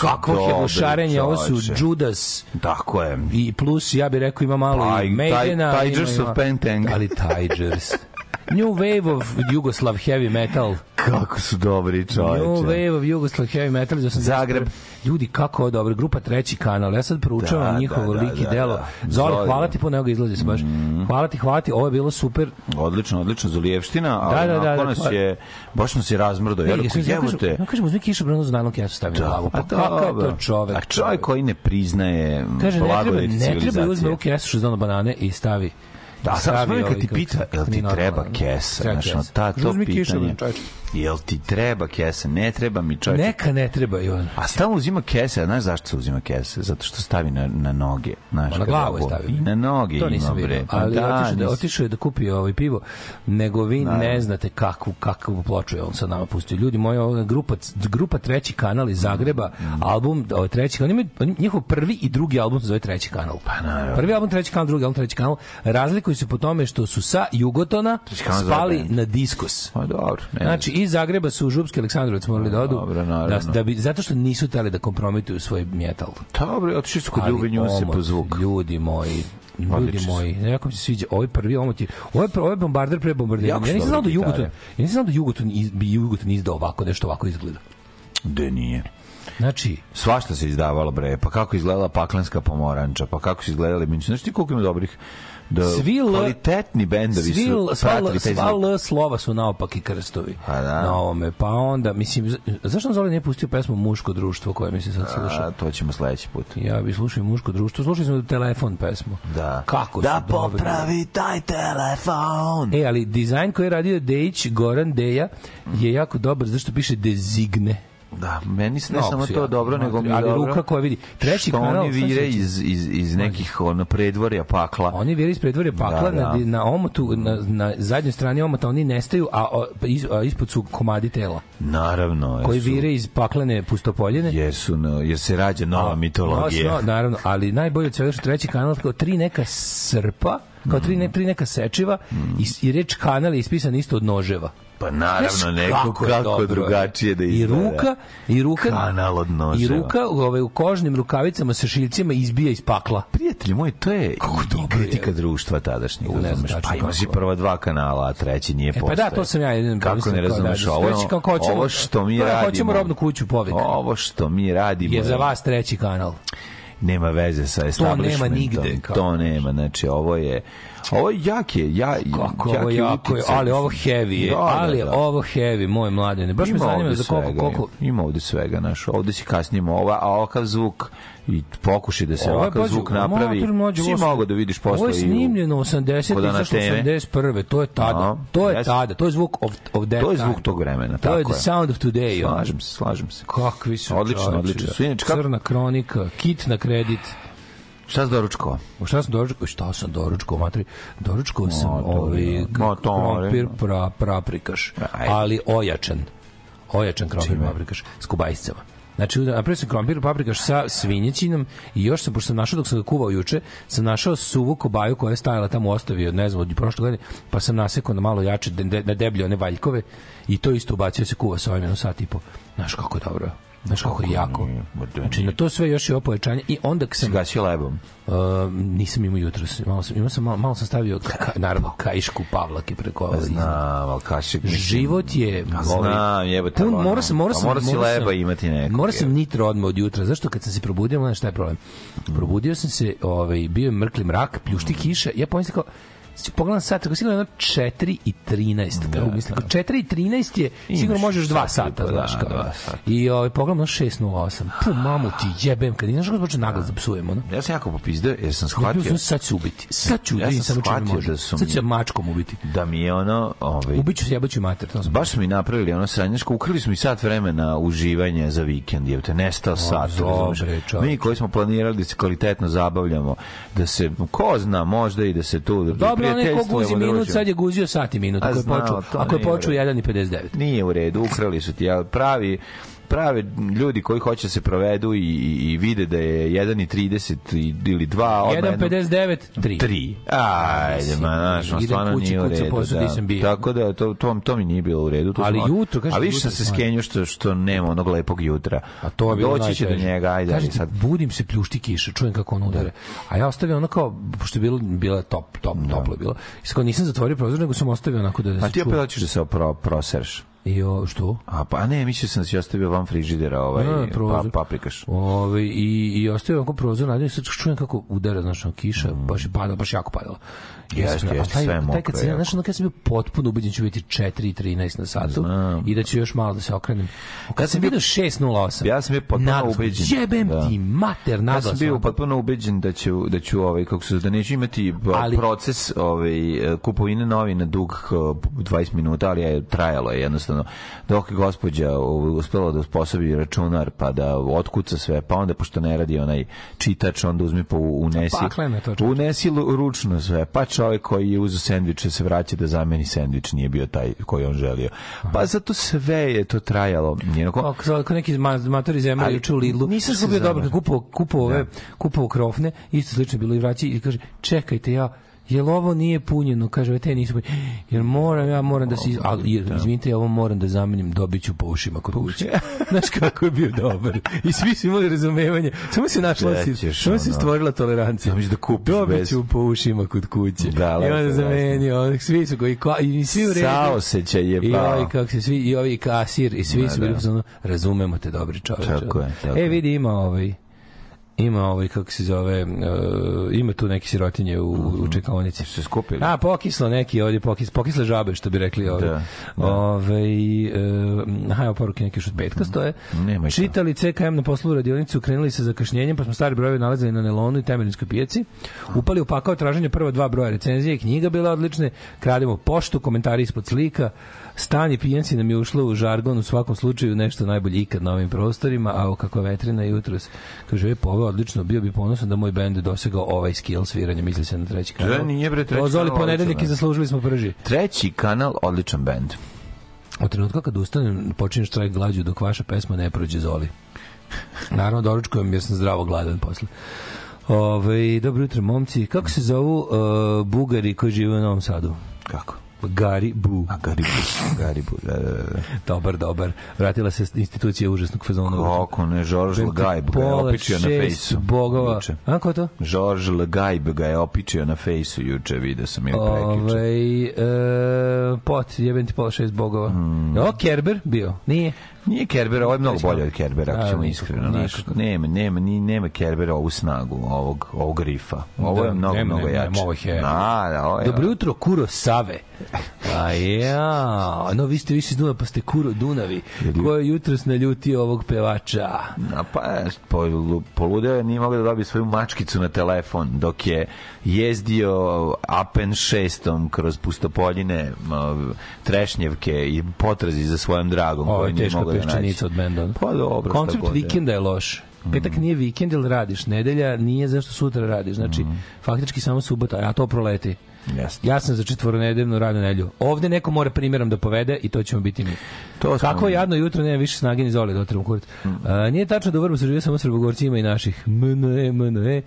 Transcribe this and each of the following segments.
Kako hebušarenje, ovo su Judas. Tako je. I plus, ja bih rekao, ima malo pa, i Maidena. Tigers of Pentang. Ali Tigers. New Wave of Yugoslav Heavy Metal. Kako su dobri, čoveče. New Wave of Yugoslav Heavy Metal. Zagreb ljudi kako je dobro, grupa treći kanal, ja sad proučavam da, njihovo da, lik i da, delo. Da, da. Zoli, Zoli, hvala ti puno, evo izlazi se baš. Mm. Hvala ti, hvala ti, ovo je bilo super. Odlično, odlično, Zolijevština, a da, da, da, da, nas je, baš nas je razmrdo, jel, ko jevo te. Ja kažem, uzmi kišu branu za ja sam stavio glavu. Pa kakav je to čovek? A čovek koji ne priznaje kaže, blagodeti civilizacije. Ne treba uzme u kesu šezdano banane i stavi Da, sam smo kad ti pita, jel ti treba kesa, znaš, ta to pitanje jel ti treba kesa? Ne treba mi čovječe. Neka ne treba, Ivan. A stalno uzima kese, a znaš zašto se uzima kese? Zato što stavi na, na noge. Znaš, na glavu je stavio. Na noge to nisam ima, bre. Pa ali da, otišao, da, otišao je da kupi ovaj pivo, nego vi da. ne znate kakvu, kakvu ploču je on sa nama pustio. Ljudi, moja grupa, grupa Treći kanal iz Zagreba, mm. mm. album ovaj, Treći kanal, imaju, njihov prvi i drugi album se zove Treći kanal. Pa, naravno. Prvi album Treći kanal, drugi album Treći kanal. Razlikuju se po tome što su sa Jugotona spali na diskus. Pa, dobro. Ne znači, iz Zagreba su u Župski Aleksandrovac morali da odu, Dobro, da, da bi, zato što nisu tali da kompromituju svoj metal. Dobro, otišli su kod Ljube Njuse po zvuk. Ljudi moji, ljudi moji, nekako mi se sviđa ovaj prvi omot je, ovaj, ovaj bombarder pre bombardera. Da ja nisam znao da Jugoton, ja nisam znao da Jugoton, iz, bi Jugoton izdao ovako, nešto ovako izgleda. Da nije. Znači, svašta se izdavalo bre, pa kako izgledala paklenska pomoranča, pa kako se izgledali, znači ti koliko ima dobrih da svi l, kvalitetni bendovi svi l, su sva, l, sva l slova su naopaki krstovi A, pa da. na ovome. Pa onda, mislim, zašto Zoli nije pustio pesmu Muško društvo koja mi se sad sluša? A, to ćemo sledeći put. Ja bi slušao Muško društvo. Slušali smo telefon pesmu. Da. Kako da su popravi dobri. taj telefon. E, ali dizajn koji je radio Dejić, Goran Deja, je jako dobar zašto piše Dezigne Da, meni se ne no, samo to dobro, nego mi ali dobro. ruka koja vidi. Treći što kanal, oni vire iz, iz, iz nekih ono, predvorja pakla. Oni vire iz predvorja da, pakla da, da. Na, na omotu, na, na zadnjoj strani omota oni nestaju, a, a, pa is, a ispod su komadi tela. Naravno. Koji vire iz paklene pustopoljene. Jesu, no, jer se rađa nova a, mitologija. No, naravno, ali najbolje od svega što treći kanal kao tri neka srpa, kao tri, ne, tri neka sečiva mm. i, i reč kanal je ispisan isto od noževa. Pa naravno, neko kako, kako drugačije da izgleda. I ruka, i ruka, Kanal od I ruka ovaj, u kožnim rukavicama sa šiljcima izbija iz pakla. Prijatelji moji, to je kako dobro kritika je. društva tadašnjeg. Ne razumeš, znači pa imaš i prva dva kanala, a treći nije e, postoje. Pa da, to sam ja jedan Kako ne razumeš, da, ovo, znači, da hoćemo, ovo što mi radimo... Hoćemo robnu kuću povijek. Ovo što mi radimo... Je za vas treći kanal nema veze sa establishmentom. To nema nigde. to znači. nema, znači ovo je Znači. Ovo jak je, ja, Kako, jak ovo jako je, ali ovo da, da, da. heavy je, da, ali da, da. ovo heavy, moj mladine. Baš ima me zanima za koliko, svega, koliko... Ima ovde svega, znaš, ovde si kasnimo, ova, a ovakav zvuk i pokuši da se ovo ovaj ovakav zvuk napravi. Mater, mlađe, si mogao da vidiš posle. Ovo je snimljeno 80. izašlo 81. To je tada. No, to je yes. tada. To je zvuk of, of that To je zvuk tog vremena. To je the sound of today. Slažem se, slažem se. Kakvi su odlično, odlično. Su, inače, Crna kronika, kit na kredit. Šta si doručkovao? Šta sam doručkovao? Šta sam doručkovao, matri? Doručkovao sam ovaj krompir pra, paprikaš, ali ojačan. Ojačan krompir paprikaš s kubajicama. Znači, napravio sam krompir paprikaš sa svinjecinom i još sam, pošto sam našao dok sam ga kuvao juče, sam našao suvu kobaju koja je stajala tamo ostavio, ne znam, od prošle godine, pa sam nasekao na malo jače, na deblje one valjkove i to isto ubacio se kuva sa ovim jedno sat i po. Znaš kako dobro. Znaš kako je jako. Mm, da. Znači, na to sve još je opojačanje. I onda sam... Gasi lebom. Uh, nisam imao jutro. Malo sam, imao sam, malo, malo sam stavio, ka, naravno, kajšku pavlake preko ove. Znam, ali kašik... Život je... Znam, jebote. Pun, mora sam, mora pa sam, mora si leba imati neko. Mora sam nitro odmah od jutra. Zašto kad sam se probudio, znaš šta je problem? Mm. Probudio sam se, ovaj, bio je mrkli mrak, pljušti mm. kiše. Ja pomislim kao, Znači, pogledam sat, tako sigurno jedno 4 i 13. Da, mislim, da. 4 i 13 je, Imaš sigurno možeš 2 sata, da, znaš kao. Da, sata. Da, I ovaj, pogledam na 6.08. Pu, mamu ti ah. jebem, kad znaš kako počne naglas da. da psujem, ono. Ja sam jako popizdeo, jer sam shvatio. Ja sam sad ću ubiti. Sad ću ja sam sam shvatio da su Sad ću mačkom ubiti. Da mi je ono... Ovaj, Ubiću se, jebaću mater. To Baš su mi napravili ono sranjaško, ukrili smo i sat vremena uživanja za vikend, jebate, nestao sat. Dobre, mi koji smo planirali da se kvalitetno zabavljamo, da se, ko zna, možda i da se tu... Dobre, onaj ko guzi minut, sad je guzio sati minut, ako počeo, ako je počeo 1.59. Nije u redu, ukrali su ti, ali pravi prave ljudi koji hoće da se provedu i, i vide da je 1.30 ili 2 1.59 3 3 ajde ma znaš no, stvarno kući, nije u redu da. Bio. tako da to, to, to mi nije bilo u redu to ali smo, jutro kaže a više sam da se skenio što, što nema onog lepog jutra a to je bilo doći će do njega ajde kaže sad budim se pljušti kiša čujem kako on da. udara a ja ostavio onako pošto je bilo bila top top da. toplo bilo iskreno nisam zatvorio prozor nego sam ostavio onako da, se a ti opet hoćeš da se pro, proserš I o, što? A pa ne, mislio sam da si ostavio van frižidera ovaj ne, pa, paprikaš. Ove, i, I ostavio onako prozor, nadim se, čujem kako udara, znaš, kiša, mm. baš je padala, baš jako padala. Jeste, jeste, sve je mokro. Taj kad sam, znaš, ono kad sam bio potpuno ubeđen da ću biti 4.13 na satu Znam. i da ću još malo da se okrenem. Kad, kad sam bio 6.08. Ja sam bio potpuno ubeđen. Jebem da. ti mater, naglas. Ja sam bio potpuno ubeđen da ću, da ću ovaj, kako se, da neću imati e, ali, proces ovaj, e, kupovine novina dug 20 e, minuta, ali je trajalo je jednostavno jednostavno dok je gospođa ovaj, uspela da usposobi računar pa da otkuca sve pa onda pošto ne radi onaj čitač onda uzme pa unesi pa, unesi ručno sve pa čovjek koji je uzeo sendviče se vraća da zameni sendvič nije bio taj koji on želio pa zato sve je to trajalo jednako kao neki matori zemlja juče u Lidlu nisam se bio dobro kupo kupovao ove da. kupovao krofne isto slično bilo i vraći i kaže čekajte ja jel ovo nije punjeno, kaže, te nisu punjeno, jer moram, ja moram da se, iz... ali, da. izvinite, ja ovo moram da zamenim, dobit ću po ušima kod kuće. Znaš kako je bio dobar. I svi su imali razumevanje. Samo se našla, si, samo se stvorila tolerancija. Samo da kupiš dobit ću bez... po ušima kod kuće. Da, I onda da, zamenio, svi su koji, i, i svi u redu. Saoseća je pa. I ovi, kako se svi, i ovi kasir, i svi da, su da. razumemo te, dobri čoveče. Tako je, tako. E, vidi, ima ovaj, ima ovaj kako se zove uh, ima tu neki sirotinje u, mm -hmm. u mhm. čekaonici se skupili a pokislo neki ovdje pokis pokisle žabe što bi rekli ovdje da, da. ove ovaj, uh, hajde poruke neke još od petka mhm. stoje Nema čitali CKM na poslu radionicu krenuli se za kašnjenjem pa smo stari brojeve nalazili na Nelonu i Temerinskoj pijaci upali u pakao traženje prva dva broja recenzije knjiga bila odlične kradimo poštu komentari ispod slika Stanje pijanci nam je ušlo u žargon, u svakom slučaju nešto najbolje ikad na ovim prostorima, a o kako vetrina jutros, kaže, pa je poveo odlično, bio bi ponosan da moj bend dosegao ovaj skill sviranja, misli se na treći kanal. Da, nije bre treći Ozoli, kanal. Ozoli i zaslužili smo prži. Treći kanal, odličan bend. Od trenutka kad ustanem, počinjem štrajk glađu dok vaša pesma ne prođe Zoli. Naravno, doručkujem jer sam zdravo gladan posle. Ove, ovaj, dobro jutro, momci. Kako se zovu uh, bugari koji žive u Novom Sadu? Kako? Garibu. A Gari Bu, da, da, da. Dobar, dobar. Vratila se institucija užasnog fazona. Kako ne, Žorž Lgajb ga je opičio na fejsu. bogova. Juče. A, ko to? Žorž Lgajb ga je opičio na fejsu juče, vidio sam ili prekiče. Ovaj, e, pot, jebem ti pola šest bogova. Mm. O, Kerber bio, nije. Nije Kerber, ovo je mnogo bolje od Kerbera, ako da, ćemo da, iskreno. Znaš, nema, nema, ni, nema Kerbera ovu snagu ovog, ovog grifa. Ovo je da, mnogo, nema, mnogo nema, jače. Ovo je. Na, da, ovo je. Dobro jutro, Kuro Save. A ja, no vi ste više iz Dunava, pa ste Kuro Dunavi. Ko je jutros naljutio ovog pevača? Na, pa, poludeo je, nije mogao da dobije svoju mačkicu na telefon, dok je jezdio Apen 6 kroz pustopoljine, trešnjevke i potrazi za svojom dragom, koji nije mogao peščanica od benda. Pa dobro. Pa Koncept vikenda je loš. Mm. Petak nije vikend, ili radiš. Nedelja nije zašto sutra radiš. Znači, mm. faktički samo subota, a to proleti. Yes. Ja sam za četvoru nedeljnu radnu nedelju. Ovde neko mora primjerom da povede i to ćemo biti mi. To Kako jadno jutro, nema više snage ni za ole dotrem da kurac. Mm. A, nije tačno da u Vrbu Srbije samo Srbogorci i naših. MNE, MNE.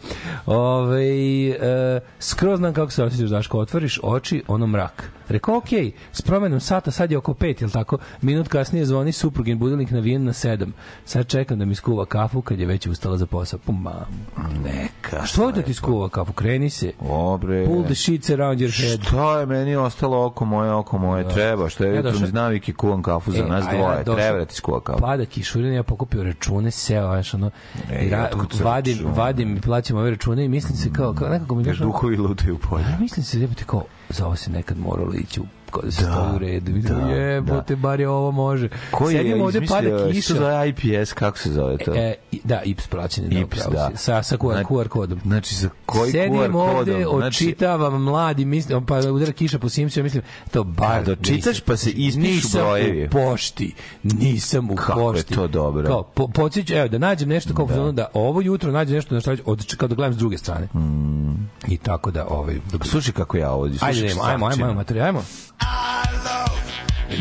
Ove, e, skroz znam kako se osjećaš, Daško. Otvoriš oči, ono mrak. Rekao, ok, s promenom sata sad je oko pet, jel tako? Minut kasnije zvoni suprugin budilnik navijen na sedam. Sad čekam da mi skuva kafu kad je već ustala za posao. Pum, mamu. Neka. Što da je da ti skuva kafu? Kreni se. Dobre. Pull the sheets around around your head. Šta je meni ostalo oko moje, oko moje, da. treba, što je ja jutro mi znavik i kuvam kafu za e, nas dvoje, ja treba da ti skuva kafu. Pada kišurina, ja pokupio račune, seo, znaš, ono, e, ra, vadim, račun. vadim, plaćam ove račune i mislim se kao, kao nekako mi... Došlo, duhovi lutaju u polju. Mislim se, jebate, kao, za ovo se nekad moralo ići u kod se da, stavi u redu. Da, Jebote, da. bar je ovo može. Ko je Sedimo ovde pada kiša. za IPS, kako se zove to? E, da, IPS plaćeni. Da, IPS, da. Sa, sa QR, znači, QR kodom. Znači, za koji Sedim QR kodom? Sedim znači- ovde, očitavam znači, mladi, mislim, pa udara kiša po Simsu, Simsiju, mislim, to bar da, čitaš pa se ispišu brojevi. Nisam u pošti. Nisam u kako pošti. Kako je to dobro. Kao, po, podsjeću, evo, da nađem nešto kao da. da ovo jutro nađem nešto na šta od, kao da gledam s druge strane. Mm. I tako da, ovaj... Sluši kako ja ovo, slušaj dalje idemo. Ajmo, ajmo, ajmo, materi, ajmo.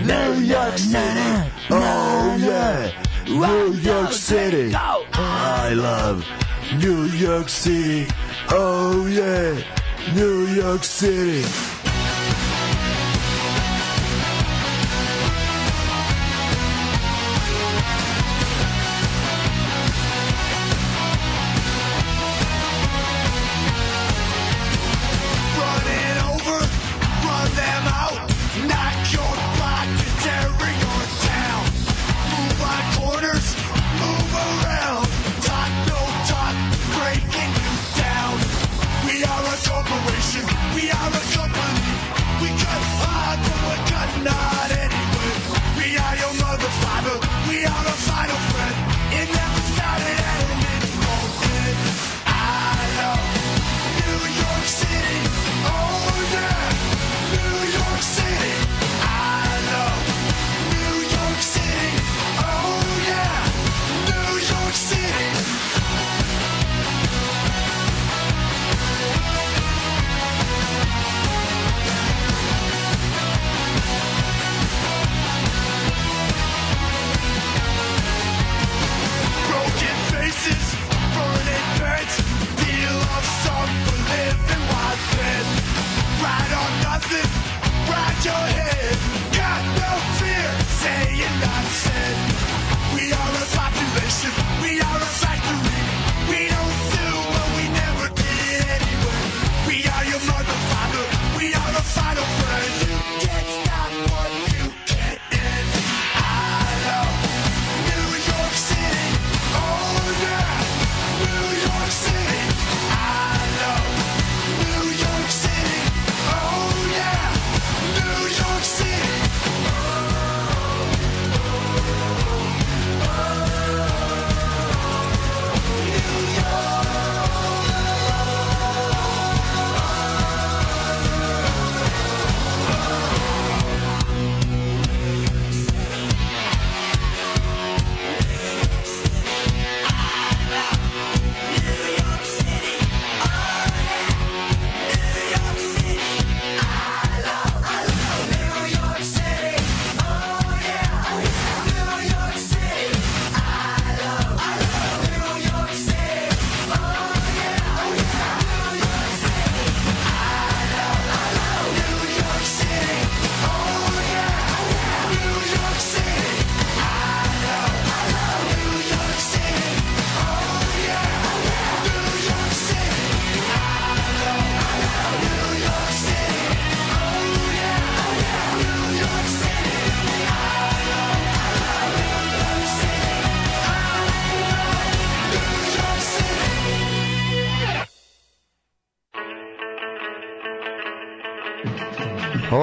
New York City, oh yeah, New York City, I love New York City, oh yeah, New York City.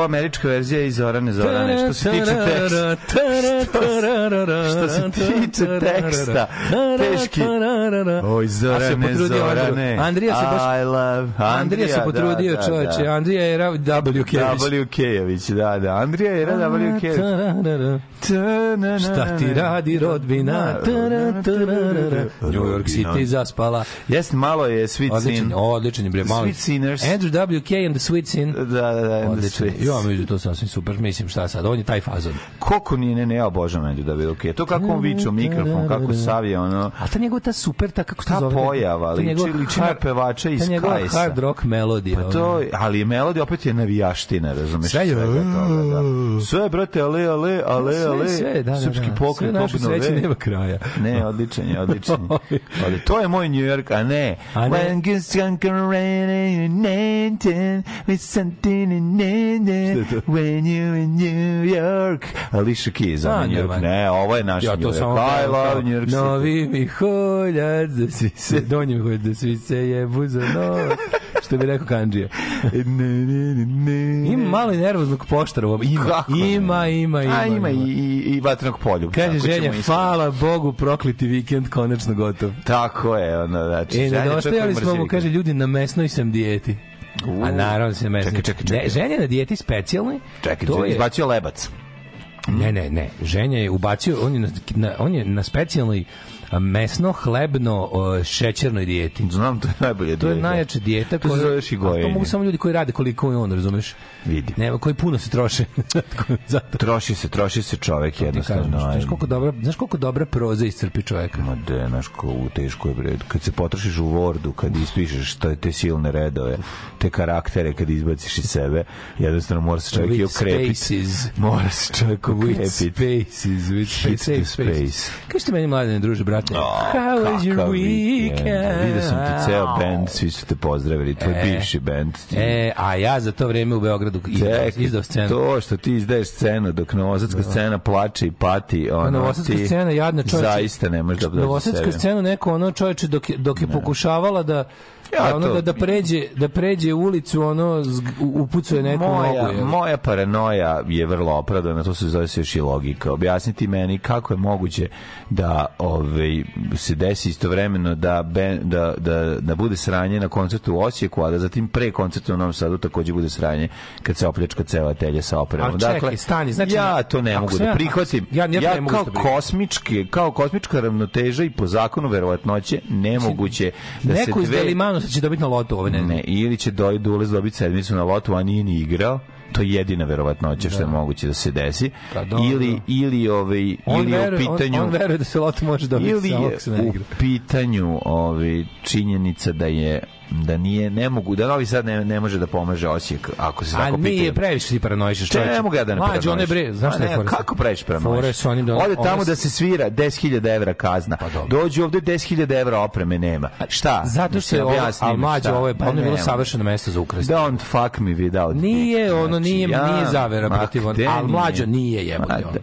ova američka verzija je i Zorane Zorane. Što se tiče teksta, što što se tiče teksta, teški, Oj, Zorane, se Zorane. Andrija se baš... I love Andrija, se potrudio, da, da, da, čoveče. Andrija je W. Kejević. W. Kejević, da, da. Andrija je W. Kejević. Šta ti radi, rodbina? New York City zaspala. Jeste, malo je Sweet Sin. Odličan je, bre, malo. Sweet Sinners. Andrew W. and the Sweet Sin. Da, da, da, and the Sweet. Jo, među to sasvim super. Mislim, šta sad, on je taj fazon. Koliko nije, ne, ne, ja obožavam Andrew W. Kejević. To kako on viče u mikrofon, kako savije, ono... A ta njegova ta su super ta kako se zove. Ta pojava, liči, liči na pevača iz Kajsa. Ta hard rock melodija. Pa to, ali je melodija opet je navijaština, razumeš? Sve je. Da. Sve, brate, ale, ale, ale, ale. Sve, da, da, da, Srpski pokret, sve naše sreće nema kraja. Ne, odličan je, odličan je. Ali to je moj New York, a ne. A ne. When gets gonna rain in Nanton, with something in Nanton, when you in New York. Ališa Keys, a New York, ne, ovo je naš New York. Ja to New York Novi mi holja jac, da svi se donjem hod, da svi se jebu za noć. Što bi rekao Kanđija. ne, ne, ne, ne. Ima malo i nervoznog poštara Ima, ima, ima, ima. A ima, ima. i, i, i vatrenog poljuba. Kaže ženja, hvala Bogu, prokliti vikend, konačno gotov. Tako je, ono, znači. E, nedostajali smo mu, kaže, ljudi, na mesnoj sam dijeti. Uh, A naravno da se mesnoj. Čekaj, čekaj, čekaj. ženja na dijeti specijalne. Čekaj, to je... izbacio lebac. Ne, ne, ne. Ženja je ubacio, on je na, na, on je na specijalnoj mesno, hlebno, šećernoj dijeti. Znam, to je najbolje dijeta. To je najjače dijeta. Koja, se zoveš i gojenje. To mogu samo ljudi koji rade koliko je on, razumeš? Vidi. Nema, koji puno se troše. Zato. Troši se, troši se čovek jednostavno. Kažem, znaš, koliko dobra, znaš koliko dobra proza iscrpi čoveka? Ma da, znaš, ko, teško je. Bre. Kad se potrošiš u Wordu, kad ispišeš što je te silne redove, te karaktere, kad izbaciš iz sebe, jednostavno mora se čovjek i okrepiti. Mora se čovjek okrepiti. spaces, with space, space. space. Kažete meni, mladene druže, brate, oh, how was your weekend? Vidio sam ti ceo band, svi su te pozdravili, tvoj e, bivši band. E, a ja za to vreme u Beogradu dok Čekaj, izdao scenu. To što ti izdaješ scenu dok novosadska da. scena plače i pati, pa ona novosadska ti scena jadna čovječe. Zaista ne možeš da dođe Novosadska scena neko ono čovječe dok, dok je da. pokušavala da Ja, ono da, da, pređe, da pređe ulicu, ono, upucuje neku moja, nogu. Je. Moja paranoja je vrlo opravdana, to se zove se još i logika. Objasniti meni kako je moguće da ovaj, se desi istovremeno da, ben, da, da, da bude sranje na koncertu u Osijeku, a da zatim pre koncertu u Novom Sadu takođe bude sranje kad se opljačka cela telje sa opremom. Čekaj, dakle, stani, znači, ja to ne mogu da prihvatim. Ja, ja, ja ne mogu da kosmički, kao kosmička ravnoteža i po zakonu verovatnoće nemoguće da se dve možda će dobiti na lotu ove nedelje. Ne, ili će Doj Dules dobiti sedmicu na lotu, a nije ni igrao to je jedina verovatnoća što je da. moguće da se desi da, dobro. ili ili ovaj ili veruje, u pitanju on, on veruje da se lot može dobiti ili je u pitanju ovaj činjenica da je da nije ne mogu da Novi Sad ne, ne može da pomaže Osijek ako se tako pita. A nije previše ti da paranoiš što je. Ne mogu ja da ne paranoiš. one bre, znaš šta je fora? Kako previše paranoiš? Fore su da Ode tamo da se svira 10.000 evra kazna. Pa Dođu ovde 10.000 evra opreme nema. Šta? Zato se objasni. Al mađo ovo je pa, pa ono je bilo savršeno mesto za ukras. Don't da fuck me without. Nije ono znači, nije nije zavera protiv on. Al mlađe nije jebote.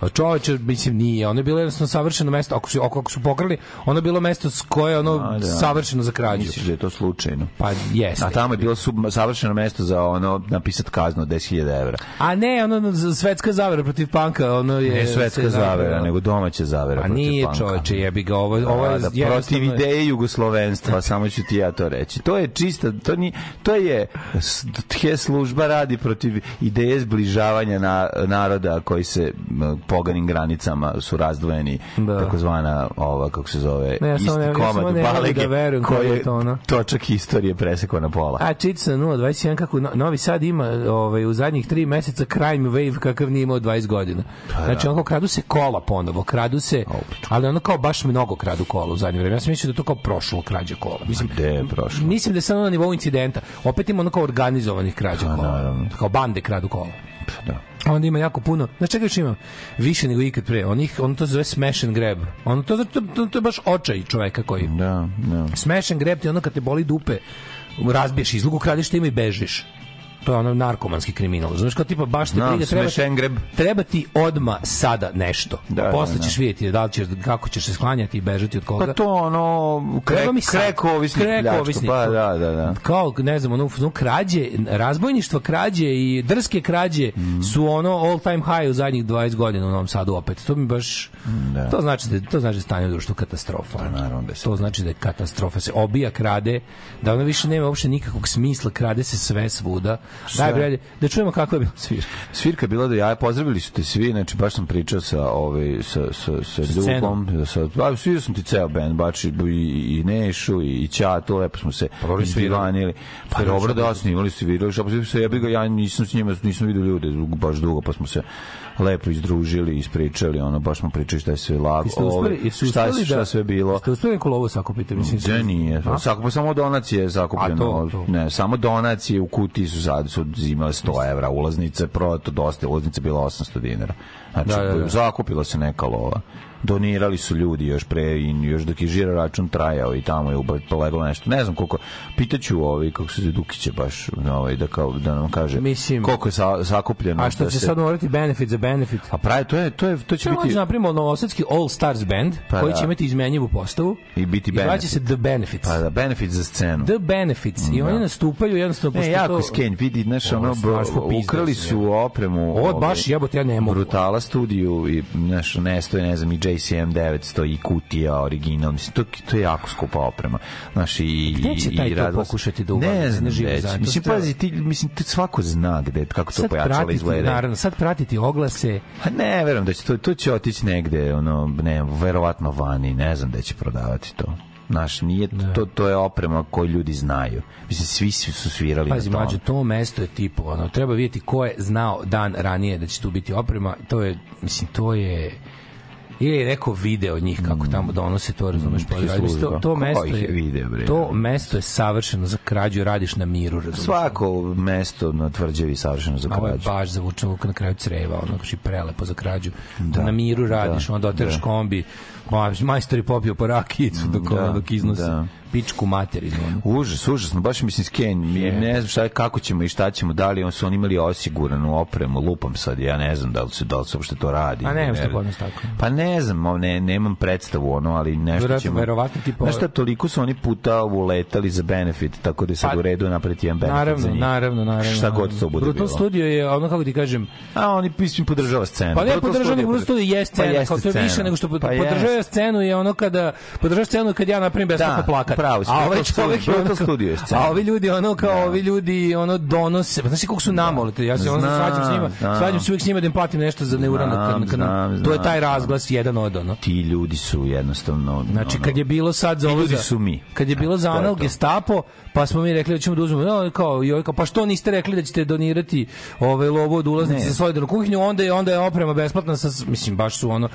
Pa čoveče, mislim nije. Ono je bilo jednostavno savršeno mesto. Ako su ako su pokrali, ono je bilo mesto s koje ono savršeno za krađu. Misliš da to slučajno. Pa jeste. A tamo je bilo sub, savršeno mesto za ono napisat kaznu 10.000 evra. A ne, ono svetska zavera protiv panka, ono je ne svetska zavera, nego domaća zavera pa protiv panka. A nije, čoveče, jebi ga ovo, ovo je da, protiv ideje jugoslovenstva, samo ću ti ja to reći. To je čista, to ni to je tje služba radi protiv ideje zbližavanja na, naroda koji se poganim granicama su razdvojeni da. takozvana ova kako se zove ne, isti komad balege da verujem da to, ono. to točak istorije presekao na pola. A Čica 021, kako Novi Sad ima ovaj, u zadnjih tri meseca crime wave kakav nije imao 20 godina. Pa da. Znači, onako kradu se kola ponovo, kradu se, ali ono kao baš mnogo kradu kola u zadnje vreme. Ja sam mislio da to kao prošlo krađa kola. Mislim, gde je prošlo? Mislim da je samo na nivou incidenta. Opet ima ono kao organizovanih krađa pa kola. Kao bande kradu kola. Da. Onda ima jako puno. Znaš čega još imam? Više nego ikad pre. Onih, on to zove smash grab. On to, to, to, to je baš očaj čoveka koji... Da, da. Smash grab ti ono kad te boli dupe, razbiješ izlugu, kradeš te ima i bežiš to je ono narkomanski kriminal. Znaš kao tipa baš te no, briga, treba, ti, treba ti odma sada nešto. Da, da Posle da, ćeš da. vidjeti da li ćeš, kako ćeš se sklanjati i bežati od koga. Pa to ono, kre, kreko ovisnik, kreko ovisnik. Pa, da, da, da. Kao, ne znam, ono, ono krađe, razbojništvo krađe i drske krađe mm. su ono all time high u zadnjih 20 godina u Novom Sadu opet. To mi baš, mm, da. to znači da, to znači da stanje u društvu katastrofa. Da, naravno, da se. to znači da je katastrofa. Se obija krade, da ono više nema uopšte nikakvog smisla, krade se sve svuda Najbolje, da čujemo kakva je bila svirka. Svirka je bila da ja pozdravili su te svi, znači baš sam pričao sa ovaj sa sa sa Dukom, sa pa da svi sam ti ceo bend, bači i, i Nešu i, i to lepo smo se izbilanili. Pa dobro pa pa da snimali su video, što se ja bih ja nisam s njima nisam video ljude baš dugo, pa smo se lepo izdružili, ispričali, ono, baš mu pričali šta je sve lago, ove, ovaj, šta, je, šta da- sve bilo. Ste uspeli kolovo sakupiti? Mislim, da nije. Sakupo, samo donacije je sakupljeno. To, to. Ne, samo donacije u kutiji su, sad, su imale 100 evra, ulaznice, prodato dosta, ulaznice bila 800 dinara. Znači, da, da, da. zakupila se neka lova donirali su ljudi još pre i još dok je žira račun trajao i tamo je uleglo nešto. Ne znam koliko pitaću ovaj kako se Dukiće baš ovaj da kao da nam kaže Mislim, koliko je sa, sakupljeno. A što da će se... sad morati benefit za benefit? A pravi to je to je to će Prvo biti napravimo novosadski All Stars band pa, koji da. će da. imati izmenjivu postavu i biti benefit. I se The Benefits. Pa da Benefits za scenu. The Benefits mm, i da. oni da. nastupaju jednostavno ne, jako to... skenj vidi znaš ono ukrali su opremu. Ovo ovaj, baš jebote ja ne mogu. Brutala studiju i znaš nestoje ne znam i 27900 i kutija original, mislim, to, to je jako skupa oprema. Znaš, i, gde će taj i to pokušati da uvazi? Ne znam, ne živi znači. Mislim, pazi, ti, mislim, ti svako zna gde, kako to pojačalo izgleda. Naravno, sad pratiti oglase. Ha, pa ne, verujem da će to, to će otići negde, ono, ne, verovatno vani, ne znam da će prodavati to. Naš nije ne. to to je oprema koju ljudi znaju. Mislim svi su svirali Pazi, na tome. Pazi, to mesto je tipo ono treba vidjeti ko je znao dan ranije da će tu biti oprema, to je mislim to je ili je neko video njih kako mm. tamo donose to, razumeš, pa radi to, to mesto je, video, bre? to mesto je savršeno za krađu, radiš na miru, razumeš. Svako mesto na tvrđavi savršeno za krađu. Ovo je baš zavučeno na kraju creva, ono što prelepo za krađu. Da, na miru da, radiš, da, onda oteraš da. kombi, Ma, pa, majstori popio po rakijicu dok, da, dok iznosi da. pičku materinu. Užas, užasno, baš mislim sken, mi ne znam šta, kako ćemo i šta ćemo, da li on su oni imali osiguranu opremu, lupam sad, ja ne znam da li se, da li se uopšte to radi. A ne, ne, šta tako. Pa ne znam, ne, nemam predstavu ono, ali nešto Vjerojatno, ćemo. Verovatno tipa... Znaš šta, toliko su oni puta uletali za benefit, tako da se pa, u redu napraviti jedan benefit naravno, za njih. Naravno, naravno. Šta god to bude Brutal bilo. studio je, ono kako ti kažem... A, oni, mislim, podržava scenu. Pa ne, podržava, Brutal studio je pa scena, pa jeste kao, to je više nego što pa podržava podržao scenu je ono kada podržao scenu kad ja napravim da, besplatno plakat. Pravo, a ovaj čovjek je to studio A ovi ljudi ono kao da. ovi ljudi ono donose, pa znači kako su da. namolite. Ja se ono svađam s njima, svađam se uvijek s njima da im platim nešto za neurano kad, kad, to je taj razglas jedan od ono. Ti ljudi su jednostavno Znači kad je bilo sad za ovo su mi. Kad je bilo za anal Gestapo, pa smo mi rekli da ćemo da uzmemo no, kao Jojka, pa što niste rekli da ćete donirati ovaj lovu od ulaznice za solidarnu kuhinju, onda je onda je oprema besplatna sa mislim baš su ono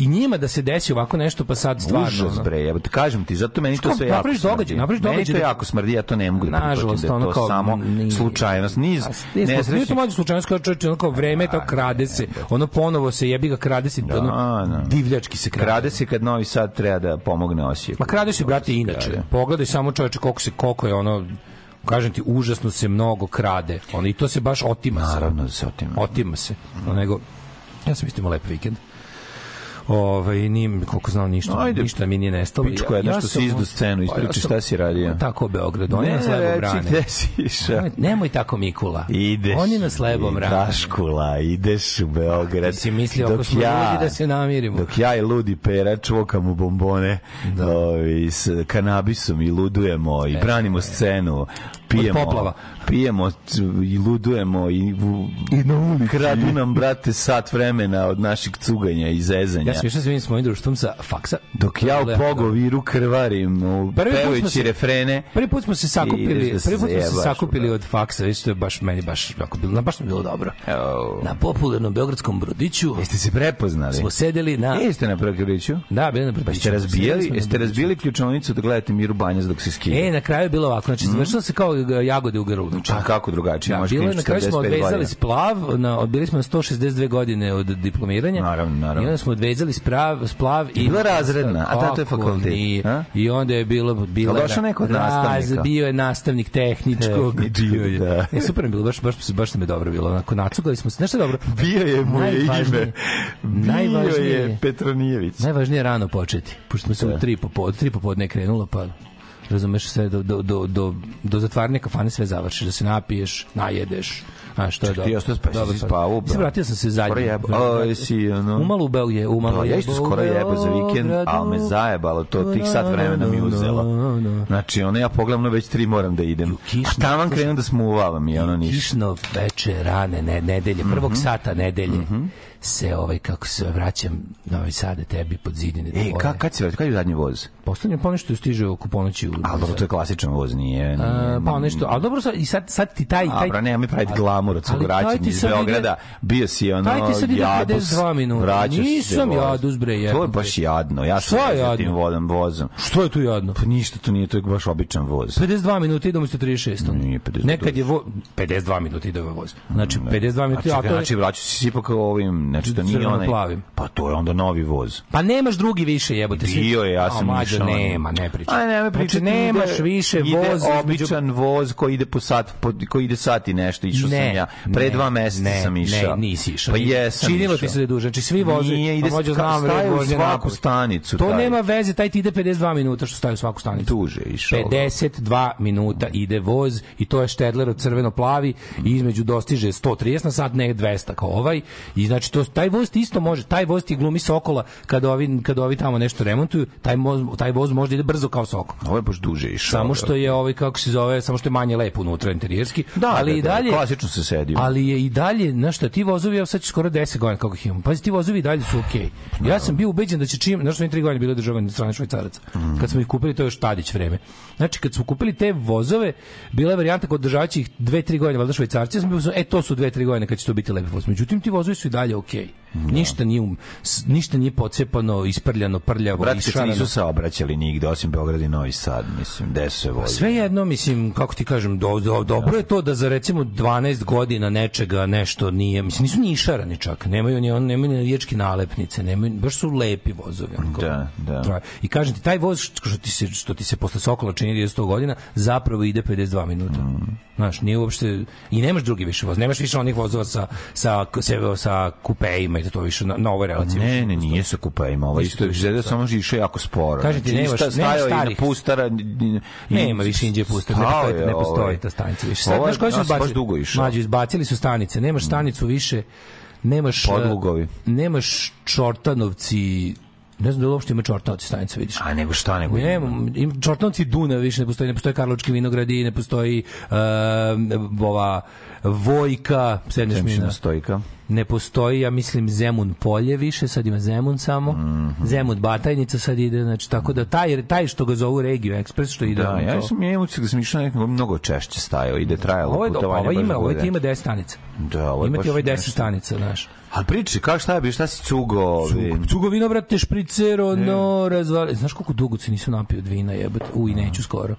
i njima da se desi ovako nešto, pa sad stvarno... Užas bre, ja kažem ti, zato meni to sve jako smrdi. Događaj, napraviš događaj. Meni to jako smrdi, ja to ne mogu da Nažalost, da to samo nije, slučajnost. Niz, nesrećnih... Nije to mlađa slučajnost, kao čovječ, ono vreme, to da, krade se. Ono ponovo se jebi ga, krade se, da, da. divljački se krade. se kad Novi Sad treba da pomogne Osijeku. Ma krade se, brate, inače. Pogledaj samo čoveče koliko, se, koliko je ono kažem ti, užasno se mnogo krade. Ono, I to se baš otima. Naravno da se otima. Otima se. Mm. Nego, ja sam isto imao lep vikend ovaj, ni, koliko znam, ništa, Ajde, ništa mi nije nestalo. Pičko, jedno ja, ja što si izdu scenu, pa ispriči šta si radio. tako u Beogradu, oni ne, nas lebom brane. Gde si Nemoj tako Mikula. Ideš. je na lebom brane. Daškula, ideš u Beograd. Ti si mislio, dok ako smo ja, ljudi da se namirimo. Dok ja i ludi pera čvokamo bombone da. ovi, ovaj, s kanabisom i ludujemo i e. branimo scenu, pijemo, od poplava. Pijemo i ludujemo i, I na ulici. kradu nam, brate, sat vremena od naših cuganja i zezanja. Ja sam više se vidim s mojim društvom sa faksa. Dok ja u da, da. pogoviru krvarim, prvi pevajući se, refrene. Prvi put smo se sakupili, da prvi put smo se sakupili od faksa, viš to je baš meni baš, jako bilo, baš mi bilo dobro. Oh. Na popularnom beogradskom brodiću. Jeste se prepoznali? Smo sedeli na... Jeste na brodiću? Da, bili na brodiću. Pa ste razbijali, jeste razbijali ključanicu da gledate Miru Banjac dok se skine? E, na kraju je bilo ovako, znači, mm -hmm. završilo se kao jagode u grlu. A pa, kako drugačije? Da, bilo je, na kraju smo odvezali splav, na, bili smo na 162 godine od diplomiranja. Naravno, naravno. I onda smo odvezali sprav, splav i... Bila razredna, a tato je fakultet. I, I onda je bilo... Bila, je došao neko od nastavnika? bio je nastavnik tehničkog. Bio je. Da. E, super mi bilo, baš, baš, baš nam je dobro bilo. Onako, nacukali smo se, nešto dobro. Bio je moje ime. Bio je Petronijević. Najvažnije je rano početi, pošto smo se u da. tri popodne, tri popodne krenulo, pa razumeš sve do, do, do, do, do zatvaranja kafane sve završi, da se napiješ, najedeš, A što je dobro. Ti ostao spavao, dobro, spavao. Pa, mislim, vratio sam se zadnje. Skoro jebo, a, si, ono... Umalo ubeo je, umalo jebo. Ja isto skoro jebo za vikend, ali me zajebalo to, da, tih da, sat da, vremena mi uzelo. Znači, ono, ja pogledam, no, već tri moram da idem. Kišno, a taman krenuo da smuvavam i ono ništa. Kišno veče, rane, ne, nedelje, prvog mm -hmm. sata nedelje. Mm -hmm se ovaj kako se vraćam na ovaj sad tebi pod zidine. Ej, ka, kad se vraća, kad je zadnji voz? Poslednje ponešto pa stiže oko ponoći. U... Ali dobro, to je klasičan voz, nije. nije... A, pa nešto, al dobro, sad, i sad, sad ti taj... taj... Abra, nema mi praviti glavu glamur od Suguraćin iz Beograda, bio si ono taj ti sad jadus, vraćaš Nisam jadus, bre, jebno. To je baš jadno, ja sam jadno? tim vodom, vozom. Što je tu jadno? Pa ništa, to nije, to je baš običan voz. 52 minuta idemo se 36. Nije 52. Nekad je vo... 52 minuta idemo ovaj voz. Znači, 52 minuta, znači, a to je... Znači, vraćaš se ipak ovim, znači, to da nije onaj... Plavim. Pa to je onda novi voz. Pa nemaš drugi više, jebote. Bio je, ja sam išao. Nema, ne pričam. Aj, nema priča. Znači, nemaš više voz. Ide običan voz koji ide po sat, koji ide sat i nešto, išao sam ne, ja. Pre dva meseca ne, sam išao. Ne, nisi išao. Pa jesam Činilo ti se da je duže. Znači svi voze, Nije, ide pa vođa znam, staje u svaku stanicu. To taj. nema veze, taj ti ide 52 minuta što staje u svaku stanicu. Duže išao. 52 da. minuta ide voz i to je Štedler od crveno-plavi i između dostiže 130 na sat, ne 200 kao ovaj. I znači to, taj voz ti isto može, taj voz ti glumi Sokola kada ovi, kad ovi tamo nešto remontuju, taj, voz, taj voz može da ide brzo kao Sokol. Ovo je baš duže išao. Samo što da. je ovaj, kako se zove, samo što je manje lepo unutra interijerski. Da, ali da, da, i dalje, klasično se se sedio. Ali je i dalje, znaš šta, ti vozovi, ja sad skoro 10 godina kako ih imam. Pazi, ti vozovi i dalje su okej. Okay. Ja sam bio ubeđen da će čim, znaš što mi 3 godine bilo državanje od strane Švajcaraca. Mm. Kad smo ih kupili, to je još Tadić vreme. Znači, kad smo kupili te vozove, bila je varijanta kod državaći ih 2-3 godine, valjda Švajcarci, ja sam bio, e, to su 2-3 godine kad će to biti lepo voz. Međutim, ti vozovi su i dalje okej. Okay. Da. Ništa nije um, ništa nije pocepano, isprljano, prljavo, Brat, išarano. nisu se obraćali nigde osim Beograd i Novi Sad, mislim, gde su se vozili. Sve jedno, mislim, kako ti kažem, do, do, dobro je to da za recimo 12 godina nečega nešto nije, mislim, nisu ni išarani čak, nemaju ni on nemaju ni riječki nalepnice, nemaju, baš su lepi vozovi. Onako. Da, da. I kažem ti, taj voz što ti se, što ti se posle Sokola čini 100 da godina, zapravo ide 52 minuta. Mm. Znaš, nije uopšte, i nemaš drugi više voz, nemaš više onih vozova sa, sa, sa, sa kupeima meta, to više na, na ovoj relaciji. Ne, ne, nije sa kupajima, ovo isto je Zeda samo je išao jako sporo. Kažete, znači, nema, šta, nema starih. Pustara, nema više Inđe pustara, ne postoji, ne ovaj. postoji ta stanica više. Sad, ovaj znaš koji su izbacili? Dugo išao. Mađu, izbacili su stanice, nemaš mm. stanicu više, nemaš... E, Podlugovi. Nemaš Čortanovci, ne znam da li uopšte ima Čortnovci stanica, vidiš. A nego šta nego? Ne, im Čortanovci Duna više ne postoji, ne postoji Karlovački vinogradi, ne postoji uh, ova Vojka, sedmišna stojka ne postoji, ja mislim, Zemun polje više, sad ima Zemun samo, mm -hmm. Zemun Batajnica sad ide, znači, tako da taj, taj što ga zovu Regio Ekspres, što ide... Da, ja to... sam, ja imam da sam mnogo češće stajao, ide da, trajalo ovo, putovanje. Ovo ima, ovo ti ima 10 stanica. Da, ovo Ima ti ovaj 10 stanica, znaš. A priči, kako šta je bio, šta si cugo? Ovi? Cug, cugo vino, brate, špricero, no, razvali. Znaš koliko dugo se nisu napio od vina, jebate? Uj, neću skoro.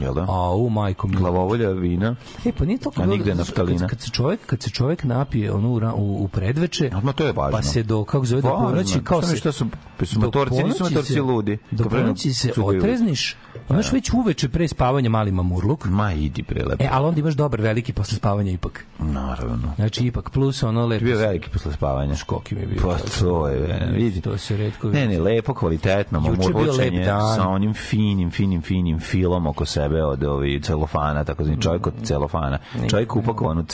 Jel da? A, u majko mi. Glavovolja vina. E pa nije to kao nigde naftalina. Kad, kad se čovjek kad se čovjek napije ono u, u, u predveče. Odma to je važno. Pa se do kako zove do ponoći kao se što su, pa su motorci, nisu motorci ludi. Do ponoći se otrezniš Imaš već uveče pre spavanja mali mamurluk. Ma idi prelepo. E, ali onda imaš dobar veliki posle spavanja ipak. Naravno. Znači ipak plus ono lepo. Bio veliki posle spavanja. Škoki mi je bio. Pa to je, vidi. To se redko vidi. Ne, ne, lepo, kvalitetno, mamurlučenje sa onim finim, finim, finim filom oko sebe od ovi celofana, tako znači čovjek od celofana. Čovjek upakovan u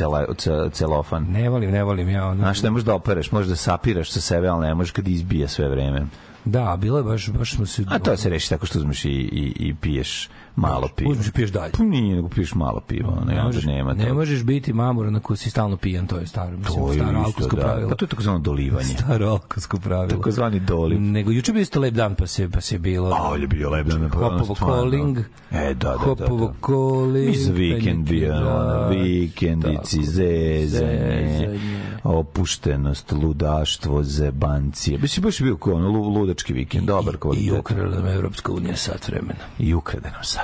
celofan. Ne volim, ne volim ja ono. Znaš, ne možeš da opereš, možeš da sapiraš sa sebe, ali ne možeš kad izbija sve vreme. Da, bilo je baš, baš smo se... A to se reši tako što uzmeš i, i, i piješ malo piva. Uzmeš i piješ dalje. Pa nije, nego piješ malo piva, ne, ne možeš, nema Ne možeš biti mamor na koji si stalno pijan, to je staro, mislim, to je staro alkoholsko da. pravilo. Pa to je tako takozvano dolivanje. Staro alkoholsko pravilo. Takozvani doliv. Nego juče bio isto lep dan, pa se pa se bilo. A, on je bio lep dan, da, pa Hopovo calling. E, da, da, da. da. Hopovo da. calling. Iz vikend bio, da, vikendici, zezanje, opuštenost, ludaštvo, zebancije. Bi Mislim, baš bio kao ono ludački vikend, dobar kvalitet. I ukrala nam Evropska unija sat vremena. I ukrade nam sat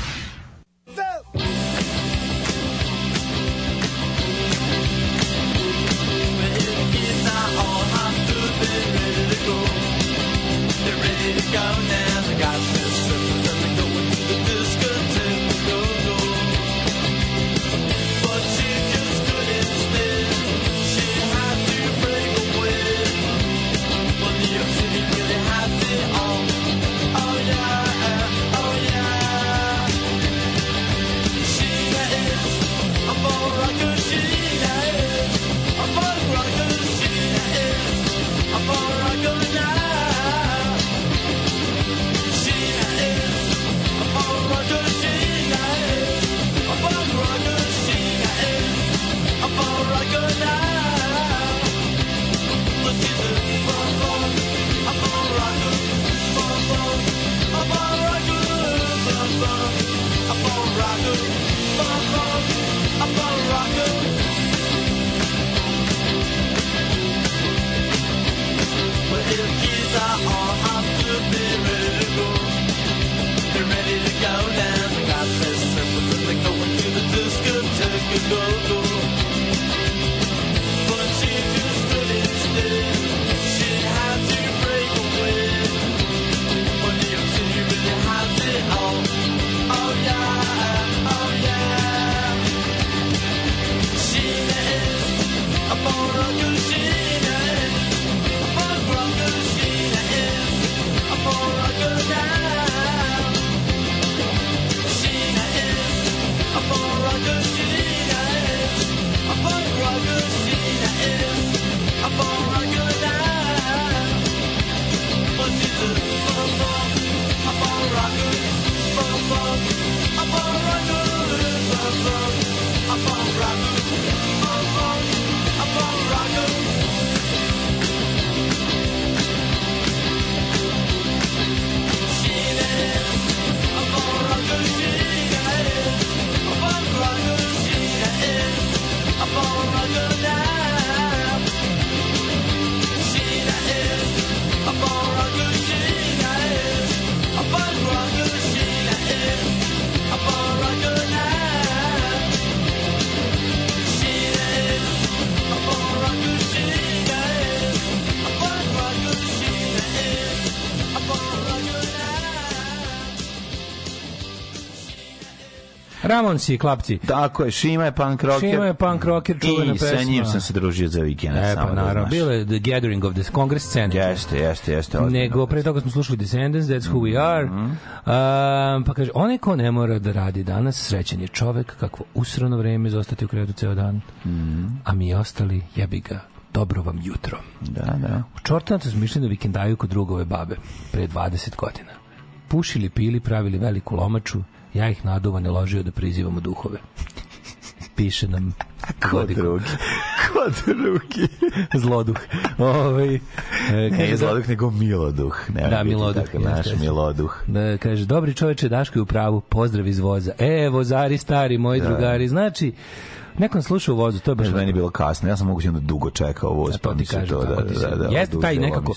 Šamon si, klapci. Tako je, Šima je punk rocker. Šima je punk rocker, čuvena I pesma. I sa njim sam se družio za vikend. E, pa da naravno, bilo je The Gathering of the Congress Center. Jeste, jeste, jeste. Nego, pre toga smo slušali Descendants, That's Who We Are. Mm -hmm. um, pa kaže, onaj ko ne mora da radi danas, srećen je čovek, kakvo usrano vreme zostati u kredu ceo dan. Mm -hmm. A mi ostali, jebi ga, dobro vam jutro. Da, da. U Čortanacu smo išli na vikendaju kod drugove babe, pre 20 godina. Pušili, pili, pravili veliku lomaču, Ja ih naduvane ložio da prizivamo duhove. Piše nam Ko drugi? Ko drugi? zloduh. Ove, ovaj, e, ne da- zloduh, nego miloduh. Ne, da, miloduh. Tako, naš kaže. miloduh. Da, kaže, dobri čoveče, Daško je u pravu, pozdrav iz voza. E, vozari stari, moji da. drugari. Znači, Neko nas sluša u vozu, to je baš... Ne, meni bilo kasno, ja sam moguće onda dugo čekao voz, pa mi se to... Da, da, da, da, Jeste taj nekako,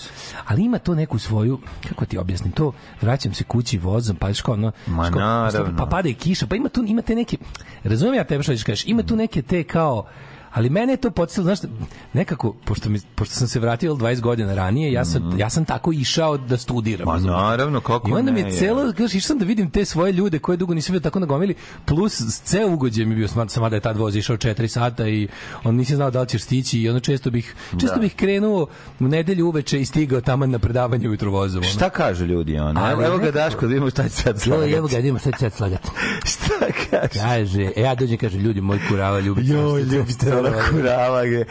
ali ima to neku svoju, kako ti objasnim, to vraćam se kući vozom, pa što ono... Ma pa naravno. Pa pada i kiša, pa ima tu, ima te neke... Razumijem ja tebe što ćeš da kažeš, ima tu neke te kao Ali mene je to podsjetilo, znaš, nekako, pošto, mi, pošto sam se vratio 20 godina ranije, ja sam, mm. ja sam tako išao da studiram. Ma naravno, kako I onda mi je celo, kažeš, išao sam da vidim te svoje ljude koje dugo nisam bio tako nagomili, plus ceo ugođe mi bio, sam da je tad voz išao 4 sata i on nisi znao da li ćeš stići i onda često bih, često da. bih krenuo u nedelju uveče i stigao tamo na predavanje ujutro vozom. Ono. Šta kaže ljudi ono? Ali, evo, evo ga Daško, da vidimo šta će sad slagati. Evo ga, da vidimo šta će sad slagati. šta kaže? Kaže, e, ja dođem, kaže, ljudi, moj kurava, ljubite. Joj, ljubite, Kurava. Kurava, gde.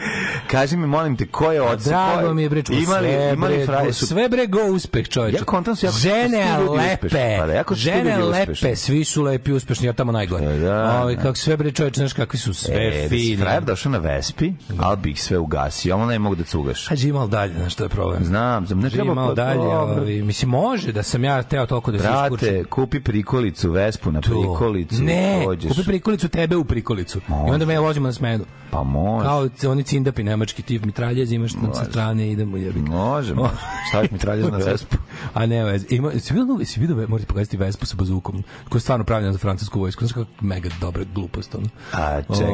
Kaži mi, molim te, ko je pa oci? Drago mi je, bre, imali, imali fraje su... Sve bre go uspeh, čovječe. Ja kontam su jako žene lepe. Pa da, jako žene lepe, svi su lepi, uspešni, ja tamo najgore. Da, da, Ovi, da. kako sve bre, čovječe, znaš kakvi su sve e, da fini. Frajer došao na Vespi, ali bi ih sve ugasio, ono ne mogu da cugaš. Hađi malo dalje, znaš, to je problem. Znam, znam, ne treba... Hađi pa- dalje, ali, mislim, može da sam ja teo toliko da se iskučim. Brate, kupi prikolicu, Vespu na prikolicu. Ne, kupi prikolicu, tebe u prikolicu. I onda me vozimo na smedu. Pa može. Kao oni cindapi nemački tip mitraljez imaš na sa strane idemo jebi. Može, može. Staviš mitraljez na vespu. A ne, vez. Ima se vidio, se vidio, možete pokazati vespu sa bazukom. Ko je stvarno pravljen za francusku vojsku. Znači kako mega dobra glupost ono. A čekaj,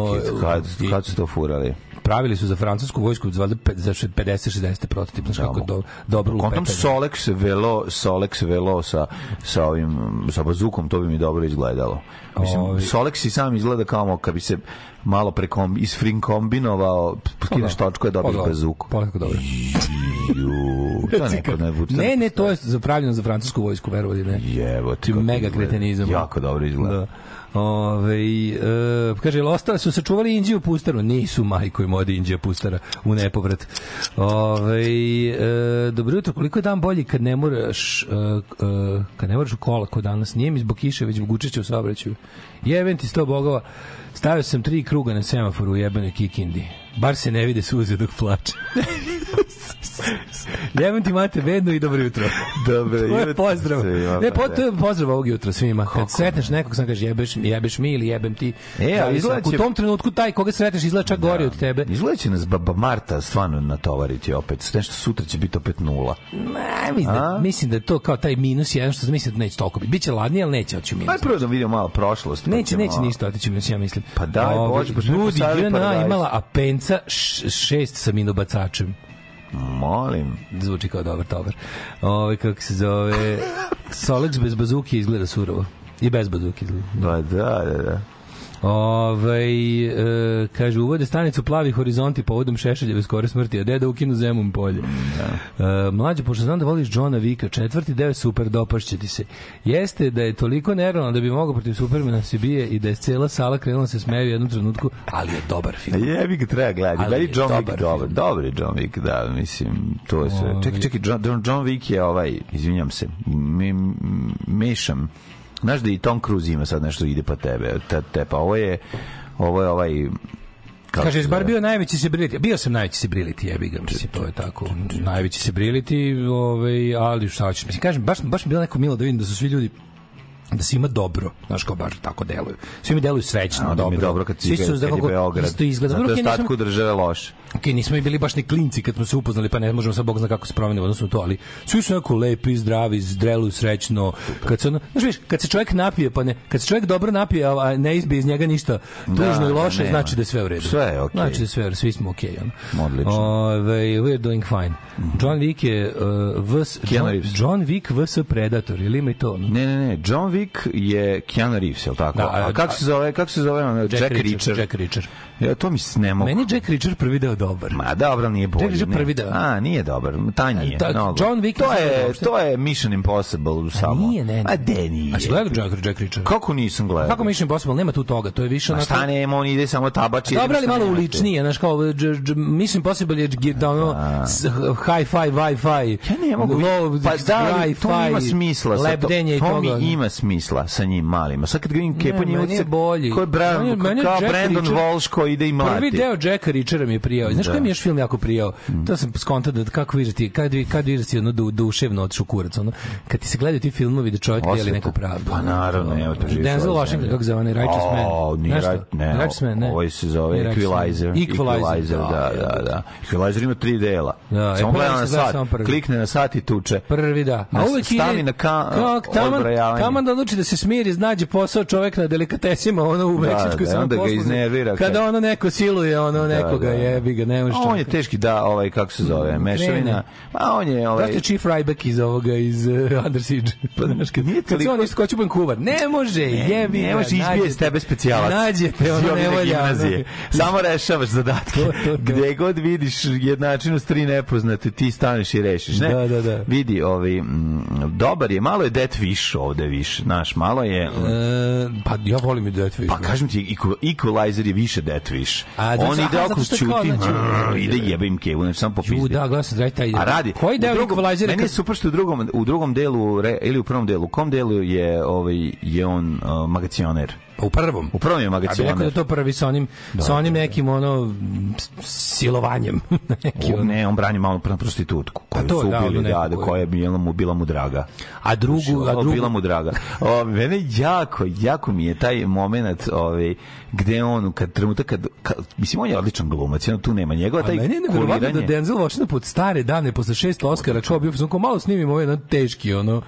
kad kad su to furali? Pravili su za francusku vojsku za 50 60 prototip, znači kako do, dobro lupetanje. Kontam Solex Velo, Solex Velo sa, sa ovim sa bazukom, to bi mi dobro izgledalo. Mislim, Ovi... Solex i sam izgleda kao kad bi se malo prekom, isfrinkombinovao, skineš pa da. točku pa da. pa je dobiješ bazuku. Polako dobro. Ju, to neko ne, budu, ne, ne, to je zapravljeno za francusku vojsku, verovali ne. Jevo ti. Mega kretenizam. Jako dobro izgleda. Da. Ove, e, kaže, ostale su sačuvali Indiju pustaru. Nisu, majkoj im ode Indija pustara u nepovrat. Ove, e, dobro jutro, koliko je dan bolji kad ne moraš, e, e kad ne moraš u kolaku danas? Nije mi zbog kiše, već zbog učešća u saobraćaju. Jevem ti sto bogova. Stavio sam tri kruga na semaforu u jebenoj Kikindi. Bar se ne vide suze dok plače. Jebem ti mate bedno i dobro jutro. Dobro jutro. pozdrav. Ne, po, to je pozdrav ovog jutra svima. Kako? Kad sretneš nekog, sam kaže jebeš, jebeš mi ili jebem ti. E, ali izgleda U tom trenutku taj koga sretneš izgleda čak gori da. od tebe. Izgleda će nas baba Marta stvarno natovariti opet. Nešto sutra će biti opet nula. Ne, mislim, da, mislim da to kao taj minus jedan što mislim da neće toliko biti. Biće ladnije, ali neće otići minus. Aj prvo da vidimo malo prošlost. Pa neće, neće ništa otići minus, ja mislim. Pa da, Bože, Ljudi, JNA imala apenca šest sa minobacačem. Molim. Zvuči kao dobar tovar. Ove, kako se zove... Solec bez bazuke izgleda surovo. I bez bazuke izgleda. Pa da, da, da. da. Ove, ovaj, e, kaže, uvode stanicu plavi horizonti povodom Šešeljeve skore smrti, a deda ukinu Zemun polje. Mm, da. E, mlađe, pošto znam da voliš Johna Vika, četvrti deo super dopašće ti se. Jeste da je toliko nerealan da bi mogao protiv Supermana da se bije i da je cela sala krenula da se smeje u jednom trenutku, ali je dobar film. Jebi ga treba gledati. Gledaj John Wick, dobar. Dobar je John Wick, da, mislim, to je sve. Čekaj, ovaj. čekaj, John, John Wick je ovaj, izvinjam se, me, mešam Znaš da i Tom Cruise ima sad nešto ide pa tebe. Te, te, pa ovo je, ovo je ovaj Kao Kaže, izbar bio najveći se briliti. Bio sam najveći se briliti, jebi ga, mislim, to je tako. Najveći se briliti, ovaj, ali šta ćeš. Mislim, kažem, baš, baš mi bilo neko milo da vidim da su svi ljudi da se ima dobro, znaš kao baš tako deluju. Svi mi deluju srećno, A, da dobro. Mi dobro kad si, svi su, kad Beograd. Isto izgleda. Zato je ostatku države loše ok, nismo i bili baš ni klinci kad smo se upoznali, pa ne možemo sad Bog zna kako se promenimo odnosno to, ali svi su jako lepi, zdravi, zdrelu, srećno. Kad se, ono, znaš, viš, kad se čovjek napije, pa ne, kad se čovjek dobro napije, a ne izbije iz njega ništa tužno da, i da, loše, da, znači da je sve u redu. Sve je okej. Okay. Znači da je sve, svi smo okej. Okay, ono. Odlično. Ove, ovaj, we're doing fine. Mhm. John Wick je uh, vs, John, John Wick vs Predator, ili ima i to? Ono? Ne, ne, ne, John Wick je Keanu Reeves, je tako? Da, a, a kako se zove, kako se zove? Jack, Jack Reacher. Jack Reacher. Ja, to mi se ne mogu. Meni Jack Reacher prvi deo dobar. Ma dobro, nije bolji. Čekaj, prvi deo. A, nije dobar, tanji je. Ta, e, da, John Wick to je, to je Mission Impossible samo. A nije, ne, ne. A de nije. A si gledao Jack, Jack Reacher? Kako nisam gledao? Kako Mission Impossible, nema tu toga, to je više... Ma šta nema, on ide samo tabači. Dobro, ali malo uličnije, znaš, kao Mission Impossible je da ono, da. hi-fi, wi-fi. Ja ne mogu. Low, pa da, to ima smisla. Lebdenje i toga. To mi ima smisla sa njim malima. Sad kad gledam Kepa Njuce, koji je Brandon Walsh koji ide i mlati. Prvi deo Jacka Reachera mi je prijao ovaj. Znaš da. koji mi je još film jako prijao? Mm. To sam skontao da kako vidjeti, kad vi kad vidjeti ono du, duševno od šukurac, ono. Kad ti se gledaju ti filmovi da čovjek deli neku pravdu. Pa naravno, evo to je. Denzel Washington kako zove, onaj Righteous Man. Oh, ni ne. Righteous Man, ne. Ovaj se zove Equalizer. Equalizer, da, da, da. da. Equalizer ima tri dela. Da, e, samo gleda na sat, klikne na sat i tuče. Prvi da. A uvek stavi na ka, taman, taman da odluči da se smiri, znađe posao čovjek na delikatesima, ono u Meksiku se na poslu. Kada ono neko siluje, ono da, nekoga jebi ga ne možeš. On je teški da, ovaj kako se zove, mm, mešavina. Pa on je ovaj. Da ste Chief Ryback iz ovoga iz uh, Under Siege. Pa znaš kad nije toliko. on iskoči Vancouver. Ne može, jebi. Ne, ne može izbije iz tebe specijalac. Nađete ono ne volja. Samo rešavaš zadatke. To, to, to. Gde god vidiš jednačinu s tri nepoznate, ti staneš i rešiš, ne? Da, da, da. Vidi, ovaj m, mm, dobar je, malo je Det više ovde više, naš, malo je. Mm. E, pa ja volim i Det više. Pa da. kažem ti, Equalizer je više Det više. A, da, on ide oko ćuti ide jebe im kevu, znači samo popizdi. Ju, da, glasno, daj taj. A radi. Koji deo equalizera? Meni je super što u drugom, u drugom delu, re, ili u prvom delu, u kom delu je, ovaj, je on uh, magacioner? Pa u prvom. U prvom je magacioner. A bi da to prvi sa onim, da, sa onim da, da. nekim ono silovanjem. Neki, on, ne, on brani malo prostitutku koju to, su da, ubili, da, da, koja je bila mu, bila mu draga. A drugu... Znači, a drugu... Bila mu draga. O, mene jako, jako mi je taj moment ovaj, gde on, kad trenutak, kad, kad, mislim, on je odličan glumac, ono, tu nema njegova, taj A meni je nevjerovatno da Denzel Washington pod stare dane, posle šest Oscara, čuo bio, kao malo snimimo ovaj jedan teški, ono,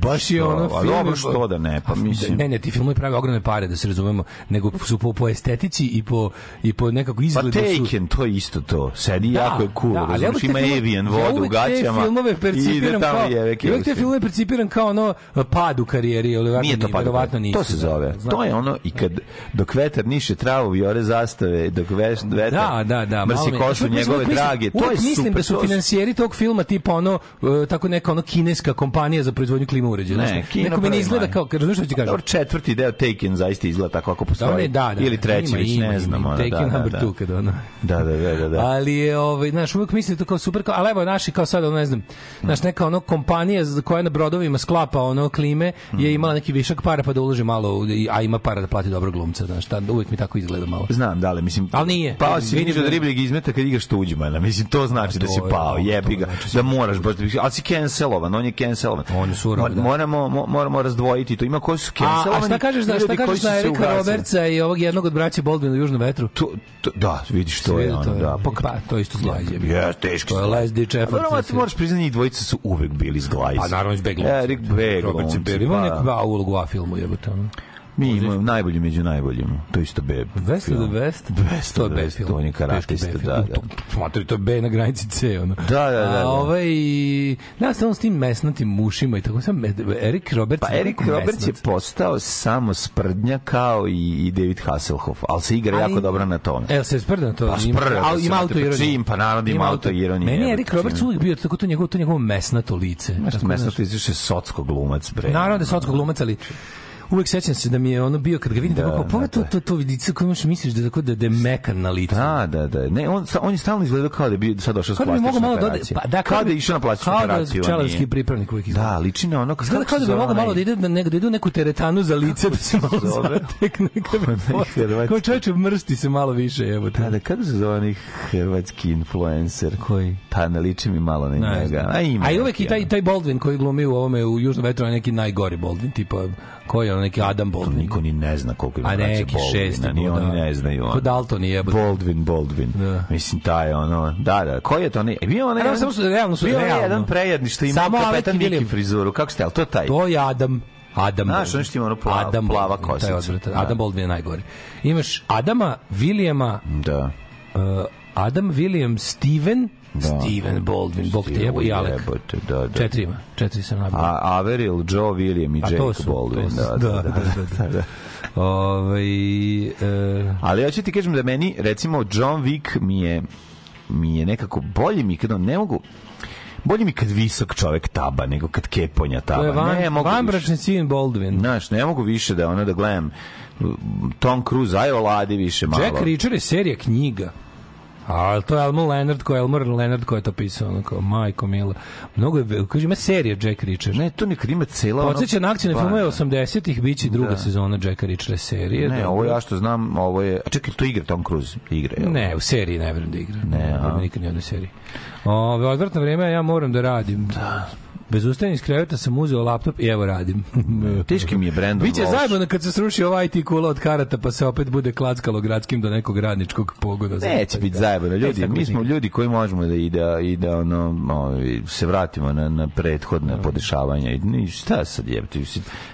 baš je ono... A Dobro, što da ne, pa mislim... Ne, ne, ti filmovi prave ogromne pare, da se razumemo, nego su po, po estetici i po, i po nekako izgledu pa, su... Taken, to je isto to. Sedi da, jako je da, cool, da, razumiješ, ima film, Avian vodu ja u gaćama. Ja filmove percipiram kao... Jeve, ja uvek te filmove percipiram kao ono uh, pad u karijeri, ali nije to pad, verovatno nisu. To se da. zove. Da, to je ono, i kad, dok vetar niše travu vjore ore zastave, dok veš, da, vetar da, da, da, mrsi košu njegove drage, to je super. da su finansijeri tog filma tipa ono, uh, tako neka ono kineska kompanija za proizvodnju klima uređaja. Ne, kino Neko mi ne izgleda kao, razumiješ što ti kažem? Četvrti deo Taken zaista 12. izgleda tako ako postoji. Da, da, da. Ili treći, već ne znam. Ima, da, take da, number da, two, kad Da, da, da, da, da. Ali je, ovaj, znaš, uvek mislim da to kao super, kao, ali evo, naši kao sad, ono, ne znam, znaš, neka ono kompanija koja na brodovima sklapa ono klime je mm. imala neki višak para pa da uloži malo, a ima para da plati dobro glumca, znaš, ta, uvek mi tako izgleda malo. Znam, da, ali mislim, ali nije. Pao si vidiš od da ribljeg izmeta kad igraš tuđmana, mislim, to znači da si pao, jebi ga, znači da moraš, baš, ali si cancelovan, on je cancelovan. On je surovan, da. Moramo, moramo razdvojiti to, ima koji su cancelovani. A, a šta kažeš, da, šta kažeš na Erika Robertsa i ovog jednog od braća Boldvina u Južnom vetru. To, to, da, vidiš, to je ono, to da, je, da. Pa, pa to isto zglajzje. Ja, teško. To je Leslie Jefferson. Pa Normalno da ti moraš priznati, njih dvojica su uvek bili zglajci. Pa naravno, iz Beglonca. Erik Beglonca. Pa. Ima neku ulogu a filmu, jebote. Ono. Mi imamo najbolji među najboljim. To je isto B. Best film. of the best. Best to je B film. On je karatista, da, da. Smatri to B na granici C, ono. Da, da, da. A da. ovaj, da, sa on s tim mesnatim mušima i tako sam, Erik Roberts. Pa Erik Roberts je postao samo sprdnja kao i, i David Hasselhoff, ali se igra ali, jako dobro na tome. Evo se sprda na to. Pa sprda. Ali pa da ima auto ironiju. Čim, pa naravno ima auto ironiju. Meni je Erik Roberts uvijek bio tako to njegovo, to njegovo mesnato lice. Mesnato lice je socko glumac, bre. Naravno da je socko glumac, ali uvek sećam se da mi je ono bio kad ga vidim da, tako, pogledaj da, da. to, to, to vidica koju imaš misliš da, tako, da, da mekan na licu. Da, da, da. Ne, on, on je stalno izgledao kao da bi bio sad došao s plastičnom da operacijom. malo pa, da, kao, kao da je išao na plastičnu operaciju. Kao da čelavski pripravnik uvek izgleda. Da, liči na ono... Izgleda kad bi mogao malo da ide, da, ne, da ide u neku teretanu za lice da se malo zatek pa nekada. Kao čoveče, mrsti se malo više. Evo, da, da, kako se zove onih hrvatski influencer? Koji? Pa ne liči mi malo na njega. A, ima a i uvek i taj, taj Baldwin koji glumi u ovome u Južnom vetru, neki najgori Baldwin, tipa Ko je on neki Adam Baldwin? To niko ni ne zna koliko ima A neki šest. Ni oni ne znaju. On. Ko Dalton je jebote. Baldwin, Baldwin. Da. Mislim, taj ono. Da, da. Ko je to? Ne? Bio onaj... Realno, samo su, realno su, bio realno. jedan prejedni što ima Samo kapetan Miki frizuru. Kako ste, ali to je taj? To je Adam. Adam Znaš, Baldwin. Znaš, ono plava, Adam, plava kosica. Taj odvrat, da. Adam Baldwin je najgori. Imaš Adama, Vilijama, da. Uh, Adam, William, Steven, da. Steven Baldwin, Bog te jebo i Alec. Jebote, da, da. Četiri ima, četiri sam nabavio. A Averil, Joe, William i pa Jake Baldwin. To su, da, da, da. da, da, da. da, da. Ove, ovaj, e... Ali ja ću ti kažem da meni, recimo, John Wick mi je, mi je nekako bolje mi kada ne mogu bolje mi kad visok čovek taba nego kad keponja taba. To je van, ne, mogu vanbračni sin Baldwin. Znaš, ne mogu više da ona da gledam Tom Cruise, aj oladi više malo. Jack Reacher je serija knjiga. A to je Elmer Leonard, ko je Elmer Leonard ko je to pisao, ono kao majko mila. Mnogo je, kaže ima serija Jack Reacher. Ne, to nek ima cela. Podseća na akcione filmove 80-ih, pa, da. biće druga da. sezona Jack Reacher serije. Ne, ovo ja što znam, ovo je, a čekaj, to igra Tom Cruise, igra je. Ne, u seriji ne verujem da igra. Ne, a... nikad nije u seriji. Ove, odvratno vreme, ja moram da radim. Da. Bez ustajanja iz kreveta sam uzeo laptop i evo radim. Teški mi je Brandon Biće Walsh. zajebano kad se sruši ovaj IT kula od karata pa se opet bude klackalo gradskim do nekog radničkog pogoda. Neće biti zajebano. Ljudi, mi smo ljudi koji možemo da ide, da, i ono, ovi, se vratimo na, na prethodne da. podešavanja. I, šta sad jebati?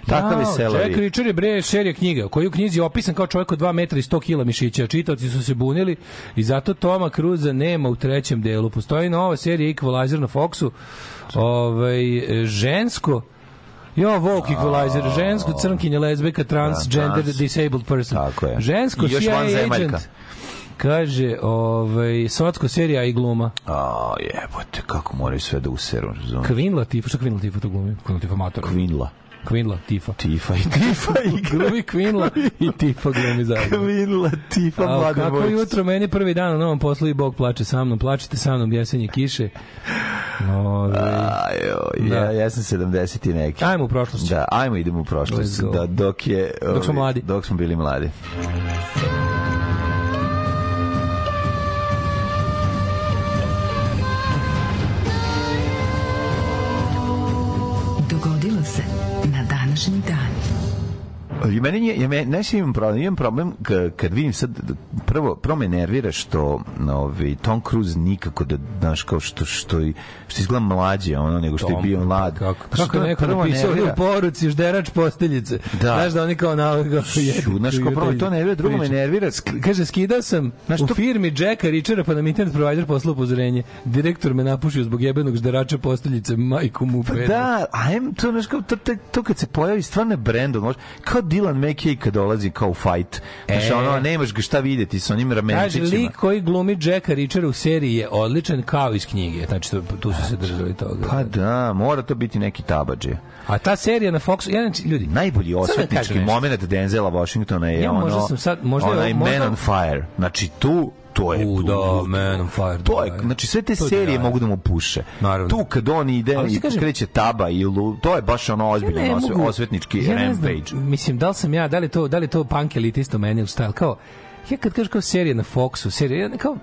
Takva no, vesela. Jack Richard je bre šerija knjiga, koji u knjizi je opisan kao čovjek od 2 metra i 100 kila mišića. Čitaoci su se bunili i zato Toma Cruza nema u trećem delu. Postoji nova serija Equalizer na Foxu Ovaj, žensko, Jo, Vogue Equalizer, žensko, crnkinje, lezbeka, transgender, da, trans. disabled person. Tako je. Žensko, I još CIA agent. Kaže, ovaj, svatko serija i gluma. A, jebote, kako moraju sve da useru, razumiješ? Kvinla Tifa, što Kvinla Tifa to glumi? Kvinla Tifa matora. Kvinla. Kvinla, Tifa. Tifa i Tifa i Glumi Kvinla i Tifa glumi zajedno. Kvinla, Tifa, mlada Kako vojčić. jutro, meni prvi dan na novom poslu i Bog plače sa mnom. Plačite sa mnom, jesenje kiše. Ove, Ajo, da. ja sam 70 i neki. Ajmo u prošlost. Da, ajmo idemo u prošlost. Da, dok, je, dok smo ovaj, mladi. Dok smo bili mladi. Mladi. I meni je, ja ne sam imam problem, imam problem kad vidim sad, prvo, prvo me nervira što ovi, ovaj, Tom Cruise nikako da, znaš, kao što, što, što izgleda mlađe, ono, nego što Tom, je bio mlad. Kako, kako, kako neko napisao u poruci, žderač posteljice. Da. Znaš da oni kao nalaga. Znaš, kao prvo to nervira, drugo me nervira. Kaže, skida sam znaš, u to... firmi Jacka Richera, pa nam internet provider poslao upozorenje. Direktor me napušio zbog jebenog žderača posteljice, majku mu. Pa da, ajem, to, znaš, kao, to, to, to, kad se pojavi stvarno brendom, može, kao Dylan McKay kad dolazi kao u fight. E. ono, nemaš ga šta videti sa onim ramenčićima. Kaže, lik koji glumi Jacka Richera u seriji je odličan kao iz knjige. Znači, tu su se znači, držali toga. Pa da, mora to biti neki tabađe. A ta serija na Foxu, ja znači, ljudi... Najbolji da osvetnički moment Denzela Washingtona je ja, ono... Možda sam sad, možda, onaj možda... Man on Fire. Znači, tu to je u, da, Man on Fire. To je, da, da. znači sve te serije da, mogu da mu puše. Naravno. Tu kad on ide i kažem, kreće taba i to je baš ono ozbiljno ja mogu, osvetnički ja rampage. mislim, da li sam ja, da li to, da li to punk elitista meni u style, kao, ja kad kažeš kao serije na Foxu, serije, kao,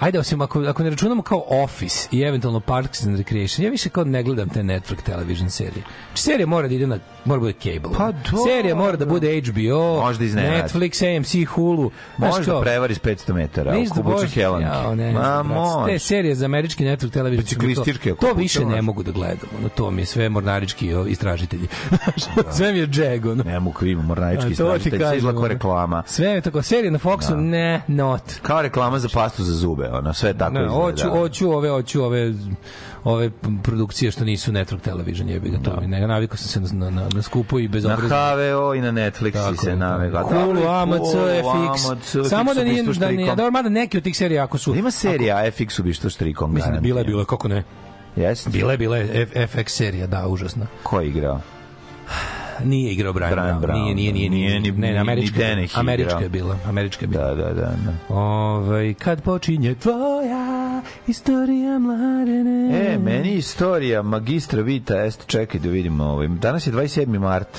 ajde, osim ako, ako ne računamo kao Office i eventualno Parks and Recreation, ja više kao ne gledam te network television serije. Či znači, serija mora da ide na, mora da bude cable. Pa do, serija mora da bude HBO, možda Netflix, AMC, Hulu. Možda kao, prevari s 500 metara, ne u da kubuću Helanke. Ja, ne, Ma, te serije za američki network television, pa to, to više ne mogu da gledam. Ono, to mi je sve mornarički istražitelji. Da. sve mi je džeg, ono. Ne mogu, ima mornarički istražitelji, sve izlako reklama. Sve je tako, serija na Foxu, ne, not. Kao reklama za pastu za zube ove, ono, sve tako ne, hoću hoću ove, hoću ove, ove produkcije što nisu network television, jebi ga to. Da. Ne, navikao sam se na, na, na skupu i bez obrazno. Na HVO i na Netflix tako, se da. navikao. Hulu, AMC, FX. Samo da nije, da nije, dobro, mada neki od tih serija ako su... Ima serija ako, FX u što štrikom. Mislim, da bila je, bila, kako ne. Jeste. Bila je, bila FX serija, da, užasna. Ko je igrao? Nije igrao Brian, Brian Brown. Brown. Nije, nije, nije, nije, nije, ne, američka, ni, ni američka je bila, američka je bila. Da, da, da. da. Ovaj kad počinje tvoja istorija mladene. E, meni istorija magistra Vita, est čekaj da vidimo, ovim. Ovaj, danas je 27. mart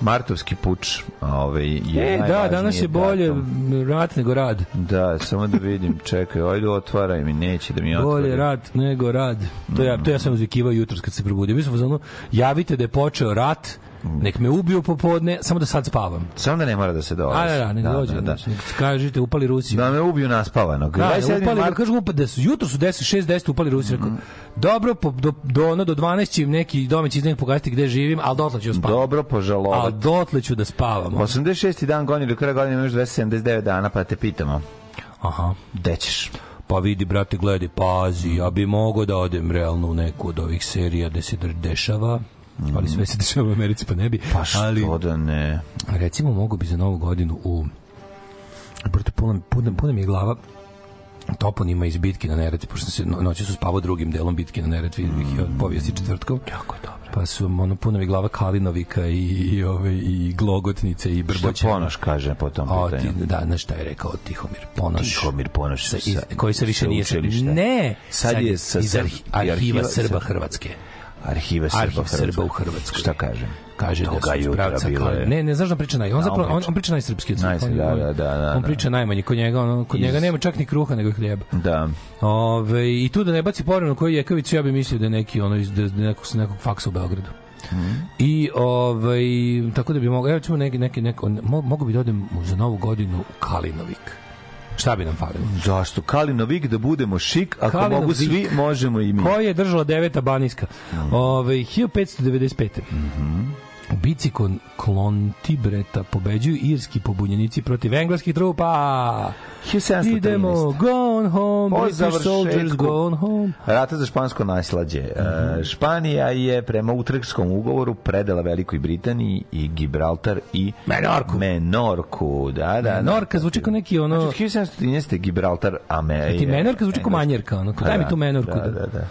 martovski puč ovaj, je e, da, danas je bolje datum. rat nego rad da, samo da vidim, čekaj, ajde otvaraj mi neće da mi otvori bolje rat nego rad to, ja, to ja sam mm. uzvikivao jutros kad se probudio mi smo ono, javite da je počeo rat Nek me ubiju popodne, samo da sad spavam. Samo da ne mora da se dolazi. A, da, da ne da, dođe. Da, da. Kažete, upali Rusiju. Da me ubiju naspavanog. Da, upali, mar... kažu, upali, da su, jutro su 10, 6, 10 upali Rusiju. Mm -hmm. Dobro, po, do, do, ono, do 12 će im neki domeć iz njih pokazati gde živim, ali dotle ću spavati. Dobro, požalovati. Ali dotle ću da spavam. 86. Da dan godine, do kraja godine imaš 279 dana, pa te pitamo. Aha. Gde ćeš? pa vidi brate gledaj pazi ja bi mogao da odem realno u neku od ovih serija gde se dešava Mm. Ali sve se dešava u Americi, pa ne bi. Pa što ali, da ne? Recimo, mogu bi za novu godinu u... Proto puna, puna, puna mi je glava toponima iz bitke na Neretvi, pošto se noći su spavao drugim delom bitke na Neretvi, mm. ih povijesti četvrtkom. Jako dobro. Pa su ono puno mi glava Kalinovika i, i, ove, i Glogotnice i Brboća. Šta Ponoš kaže po tom pitanju? O, ti, da, na šta je rekao Tihomir Ponoš. Tihomir Ponoš. Sa, iz, koji se više nije... Ne! Sad, sad je sa iz arhi, arhiva, arhiva Srba Hrvatske. Arhiva Srba, Srba u Hrvatskoj. Šta kažem? kaže da su pravca bile... Ne, ne znaš da priča naj. On da, zapravo on, on priča najsrpski. Naj, da, da, da, da, On priča da. najmanje kod njega, on, kod Iz... njega nema čak ni kruha nego hljeba. Da. Ove, i tu da ne baci porenu koji je Jekavić, ja bih mislio da je neki ono iz da, nekog nekog faksa u Beogradu. Mm I ovaj tako da bi mogao evo ćemo neki neki neko mogu bi da odem za novu godinu u Kalinovik. Šta bi nam falilo? Zašto? Kalinovik da budemo šik, ako Kalinov mogu svi, vik. možemo i mi. Ko je držala deveta Banijska? Mm. Ove, ovaj, 1595. Mhm. Mm Bici kon Klontibreta pobeđuju irski pobunjenici protiv engleskih trupa. 1713. Idemo, gone home, po British soldiers gone home. Rata za špansko naslađe. Mm e, -hmm. Španija je prema utrkskom ugovoru predala Velikoj Britaniji i Gibraltar i Menorku. Menorku, da, da. da. Menorka da, zvuči kao neki ono... Znači, 1713. Gibraltar, a me... Ti znači, Menorka zvuči e, kao manjerka, ono, daj da, mi tu da, Menorku. Da, da, da. da.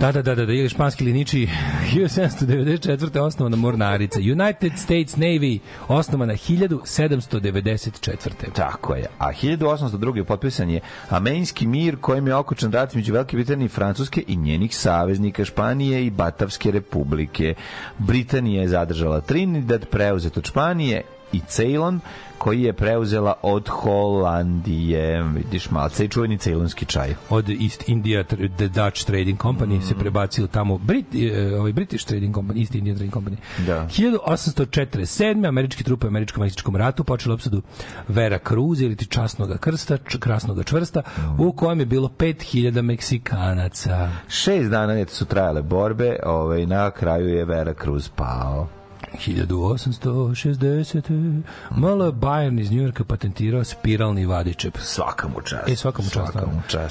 Da, da, da, da, da, ili španski liniči 1794. osnovana mornarica. United States Navy osnovana 1794. Tako je. A 1802. potpisan je Amenjski mir kojim je okučen rat među Velike Britanije i Francuske i njenih saveznika Španije i Batavske republike. Britanija je zadržala Trinidad, preuzet od Španije, i Ceylon, koji je preuzela od Holandije, vidiš malce, i čuveni cejlonski čaj. Od East India, the Dutch Trading Company, mm. se prebacio tamo Brit, e, ovaj British Trading Company, East India Trading Company. Da. 1847. američke trupe u američko-meksičkom ratu počeli opsadu Vera Cruz ili ti časnog krsta, krasnog čvrsta, mm. u kojem je bilo 5000 Meksikanaca. Šest dana su trajale borbe, ovaj, na kraju je Vera Cruz pao. 1860. Malo Bayern iz Njujorka patentirao spiralni vadičep. Svaka mu čast. E, svaka mu čast. Svaka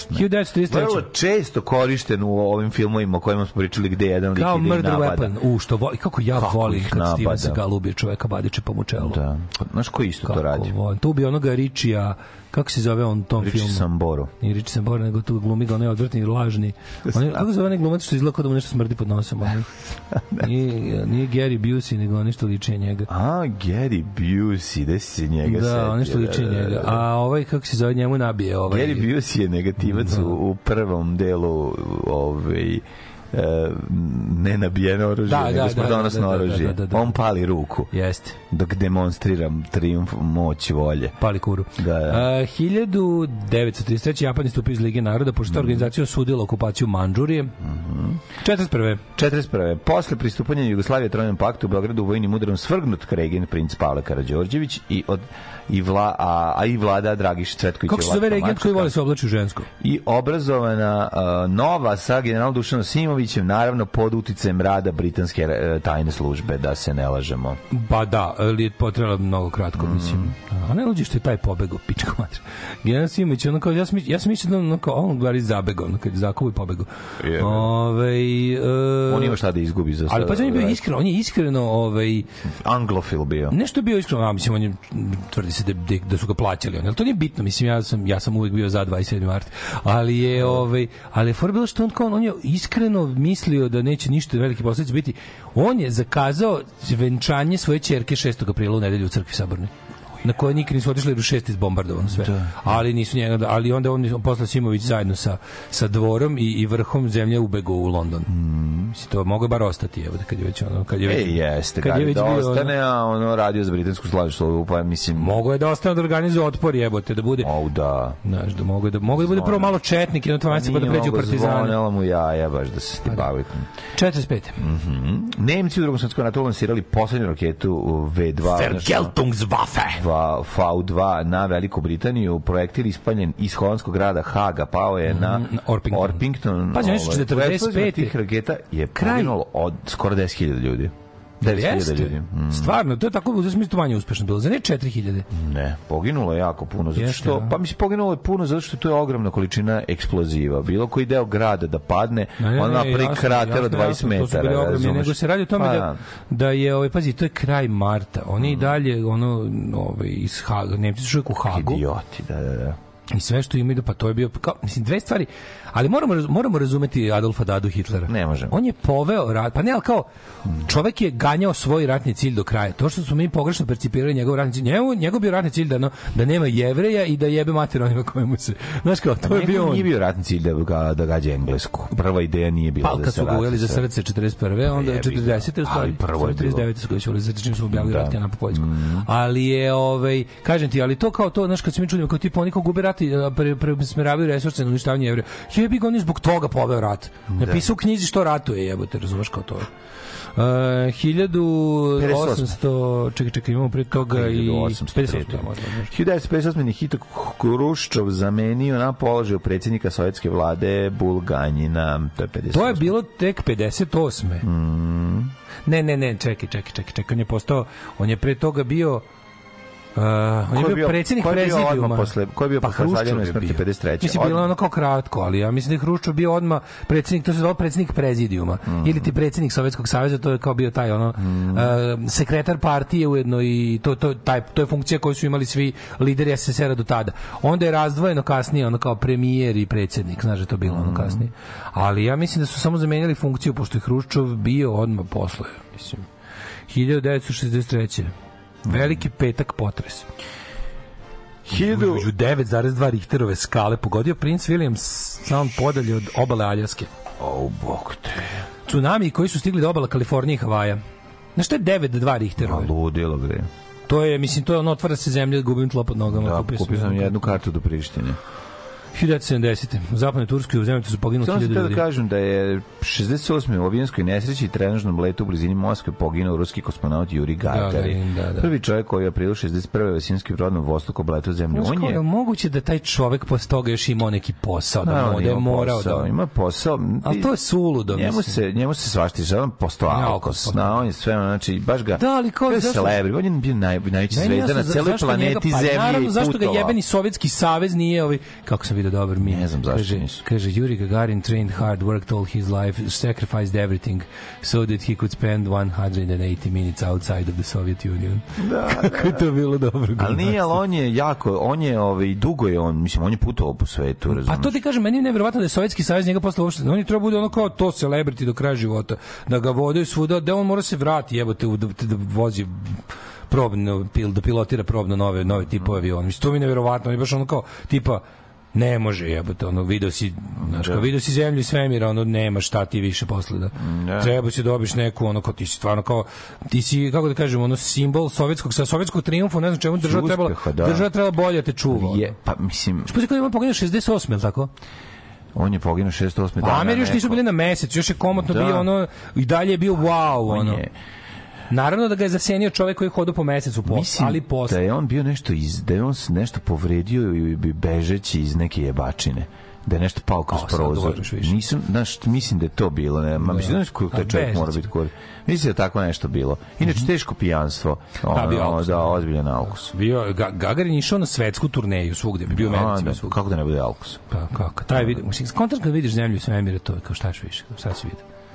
1933. Vrlo često korišten u ovim filmovima o kojima smo pričali gde jedan lik Kao ide i napada. Kao murder weapon. U, što vo... kako ja kako volim kad napada. Steven Seagal ubije čoveka vadičepom u čelu. Da. Pa, znaš ko isto kako to radi? Volim. To bi onoga Richija kako se zove on tom Richie filmu? Richie Samboro. Nije Richie Samboro, nego tu glumi ga onaj odvrtni, lažni. On je, kako zove onaj glumac što izgleda kao da mu nešto smrdi pod nosom? On je, da. nije, nije Gary Busey, nego oni što liče njega. A, Gary Busey, da si njega Da, setio, oni što da, liče da, njega. Da, da. A ovaj, kako se zove, njemu nabije ovaj. Gary Busey je negativac da. u, u prvom delu ovaj, E, nenabijeno oružje, da, nego da, smo da, da donosno da, da, da oružje. Da, da, da, da. On pali ruku. Jeste. Dok demonstriram triumf, moć, volje. Pali kuru. Da, da. A, 1933. Japan je stupio iz Lige naroda, pošto mm. organizacija osudila okupaciju Manđurije. Mm -hmm. 41. 41. Posle pristupanja Jugoslavije Trojnom paktu u Beogradu vojnim udarom svrgnut Kregin princ Pavle Karadžorđević i od i vla, a, a i vlada Dragiš Cvetković. Kako se zove regent koji voli se oblači žensko? I obrazovana uh, nova sa general Dušanom Simović Adamovićem, naravno pod uticajem rada britanske e, tajne službe, da se ne lažemo. Ba da, ali je potrebalo mnogo kratko, mm. mislim. A ne luđi što je taj pobegao, pička mater. General Simić, ono kao, ja sam, ja sam mislio da ono kao, on gvari zabegao, ono kad je zakovo i pobegao. Yeah. Ove, uh, e, on ima šta da izgubi za sada. Ali pa on je bio e. iskreno, on je iskreno ovaj, anglofil bio. Nešto je bio iskreno, a mislim, on je, tvrdi se da, da, da su ga plaćali, on, ali to nije bitno, mislim, ja sam, ja sam uvek bio za 27. mart, ali je, ovaj, ali je for bilo što on kao, on je iskreno mislio da neće ništa veliki posledice biti. On je zakazao venčanje svoje ćerke 6. aprila u nedelju u crkvi Sabornoj na koje nikad nisu otišli do šest izbombardovano sve. Da. Ali nisu njega, da, ali onda on posle Simović zajedno sa, sa dvorom i, i vrhom zemlje ubego u London. Mm. Si to mogu bar ostati, evo, kad je već ono, kad je već... E, jeste, kad, je da, već da bio, ostane, a ono radio za britansku slavištu, pa mislim... Mogu je da ostane da organizuje otpor, jebote, da bude... O, da. Znaš, da mogu da, mogu da bude prvo malo četnik, jedno tvanci, pa da pređe u partizane. Zvonela mu ja, ja baš da se ti bavi. 45. Mm -hmm. Nemci u drugom svetskom ratu lansirali poslednju raketu V2. Vergeltungswaffe! va, V2 na Veliku Britaniju, projektil ispaljen iz holandskog grada Haga, pao je na mm, Orpington. Orpington Pazi, nešto ovaj, 45. tih raketa je kraj od skoro 10.000 ljudi. Da li jeste? Ljudi. Da mm. Stvarno, to je tako, u smislu manje uspešno bilo. Za ne 4000? Ne, poginulo je jako puno. Zato što, jeste, da. pa mislim, poginulo je puno zato što to je ogromna količina eksploziva. Bilo koji deo grada da padne, ne, ne, on napravi krater od 20 jasno, metara. To ogromni, nego se radi o tome pa, da-, da, da je, ovaj, pazi, to je kraj marta. Oni mm. i dalje, ono, ovaj, iz Haga, Nemci su uvijek u Hagu. Idioti, da, da, da i sve što imaju pa to je bio kao mislim dve stvari ali moramo moramo razumeti Adolfa Dadu Hitlera ne možemo on je poveo rat pa ne al kao čovek je ganjao svoj ratni cilj do kraja to što smo mi pogrešno percipirali njegov ratni cilj njegov, njegov bio ratni cilj da no, da nema jevreja i da jebe mater onima kojemu se znaš kao to je bio on nije bio ratni cilj da ga, da gađa englesku prva ideja nije bila pa, da kad se su ga pa za srce 41. onda je 40. u stvari prvo je 39. su ga uveli za čim smo objavili da. rat na Poljsku mm. ali je ovaj kažem ti ali to kao to znaš kad se mi čudimo kao tipa oni kao gube rat prati, e, pre, preusmeravaju resurse na uništavanje jevreja. Jebi ga, on je zbog toga poveo rat. Da. Napisao u knjizi što ratuje, jebote, razumeš kao to. E, uh, 1800 čekaj čekaj imamo pre toga 1858, i 1958 je Hito Kruščov zamenio na položaju predsjednika sovjetske vlade Bulganjina to je 58 to je bilo tek 58 mm. ne ne ne čekaj čekaj čekaj čekaj on je postao on je pre toga bio Uh, on je bio, bio predsjednik prezidijuma. posle, ko je bio pa posle Zaljevne smrti 53. Mislim, bilo ono kao kratko, ali ja mislim da je Hruščov bio odma predsjednik, to se zove predsjednik prezidijuma. Mm. Ili ti predsjednik Sovjetskog saveza, to je kao bio taj ono, mm. uh, sekretar partije ujedno i to, to, taj, to je funkcija koju su imali svi lideri SSR-a do tada. Onda je razdvojeno kasnije, ono kao premijer i predsjednik, znaš da to bilo mm. ono mhm. kasnije. Ali ja mislim da su samo zamenjali funkciju, pošto je Hruščov bio odma posle, mislim. 1963. Veliki petak potres. 9,2 Richterove skale pogodio princ William sam podalje od obale Aljaske. O, oh, bog te. Tsunami koji su stigli do obala Kalifornije i Havaja. Na što je 9,2 Richterove? Ma, ludilo gre. To je, mislim, to je ono, otvara se zemlja, gubim tlo pod nogama. Da, kupio, kupio sam jednu kartu do Prištine. 1970. U zapadnoj Turskoj u zemlju su poginuli 1000 da ljudi. Samo da kažem da je 68. u avijanskoj nesreći i trenažnom letu u blizini Moskve poginuo ruski kosmonaut Juri da, da, Gagarin. Da, da, da. Prvi čovjek koji je aprilu 61. vesinski brod u Vostoku obletao zemlju. On je... je moguće da taj čovjek posle toga još imao neki posao, da, no, da je morao posao, da... Ima posao. Ali to je suludo, njemu mislim. Se, njemu se svašta izgleda, postao alkos. Na, on je sve, znači, baš ga... Da, ali kao... Zašto... Je celebri, on je bio naj, najveća zvezda na celoj planeti pa- zemlje i putovao. Naravno, zašto ga jebeni Sovjetski savez nije, ovaj, kako sam video da dobar mi. Ne znam zašto kaže, nisu. Kaže, Yuri Gagarin trained hard, worked all his life, sacrificed everything so that he could spend 180 minutes outside of the Soviet Union. Da, da Kako je da. to bilo dobro. Ali nije, ali on je jako, on je, ovaj, dugo je on, mislim, on je putovao po svetu, razumiješ? Pa to ti kažem, meni je nevjerovatno da je Sovjetski savez njega posle uopšte, on je treba bude ono kao to celebrity do kraja života, da ga vode svuda, da on mora se vrati, jebote, da, da vozi probno pil da pilotira probno nove nove tipove aviona. Mm. Mislim to mi je neverovatno, on je baš ono kao tipa ne može jebote ono video si znaš da. kao video si zemlju i svemir ono nema šta ti više posle da da. treba se da dobiš neku ono kao ti si stvarno kao ti si kako da kažem ono simbol sovjetskog sa sovjetskog trijumfa ne znam čemu država trebala da. država trebala bolje te čuva je pa mislim što se kao ima poginuo 68 je tako On je poginuo 68. Pa, dana. Ameri još nisu bili na mesec, još je komotno da. bio ono, i dalje je bio wow, on ono. Je, Naravno da ga je zasenio čovek koji je hodao po mesecu, po, Mislim ali posle. da je on bio nešto iz, da je on nešto povredio i bi bežeći iz neke jebačine da je nešto pao kroz da prozor. Nisam, znaš, mislim da je to bilo, ne, ma da. mislim da znaš koji taj čovjek mora biti kod. Mislim da je tako nešto bilo. Inače mhm. teško pijanstvo. Pa, ono, da, bio ono, da, ozbiljan alkus. Bio ga, Gagarin išao na svetsku turneju svugde, bi bio meni da, svugde. Kako da ne bude alkus? Pa kako? Taj vidi, mislim, kontakt kad vidiš zemlju i svemir, to je kao šta ćeš više, šta ćeš videti.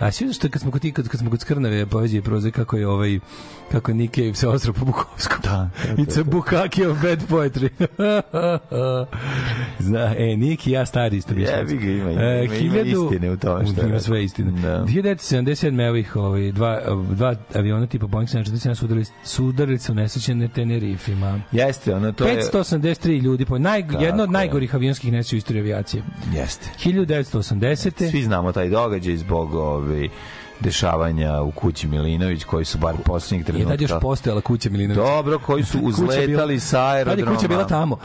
A sve što kad smo kod kad, kad smo kod Skrnave poveđe proze kako je ovaj kako Nike i se ostro po Bukovskom. Da. I ce Bukaki of bad poetry. Zna, e Nike ja stari isto mislim. Jebi ga ima. E, ima, ima, ima istine u tome što. Ima sve istine. Da. 1977 ovih ovaj dva dva aviona tipa Boeing 747 sudarili sudarili su udarili su nesrećene Tenerifima. Jeste, ono to je 583 ljudi po naj, Tako jedno od najgorih avionskih nesreća u istoriji avijacije. Jeste. 1980. Svi znamo taj događaj zbog ove ovaj, ove dešavanja u kući Milinović koji su bar poslednjih trenutka. Je tad još postojala kuća Milinović. Dobro, koji su uzletali sa aerodroma. Tad kuća bila tamo.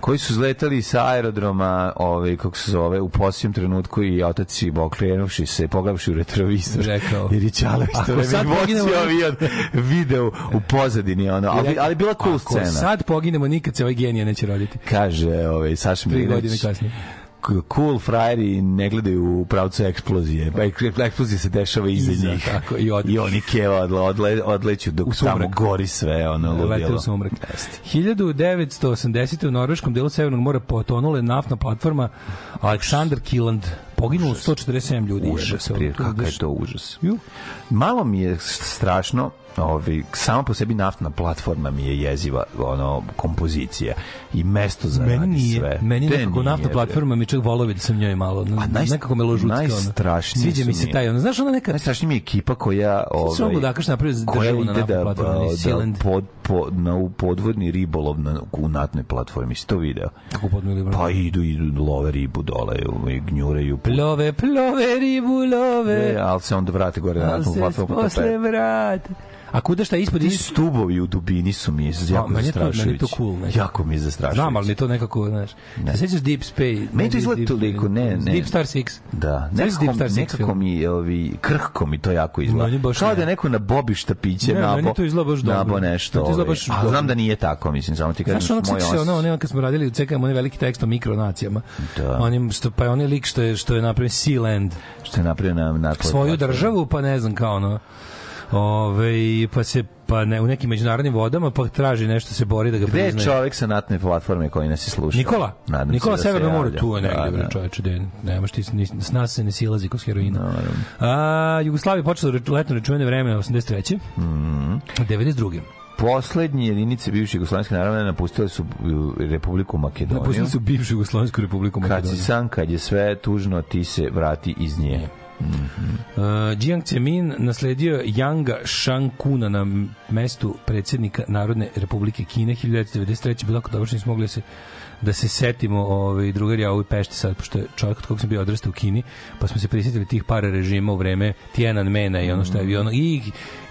Koji su uzletali sa aerodroma, ovaj, kako se zove, u poslednjem trenutku i otac i okrenuši se, pogledavši u retrovizor. Rekao. Jer je Čalo istoremen vocio avion video u pozadini. Ono, ali, ali bila cool ako scena. Ako sad poginemo, nikad se ovaj genije neće roditi. Kaže ovaj, Saša Milinović. 3 godine kasnije cool frajeri ne gledaju u pravcu eksplozije. Eksplozija se dešava iza, iza njih. Tako, i, od... I oni keva odle, odle, odleću dok tamo gori sve. Ono, ludilo. Lete u sumrak. 1980. u norveškom delu Severnog mora potonula je naftna platforma Aleksandar Kiland. Poginulo 147 ljudi. Užas, je, prijed, kakav je to užas. Malo mi je strašno, ovi, samo po sebi naftna platforma mi je jeziva ono, kompozicija i mesto za meni nije, sve. Meni Te nekako naftna platforma mi čak volovi da sam njoj malo. A naj, nekako me ložutska. Najstrašnije Sviđa mi se taj, ono, znaš ona neka... Najstrašnija mi je ekipa koja... Ovaj, Samo da kaš napravio državu na naftnu da, platformu. Da, da, da, da, da, da, da, po, na podvodni ribolov na, natnoj platformi. Si video? Kako podvodni Pa idu, idu, love ribu dole, i ovaj, gnjureju. Plove, plove ribu, love. E, ali se onda vrate gore na natnu platformu. Pa posle vrate. A kuda šta ispod... Ti stubovi u dubini su mi jako no, zastrašujući. Meni to cool. Nekako. Jako mi je zastrašujući. Znam, ali to nekako, znaš. Ne. Se sećaš Deep Space? Meni to izgleda toliko, ne, ne. Deep Star 6. Da. Nekako, Deep Star 6 nekako mi, ovi, krhko mi to jako izgleda. No, Kao da je neko na bobi štapiće, ne, nabo, meni to izgleda baš dobro. Nabo nešto. to izgleda baš dobro. A znam da nije tako, mislim, samo ti kažem znaš, onog moj os. Ono, ono, kad smo radili, čekam onaj veliki tekst o mikronacijama. Da. Onim, što, pa onaj lik što je, što je napravio Sealand. Što je napravio na, na svoju državu, pa ne znam, kao ono Ove, pa se pa ne, u nekim međunarodnim vodama pa traži nešto se bori da ga Gde priznaje. Gde je čovjek sa natne platforme koji nas je slušao? Nikola. Nadam Nikola da se da Severno more tu je negde, da, da. čoveče, da nemaš ti ni, s nas se ne silazi kod heroina. No, A Jugoslavija počela da letno rečuvene vreme 83. Mhm. 92 poslednje jedinice bivše Jugoslovenske naravno napustile su e, Republiku Makedoniju. Napustile su bivšu Jugoslovensku Republiku Makedoniju. Kad si sam, kad je sve tužno, ti se vrati iz nje. Mm -hmm. uh, Jiang Zemin nasledio Yanga Shankuna na mestu predsednika Narodne republike Kine 1993. Bilo ako dobro što nismo mogli da se da se setimo ovaj drugari ja ovaj pešti sad pošto je čovjek od kog sam bio odrastao u Kini, pa smo se prisetili tih par režima u vreme Tiananmena i ono što je bio ono i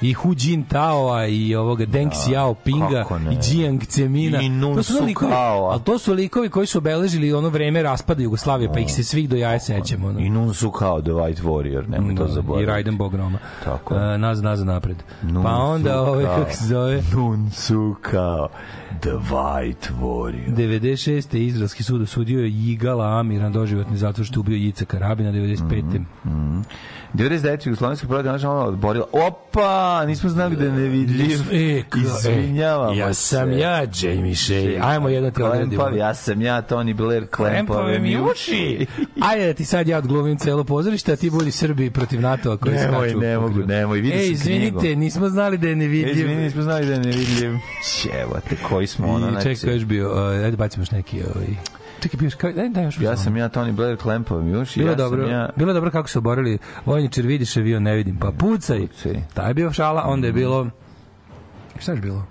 i Hu Jintaoa i ovog Deng da, Xiaopinga i Jiang Zemina. I to su likovi, al to su likovi koji su obeležili ono vreme raspada Jugoslavije, pa ih se svih do jaja sećamo. Ono. I Nun su kao The White Warrior, nemoj to zaboravi da, I Raiden Bogroma Roma. Tako. Uh, e, nazad, napred. pa onda ovaj kako se zove? Nun su kao The White Warrior. 96 1996. Izraelski sud osudio je Jigala Amira doživotni zatvor što ubio Jica Karabina 95. Mm -hmm. Mm -hmm. 99. Jugoslovenska prodaja naša odborila. Opa, nismo znali da je nevidljiv. E, e Izvinjavam ja se. sam ja, Jamie Shea. Ajmo jedno te Klempav, ja sam ja, Tony Blair, Klempave mi uši. Ajde da ti sad ja odglumim celo pozorište, a ti bolji Srbi protiv nato koji se Nemoj, ne mogu, nemoj, vidi Ej, izvinite, knjigu. nismo znali da je nevidljiv. Izvinite, nismo znali da je nevidljiv. Čevo da te, koji smo ono... I znači- čekaj, bio, uh, ajde bacimo još neki ovaj... Uh, čekaj, biš, kaj, daj, daj još. Ja sam ja Tony Blair klempavam još. Bilo ja dobro, ja... bilo dobro kako su oborili. Vojničar vidiš avion, ne vidim. Pa pucaj. pucaj. Taj je bio šala, onda je bilo... Šta je bilo?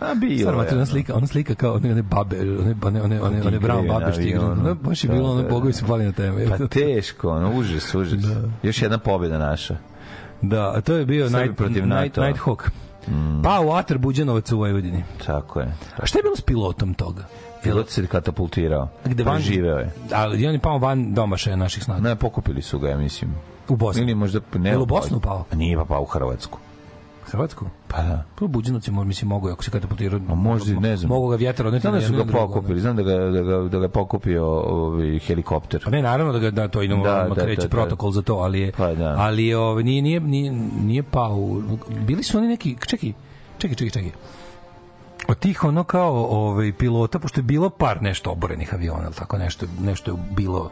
A bio. Stvarno, ona slika, ona slika kao one, one babe, one, one, one, one, one brown babe što igra. Ono, baš je da, bilo, ono, da, bogovi da. su pali na tebe. Pa teško, ono, užas, užas. Da. Još jedna pobjeda naša. Da, a to je bio Night, protiv Night, Hawk. Mm. Pa u Atar Buđanovac u Vojvodini. Tako je. Tako. A šta je bilo s pilotom toga? pilot se katapultirao. Gde van, Preživeo je. Ali i on je pao van domašaja naših snaga. Ne, pokupili su ga, ja mislim. U Bosnu. Ili možda ne. Jel u Bosnu pao? Nije pa pao u Hrvatsku. Hrvatsku? Pa da. Pa Buđinoci možda mislim mogu ako se katapultirao. A možda ne znam. Mogu ga vjetar odneti. Znam da su ga pokupili, znam da ga da ga da ga pokupio ovaj helikopter. Pa ne, naravno da ga da to idemo da, da, kreće da, da, protokol za to, ali je pa, da. ali je ovaj nije nije nije, nije pao. Bili su oni neki čekaj. Čekaj, čekaj, čekaj od tih ono kao ovaj pilota pošto je bilo par nešto oborenih aviona al tako nešto nešto je bilo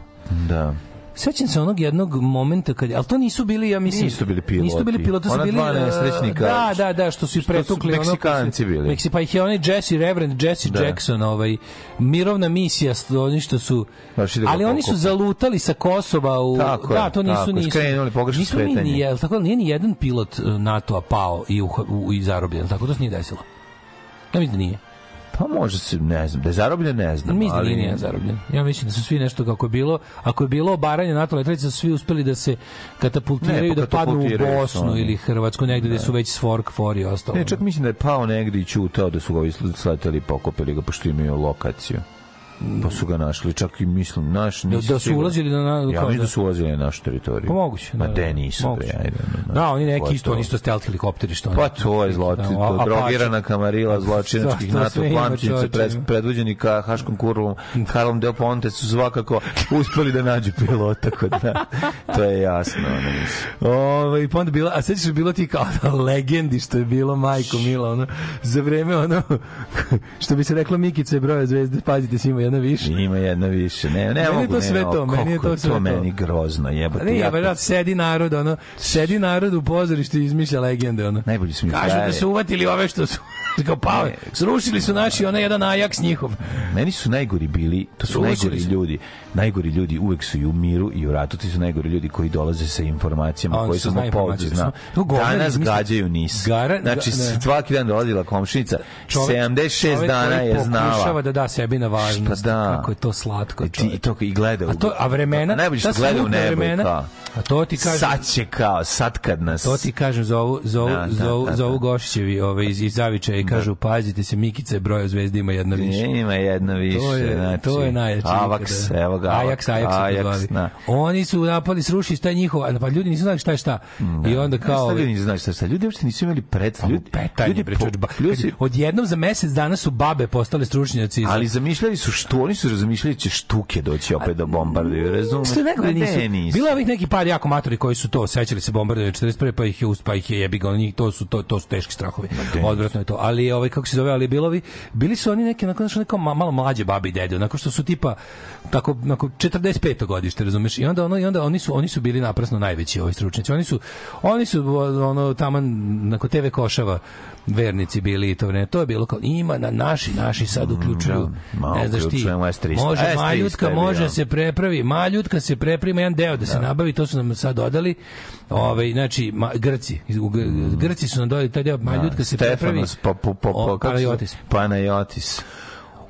da Sećam se onog jednog momenta kad al to nisu bili ja mislim nisu bili piloti. Nisu bili piloti, su bili dva e, nesrećnika. Da, da, da, što su ih pretukli ono Meksikanci bili. Meksi pa ih je onaj Jesse Reverend Jesse da. Jackson ovaj mirovna misija oni što su znači, da ali oni su zalutali sa Kosova u tako, da to nisu tako, nisu skrenuli pogrešno svetanje. Nisu ni jel tako nije ni jedan pilot e, NATO-a pao i u, u, i zarobljen. Tako to se nije desilo. Ja mislim da nije. Pa može se, ne znam, da je zarobljen, ne znam. Mislim da ali... da nije zarobljen. Ja mislim da su svi nešto kako je bilo. Ako je bilo obaranje NATO letelica, su svi uspeli da se katapultiraju, ne, pa da padnu u Bosnu oni. ili Hrvatsku, negde ne. gde da. su već svork, fori i ostalo. Ne, čak mislim da je pao negde i čutao da su ga sleteli i pokopili ga, pošto imaju lokaciju. Pa su ga našli, čak i mislim, naš nisu... Da, da su ulazili na... na ja mislim da, da su ulazili na našu teritoriju. Pa moguće. Da, Ma de nisu, moguće. bre, ajde. Na, da, oni neki isto, oni isto stealth helikopteri što... Pa oni Pa to je zloti, da, pa drogirana kamarila zločinačkih NATO plamčinica pred, predvođeni ka Haškom kurlom, Karlom de Ponte su svakako uspeli da nađu pilota kod da. to je jasno, ono mislim. Ovo, i pa onda bila, a sećaš bilo ti kao da legendi što je bilo, majko mila, ono, za vreme ono, što bi se reklo Mikice broje zvezde, pazite, svima jedna jedna više. Ima jedna više. Ne, ne meni mogu. to sve ne, to, meni je to sve to. meni grozno, jebote. Ne, ja verovatno sedi narod, ono, sedi narod u pozorištu i izmišlja legende, ono. Najbolji su mi Kažu da su uvatili ove što su Kao pao, srušili su naši onaj jedan Ajax njihov. Meni su najgori bili, to su Srušili najgori su. ljudi. Najgori ljudi uvek su i u miru i u ratu, ti su najgori ljudi koji dolaze sa informacijama koji su samo znaju pođe informacije, zna. su- To Danas gađaju nis. Gara- znači, ga- da, da. svaki dan dolazila komšinica, Čovek- 76 čovek dana je znala. Pokušava da da sebi na važnost. Pa da. Kako je to slatko. I, ti, to, I gleda u... A, to, a vremena, Najbolje što gleda u nebo i kao... a to ti kažem, Sad će kao, sad kad nas... to ti kažem za ovu, za ovu, da, za za ovu Gošićevi, ovaj, iz, iz zavičaja i da. kažu, pazite se, Mikica je broja zvezda, ima jedna više. E, ima jedna više. To je, znači, to je znači, najjače. Da. Avaks, kada, evo ga. Ajax, Ajax, Ajax, na. Da. Oni su napali, srušili šta je njihova, pa ljudi nisu znali šta je šta. Da. I onda kao... Šta ljudi nisu šta je šta? Ljudi uopšte nisu imali predstavu. Pa ljudi, ljudi, pričaju po, ljudi, odjednom za mesec danas su babe postale stručnjaci. Iz... Ali zamišljali su što, oni su razmišljali će štuke doći opet da bombarduju, razumeš? Što nego nisu. Bilo je ovih neki par jako matori koji su to sećali se bombardovanja 41. pa ih je uspa pa ih je jebi ga, oni to su to to su teški strahovi. Odvratno je to. Ali ali ovaj kako se zove, ali bilovi, bili su oni neki nakon što neka malo mlađe babi i dede, onako što su tipa tako nakon 45. godište, razumeš? I onda ono i onda oni su oni su bili naprasno najveći ovi stručnjaci. Oni su oni su ono taman nakon TV Košava vernici bili i to ne to je bilo kao ima na naši naši sad mm, uključuju mm, ne znaš ti može e, S300 maljutka je može se prepravi maljutka se preprima jedan deo da se da. nabavi to su nam sad dodali ovaj znači ma, Grci u mm. Grci su nam dodali taj deo maljutka da, se Stefanos prepravi po, po, po, Panajotis. Panajotis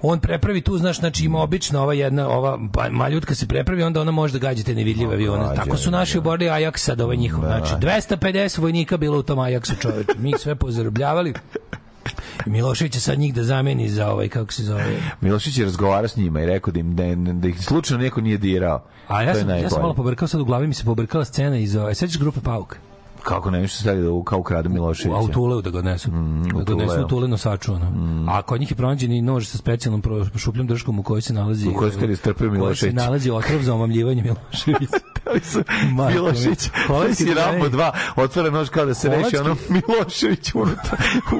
on prepravi tu, znaš, znači ima obično ova jedna, ova pa, maljutka se prepravi, onda ona može da gađate nevidljive avione. Tako su da, naši oborili da. Ajaksa, sad ovaj njihov. Da. Znači, 250 vojnika bilo u tom Ajaxu čoveče. Mi ih sve pozarobljavali. Milošević je sad njih da zameni za ovaj, kako se zove. Milošević je razgovarao s njima i rekao da, im, da, da ih slučajno neko nije dirao. A ja sam, ja sam malo pobrkao, sad u glavi mi se pobrkala scena iz, e, sećaš grupe Pauk? Kako ne što stavili da u, kao ukradu Miloševića? U, u da ga nesu. Mm, da ga nesu u Tule nosaču. Ono. Mm. A kod njih je pronađen i nož sa specijalnom pro, šupljom držkom u kojoj se nalazi... U kojoj ste li strpio Milošević? U kojoj se nalazi otrov za omamljivanje Miloševića. Milošević, Hvala si Rambo 2, otvara nož kao da se reši ono Milošević unutra u,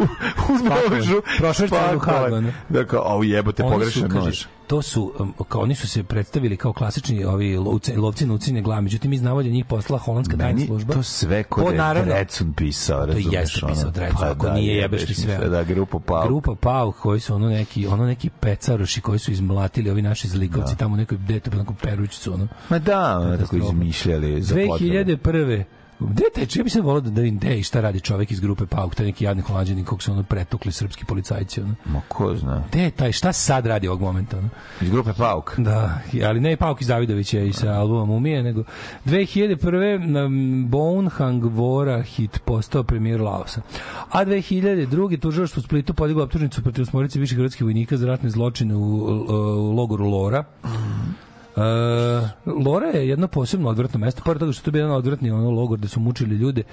u nožu. Prošvrcano u Da Dakle, au jebote, pogrešan nož to su um, kao oni su se predstavili kao klasični ovi lovci lovci na glave međutim mi znamo njih posla holandska tajna služba to sve ko je naravno, Drecun pisao razumeš to jeste pisao Drecun pa, ako da, nije jebeš ti sve da grupa Pau grupa Pauk koji su ono neki ono neki pecaroši koji su izmlatili ovi naši zlikovci da. tamo nekoj dete bilo neku peručicu ono ma da ono tako izmišljali za 2001 Gde taj, ja bi se volao da, da vidim gde i šta radi čovjek iz grupe Pauk, taj neki jadni holanđanin kog su ono pretukli srpski policajci. Ono. Ma ko zna. Gde taj, šta sad radi ovog momenta? Ono? Iz grupe Pauk? Da, ali ne Pauk iz Davidovića i sa albumom Umije, nego 2001. na Bonhang Vora hit postao premijer Laosa. A 2002. tužilaštvo u Splitu podiglo optužnicu protiv smorice više hrvatskih vojnika za ratne zločine u, u, u logoru Lora. Mm Uh, Lora je jedno posebno odvratno mesto, pored toga što to je jedan odvratni ono logor da su mučili ljude.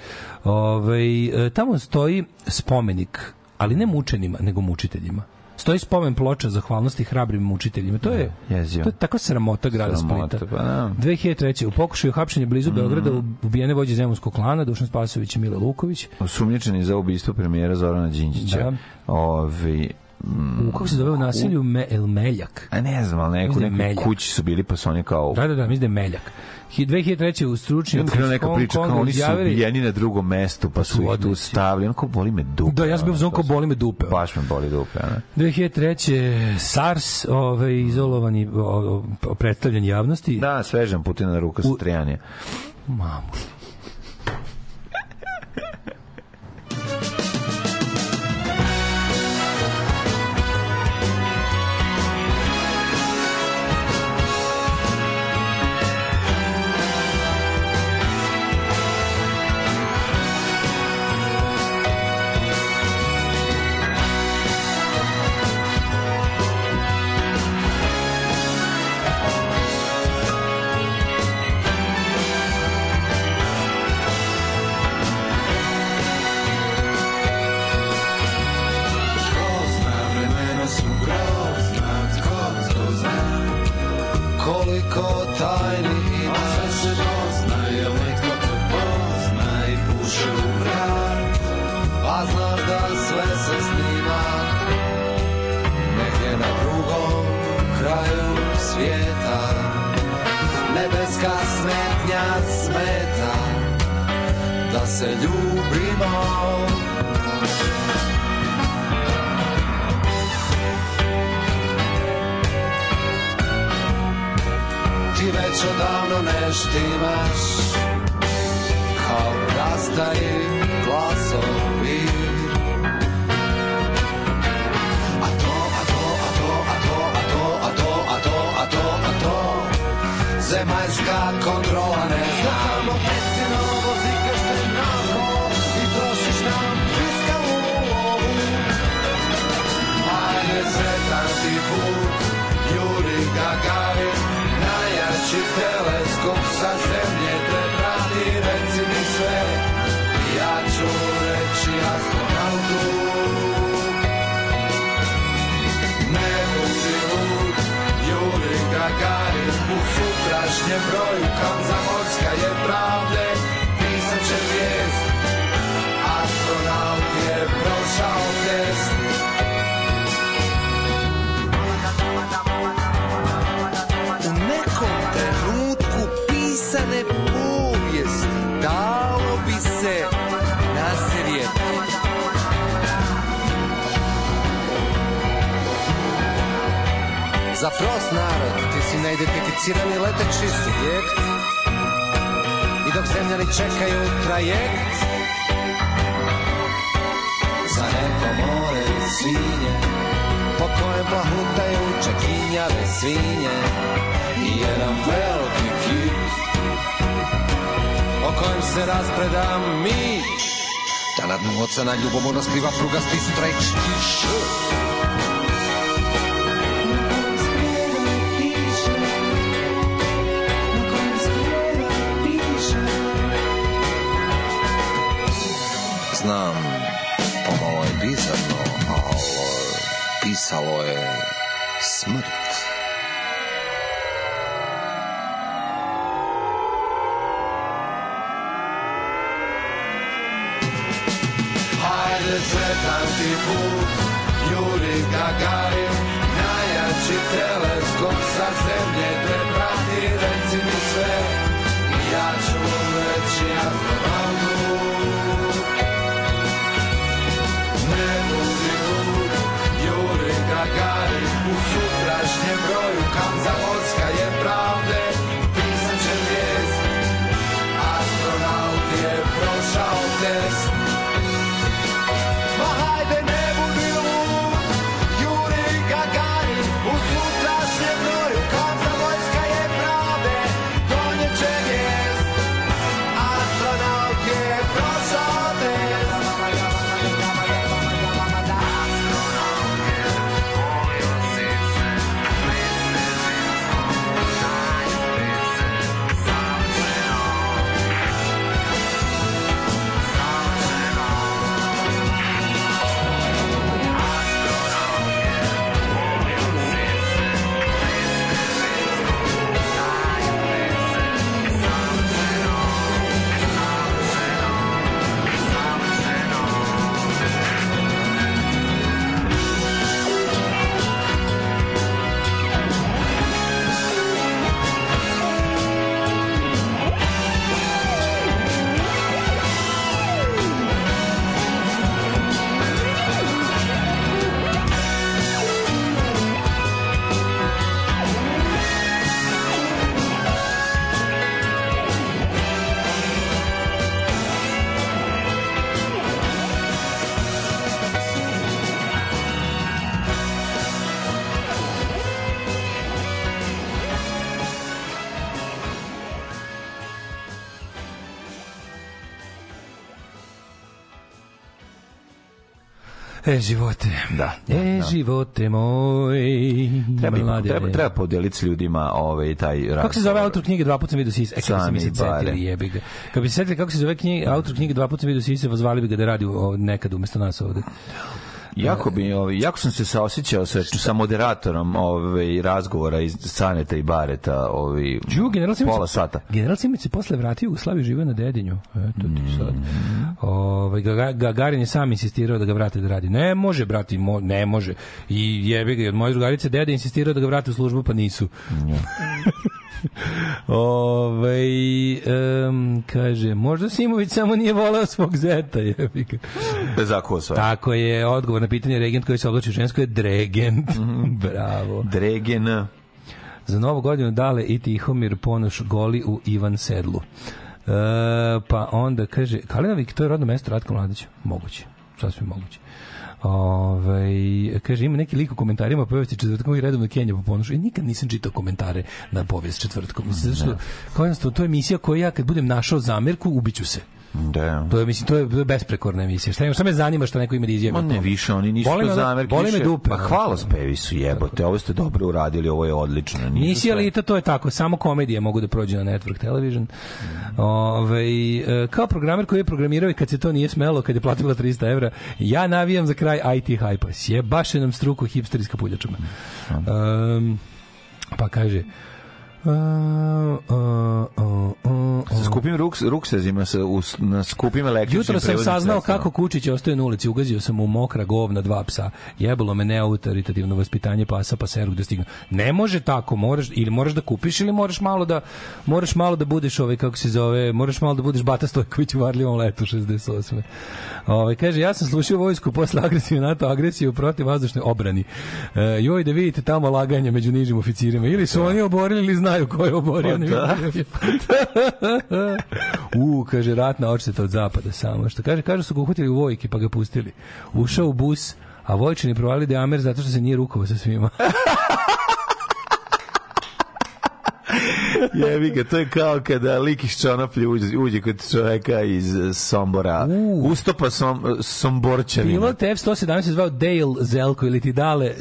Ove, ovaj, tamo stoji spomenik, ali ne mučenima, nego mučiteljima stoji spomen ploča zahvalnosti hrabrim mučiteljima. To je, da, Jezio. to je tako sramota grada sramota, Splita. 2003. Pa da. u pokušaju hapšenja blizu mm. Beograda ubijene vođe Zemunskog klana Dušan Spasović i Mile Luković. Osumnjičeni za ubistvo premijera Zorana Đinđića. Da. Ovi, u kako se zove u naselju Me, El Meljak. A ne znam, al neku neku kući su bili pa su oni kao Da, da, da, mislim da je Meljak. 2003. u stručnju onda neka priča kao oni su ubijeni na drugom mestu pa su ih tu stavili onako boli me dupe da ja sam bio zvon kao boli me dupe baš me boli dupe ne? 2003. SARS ovaj, izolovani predstavljen javnosti da svežan Putina ruka sa trijanije mamu prost narod, ti si neidentificirani leteći subjekt I dok zemljani čekaju trajekt Za neko more svinje Po kojem plahutaju čekinjave svinje I jedan veliki kit O kojem se raspreda mi Da nad oca na ljubomorno skriva prugasti streč Š smothered. E, živote. Da. da e, da. živote moj. Treba, mlade, treba, treba podeliti s ljudima ovaj, taj rak. Kako se zove autor knjige Dva puta sam vidio sise? E, kako se se setili, jebi ga. Kako bi se setili kako se zove knjige, autor knjige Dva puta sam vidio sise, pozvali bi ga da radi o, nekad umesto nas ovde. Jako bi, da. ovaj, jako sam se saosećao sa sa moderatorom ovaj razgovora iz Saneta i Bareta, ovaj Ju, general Simić, sata. General Simic se posle vratio u Jugoslaviju, živa na Dedinju. Eto ti sad. Mm. Ovaj Gagarin je sam insistirao da ga vrate da radi. Ne može, brati, mo, ne može. I jebi ga, od moje drugarice deda insistirao da ga vrate u službu, pa nisu. Mm. Ove, ovaj, um, kaže, možda Simović samo nije voleo svog zeta. Jebika. Bez akosa. Tako je, odgovor na pitanje regent koji se oblači u žensko je dregent. Mm -hmm. Bravo. Dregena. Za novu godinu dale i Tihomir Ponoš goli u Ivan Sedlu. E, pa onda kaže, Kalinović, to je rodno mesto Ratka Mladića? Moguće, sasvim moguće. Ove, ovaj, kaže, ima neki lik u komentarima povijesti četvrtkom i redovno Kenja po ponošu. I e, nikad nisam čitao komentare na povijest četvrtkom. Zato što, da. kao jednostavno, to je emisija koja ja kad budem našao zamerku, ubiću se. Da. To je mislim to je, to je besprekorna emisija. Šta, šta me zanima što neko ima da izjavi. Ma ne više, oni nisu boli zamerke. Boli me dupe. Pa hvala spevi su jebote. Ovo ste dobro uradili, ovo je odlično. Nisu Nisi ali elita, to je tako. Samo komedije mogu da prođu na Network Television. Mm. Ovaj e, kao programer koji je programirao i kad se to nije smelo, kad je platila 300 evra, ja navijam za kraj IT hype-a. Sjebaše nam struku hipsterska puljačama. Um, mm, da. pa kaže, Sa skupim ruks, ruksezima sa, u, na skupim električnim Jutro sam saznao kako Kučić ostaje na ulici. Ugazio sam u mokra govna dva psa. Jebalo me neautoritativno vaspitanje pasa pa seru gde da stignu. Ne može tako, moraš ili moraš da kupiš ili moraš malo da moraš malo da budeš ovaj kako se zove, moraš malo da budeš Bata Stojković u varljivom letu 68. Ovaj kaže ja sam slušao vojsku posle agresije NATO agresije u protivvazdušnoj obrani. E, joj da vidite tamo laganje među nižim oficirima ili su da. oni oborili ili zna znaju ko je oborio. Pa, da. u, kaže, ratna očeta od zapada samo. Što kaže, kaže su ga uhvatili u vojke pa ga pustili. Ušao u bus, a Vojčin je provalio da je Amer zato što se nije rukovao sa svima. Jevi ga, to je kao kada lik iz Čonoplje uđe, uđe kod čoveka iz eh, Sombora. Uh. Ustopa som, eh, Somborčanina. Pilot F-117 se zvao Dale Zelko ili ti Dale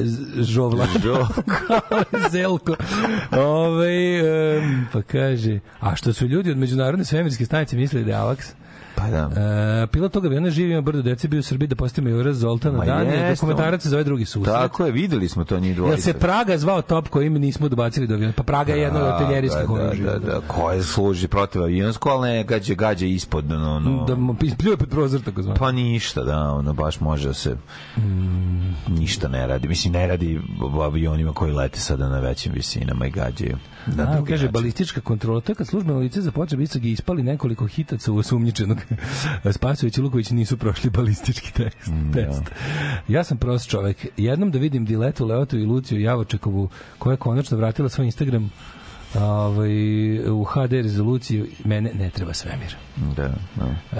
Žovla. Žovko. Zelko. Ove, um, pa kaže, a što su ljudi od Međunarodne svemirske stanice mislili da je Alaks? Pa da. E, pilot toga aviona živi na brdo dece bio u Srbiji da postaje majora Zoltana Ma Dan, je dokumentarac za ovaj drugi susret. Tako je, videli smo to njih dvojice. Jel se Praga zvao top mi nismo dobacili do aviona? Pa Praga je jedna od artiljerijskih oružja. Da, da, da, da, da, koje služi protiv avionsko, ali ne gađe, gađe ispod. No, no. Da, pljuje pod prozor, tako zvano. Pa ništa, da, ono baš može da se mm. ništa ne radi. Mislim, ne radi avionima koji lete sada na većim visinama i gađaju. Da, A, kaže, način. balistička kontrola, to je kad službeno lice za potrebe istrage ispali nekoliko hitaca u osumnjičenog. Spasović i Luković nisu prošli balistički tekst, mm, da. test. Ja. ja sam prost čovek. Jednom da vidim Diletu, Leotu i Luciju Javočekovu, koja je konačno vratila svoj Instagram ovaj, u HD rezoluciju mene ne treba svemir. Da, da.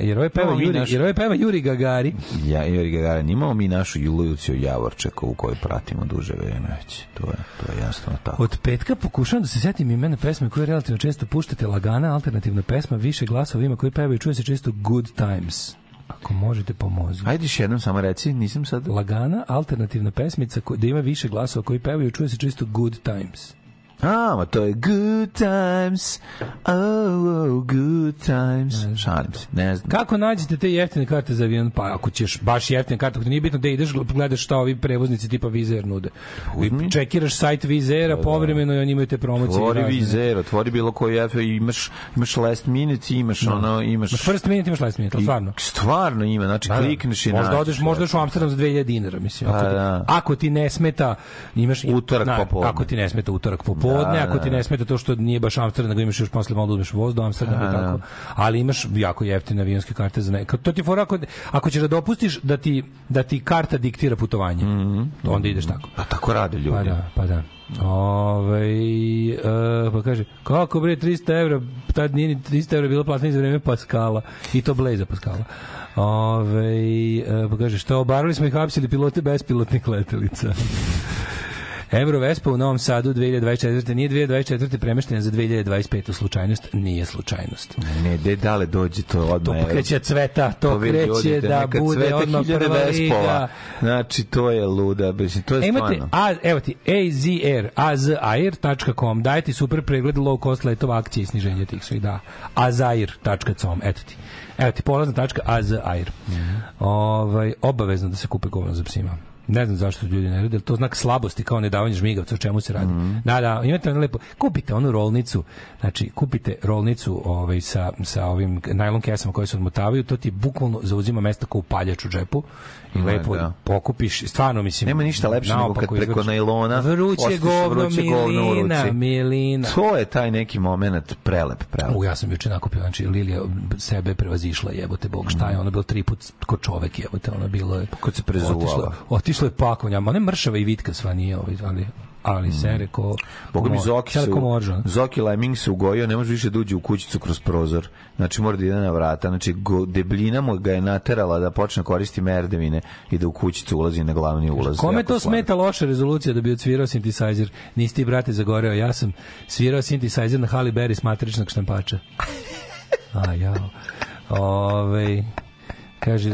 E, jer ovaj peva, Juri, naš... jer ovaj peva Juri Gagari. Ja, Juri Gagari, imamo mi našu Julijuciju Javorčekovu kojoj pratimo duže vreme već. To je, to je jasno tako. Od petka pokušavam da se setim imena pesme koje relativno često puštate, lagana alternativna pesma, više glasova ima koji pevaju, čuje se često Good Times. Ako možete, pomozi. Ajde još jednom samo reci, nisam sad... Lagana, alternativna pesmica da ima više glasova koji pevaju, čuje se često Good Times. A, ma to je Good Times, oh, oh Good Times. Ne, Šalim se, ne znam. Kako nađete te jeftine karte za avion? Pa ako ćeš baš jeftine karte, ako nije bitno da ideš, gledaš šta ovi prevoznici tipa Vizer nude. I čekiraš sajt Vizera da, da. povremeno i oni imaju te promocije. Otvori Vizer, otvori bilo koji F, imaš, imaš last minute, imaš no. Da. ono, imaš... Ma first minute, imaš last minute, stvarno. Stvarno ima, znači da, klikneš i možda odeš, možda odeš u Amsterdam za 2000 dinara, mislim. Ako, pa ti, ako ti ne smeta, imaš... Utorak popodne. Ako ti ne smeta utorak popodne popodne, da, ako da, ti da. ne smeta to što nije baš Amsterdam, nego imaš još posle malo da uzmeš voz do Amsterdama i tako. Ali imaš jako jeftine avionske karte za neka. To ti fora ako, ako ćeš da dopustiš da ti, da ti karta diktira putovanje, mm -hmm. onda ideš tako. Pa tako rade ljudi. Pa da, pa da. Ove, e, pa kaže, kako bre, 300 € tad nije 300 € bilo platna za vreme Paskala, i to Bleza Paskala. Ove, e, pa kaže, što obarali smo ih hapsili pilote bespilotnih letelica. Euro Vespa u Novom Sadu 2024. Nije 2024. premeštena za 2025. Slučajnost nije slučajnost. Ne, ne, dale dođe to odmah. To pokreće cveta, to, to pa kreće da bude odmah prva liga. Znači, to je luda. To je e, imate, stvarno. A, evo ti, AZR, azair.com, daje ti super pregled low cost letova akcije i sniženje tih su i da. azair.com, eto ti. Evo ti polazna tačka azair. Mm -hmm. Ovaj, obavezno da se kupe govno za psima. Ne znam zašto ljudi ne rade, to znak slabosti kao nedavanje žmigavca, o čemu se radi. Mm -hmm. Da, da, imate ono lepo, kupite onu rolnicu, znači kupite rolnicu ovaj, sa, sa ovim najlon kesama koje se odmotavaju, to ti bukvalno zauzima mesta kao upaljač u džepu i lepo da. pokupiš. Stvarno, mislim... Nema ništa lepše nego kad preko izvrči. najlona vruće govno, vruće govno u ruci. Milina. To je taj neki momenat prelep, prelep. U, ja sam juče nakupio, znači Lilija sebe prevazišla, jebote bog, šta je, mm. ona bila tri put ko čovek, jebote, ona bila je... Kad se prezuvala. Otišla, otišla je pakovnja, ma ne mršava i vitka sva nije, ovaj, ali ali mm. sere ko... Boga mi Zoki, se, Zoki Leming se ugojio, ne može više da uđe u kućicu kroz prozor. Znači, mora da ide na vrata. Znači, go, debljina mu ga je naterala da počne koristi merdevine i da u kućicu ulazi na glavni ulaz. Kome to smeta loša rezolucija da bi odsvirao synthesizer? Nisi ti, brate, zagoreo. Ja sam svirao synthesizer na Halle Berry s matričnog štampača. A, jao. Ove, Kaže,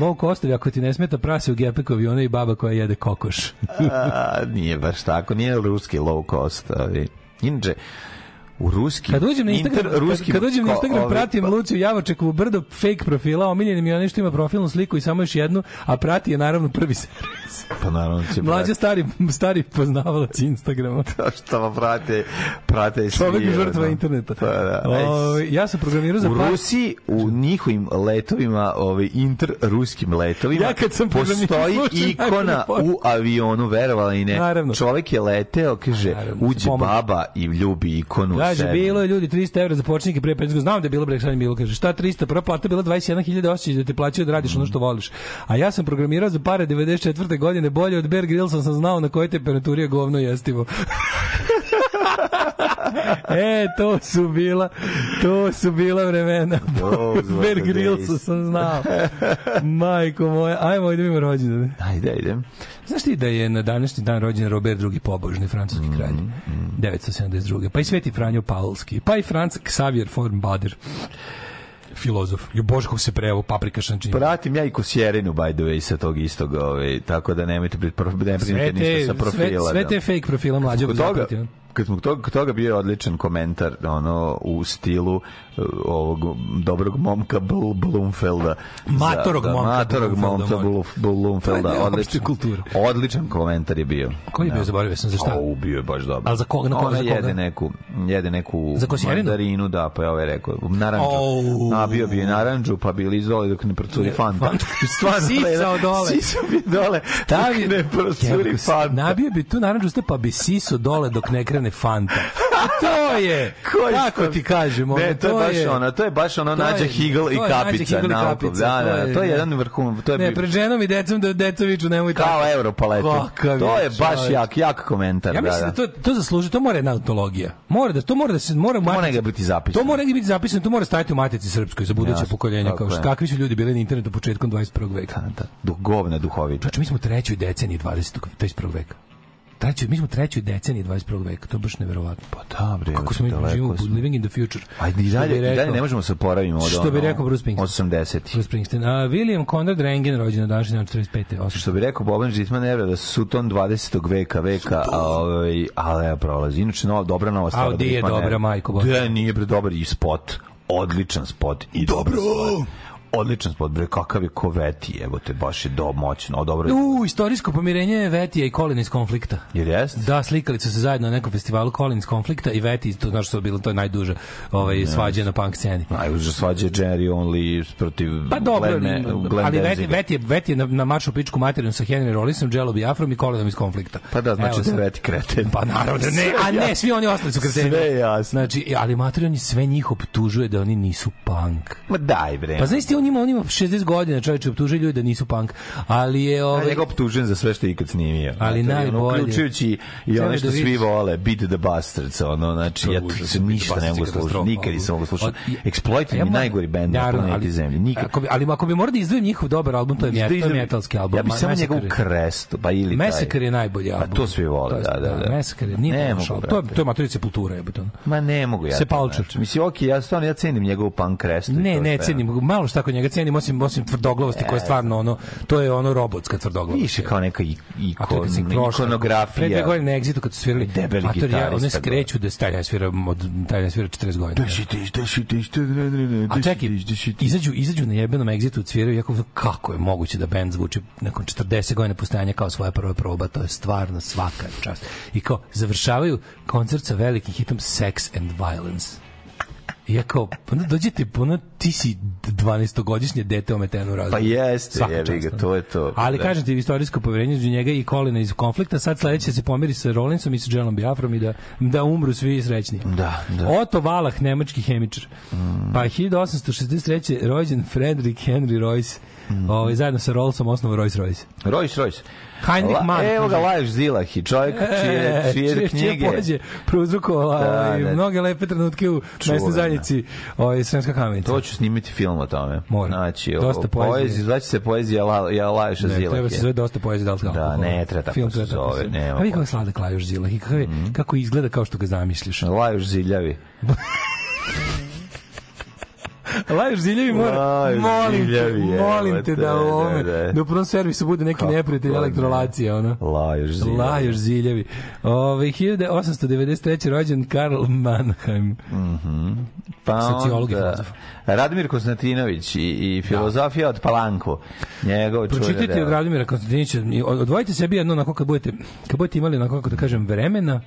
low costovi, ako ti ne smeta prase u gepeku ona i baba koja jede kokoš. A, nije baš tako, nije ruski low cost, ali... Inče, u ruski kad uđem na Instagram ruski, kad, kad uđem na Instagram ko, pratim pa. Luciju Javočekovu brdo fake profila omiljeni mi oni što ima profilnu sliku i samo još jednu a prati je naravno prvi servis pa naravno će mlađi stari stari poznavalac Instagrama to pa što vam prate prate svi čovjek žrtva no. interneta pa, da, o, ovaj, ja sam programirao za u pa- Rusiji u njihovim letovima ovaj inter ruskim letovima ja kad sam postoji ikona u avionu verovala i ne naravno. čovjek je leteo kaže naravno, uđe baba i ljubi ikonu Kaže, bilo je ljudi 300 evra za početnike pre 5 Znam da je bilo bre, sad bilo. Kaže, šta 300? Prva plata bila 21.000, da te plaćaju da radiš mm. ono što voliš. A ja sam programirao za pare 94. godine, bolje od Bear Grillsa sam znao na kojoj temperaturi je govno jestivo. e, to su bila, to su bila vremena. Bear Grillsa sam znao. Majko moja, ajmo, idemo rođendan. Ajde, idem. Znaš ti da je na današnji dan rođen Robert II pobožni francuski mhm, kralj, mm, mm. 972. Pa i Sveti Franjo Paulski, pa i Franc Xavier von Bader filozof. Jo bože kako se prevo paprika šančin. Pratim ja i Kosjerinu by the way sa tog istog, ovaj, tako da nemojte pred ne brinite ništa sa profila. Sve, sve da. te fake profila mlađe. Kod toga, zapratio kad smo toga, toga bio odličan komentar ono u stilu e, ovog dobrog momka Bl Blumfelda. Matorog da, momka. Matorog momka Blumfelda. Odličan, kultura. odličan komentar je bio. Koji je bio, da. zaboravio sam, za šta? O, ubio je baš dobro. Ali za koga? Na koga, za koga? Jede neku, jede neku za mandarinu, da, pa je ovaj rekao. Naranđu. Oh. Nabio bi je naranđu, pa bili izdoli dok ne procuri fanta. Stvarno, sisao dole. Sisao bi dole, Stavi, ne procuri fanta. Nabio bi tu naranđu, pa bi siso dole dok ne krene stane Fanta. To je, kako ti kažemo. Ne, to, to je baš ona, to je baš ona Nađa Higel i Kapica. Higl na, da, da, to je, jedan vrhun. To je ne, pred ženom i decom da decoviću nemoj tako. Kao Europaletu. To je baš jak, jak komentar. da. Ja mislim da. da, to, to zaslužuje, to mora jedna antologija. Mora da, to mora da se, mora, matici, mora biti zapisano. To mora biti zapisano, to mora stajati u matici srpskoj za buduće ja, pokoljenja, kao što kakvi su ljudi bili na internetu početkom 21. veka. Da, da. Duhovna duhovića. Znači, mi smo trećoj deceniji 20. 21. veka trećoj, mi smo trećoj deceniji 21. veka, to je baš neverovatno. Pa da, bre. Kako smo živimo, smo. living in the future. Ajde, i dalje, rekao, i dalje ne možemo se oporaviti od Što bi rekao Bruce Springsteen? 80. Bruce Springsteen. A, William Conrad Rengen rođen na današnji dan 45. 8. Što bi rekao Boban Žitman Evra, da su ton 20. veka, veka, a, ovaj, ali prolazi. Inače, nova, dobra nova stvar. A, je dobra, majko Boban? Da, nije pre dobar i spot odličan spot i dobro. Spot odličan spot, bre, kakav je ko Veti, evo te, baš je do, moćno, dobro. U, istorijsko pomirenje Vetija i Kolin iz konflikta. Jer jest? Da, slikali su se zajedno na nekom festivalu Kolin iz konflikta i Veti, to znaš što je bilo, to je najduže ovaj, yes. svađa na punk sceni. Najduže svađa Jerry Only protiv pa, dobro, Glenn, Glenn ali Veti, Veti, je, Veti je na, na maršu pičku materinu sa Henry Rollinsom, Jello Biafrom i Kolinom iz konflikta. Pa da, znači evo, da Veti kreten. Pa naravno, ne, a ne, svi oni ostali su kreteni. Sve jasno. Znači, ali materion sve njih optužuje da oni nisu punk. Ma daj, bre. Pa znači, on njima, on ima 60 godina, čovječe, optužuje ljudi da nisu punk. Ali je... Ovaj... Ja optužen za sve što je ikad snimio. Ali znači, najbolje. Ono, uključujući i ono da što da svi vole, Beat the Bastards, ono, znači, ja se ništa ne mogu slušati, nikad nisam mogu slušati. Pa, Exploited mi najgori band na planeti Zemlji. Nikad. Ako bi, ali ako bi morao da izdvojim njihov dobar album, to je, da mjet, to je metalski album. Ja bi samo njegov krest, pa ili taj. Massacre je najbolji album. Pa to svi vole, da, da, da. da. Massacre je, nije ne mogu, to, to je matrice kultura, je Ma ne mogu ja. Se palčuč. Znači, mislim, okej, ja stvarno, ja cenim njegov punk krest. Ne, ne, cenim, malo šta kod njega cenim osim osim tvrdoglavosti koja je e, stvarno da. ono to je ono robotska tvrdoglavost. Više kao neka ikon, ikonografija. Pre dve godine na Exitu kad su svirali debeli gitarista. Oni da. skreću da stalja svira od stalja svira 40 godina. Da šitiš, da šitiš, A čekaj, izađu, izađu na jebenom Exitu cviraju jako kako je moguće da bend zvuči nakon 40 godina postojanja kao svoja prva proba, to je stvarno svaka čast. I kao završavaju koncert sa velikim hitom Sex and Violence. I ja kao, pa dođete, pa ti si 12-godišnje dete ometeno razvoju. Pa jeste, jebi ga, to je to. Ali da. kažem ti, istorijsko poverenje između njega i Kolina iz konflikta, sad sledeće se pomiri sa Rollinsom i sa Jelom Biafrom i da, da umru svi srećni. Da, da. Oto Valah, nemački hemičar. Mm. Pa 1863. rođen Frederick Henry Royce, Mm. Ovaj zajedno sa Rollsom osnovu Rolls Royce. Rolls Royce. Heinrich Mann. La, evo ga Lajos Zilahi, čovjek e, čije, e, čije, čije knjige. Pođe, prouzrukovala da, ovaj, da, mnoge lepe trenutke u mesnoj zajednici ovaj, Sremska kamenica. To ću snimiti film o tome. Mora. Znači, dosta poezije. poezije zvaće se poezija La, ja Lajoš Zilahi. Ne, treba se zove dosta poezije da alkohol. Da, ne, treba tako film se zove. Ne, A vi kako je sladak Lajoš Zilahi, kako, je, mm. kako izgleda kao što ga zamišljaš. Lajos Ziljavi. Lajoš Ziljevi mora. Lajoš molim Ziljevi, te, molim te da u ovome, da u prvom servisu bude neki neprijatelj elektrolacija, ono. Lajoš Ziljevi. Lajoš Ziljevi. Ove, 1893. rođen Karl Mannheim. Mhm. Pa Sociolog i filozof. Radimir Konstantinović i, i da. filozofija od Palanko. Njegov čudan. Pročitajte od Radimira Konstantinovića, odvojite sebi jedno onako kad budete, kad budete imali onako kako da kažem vremena,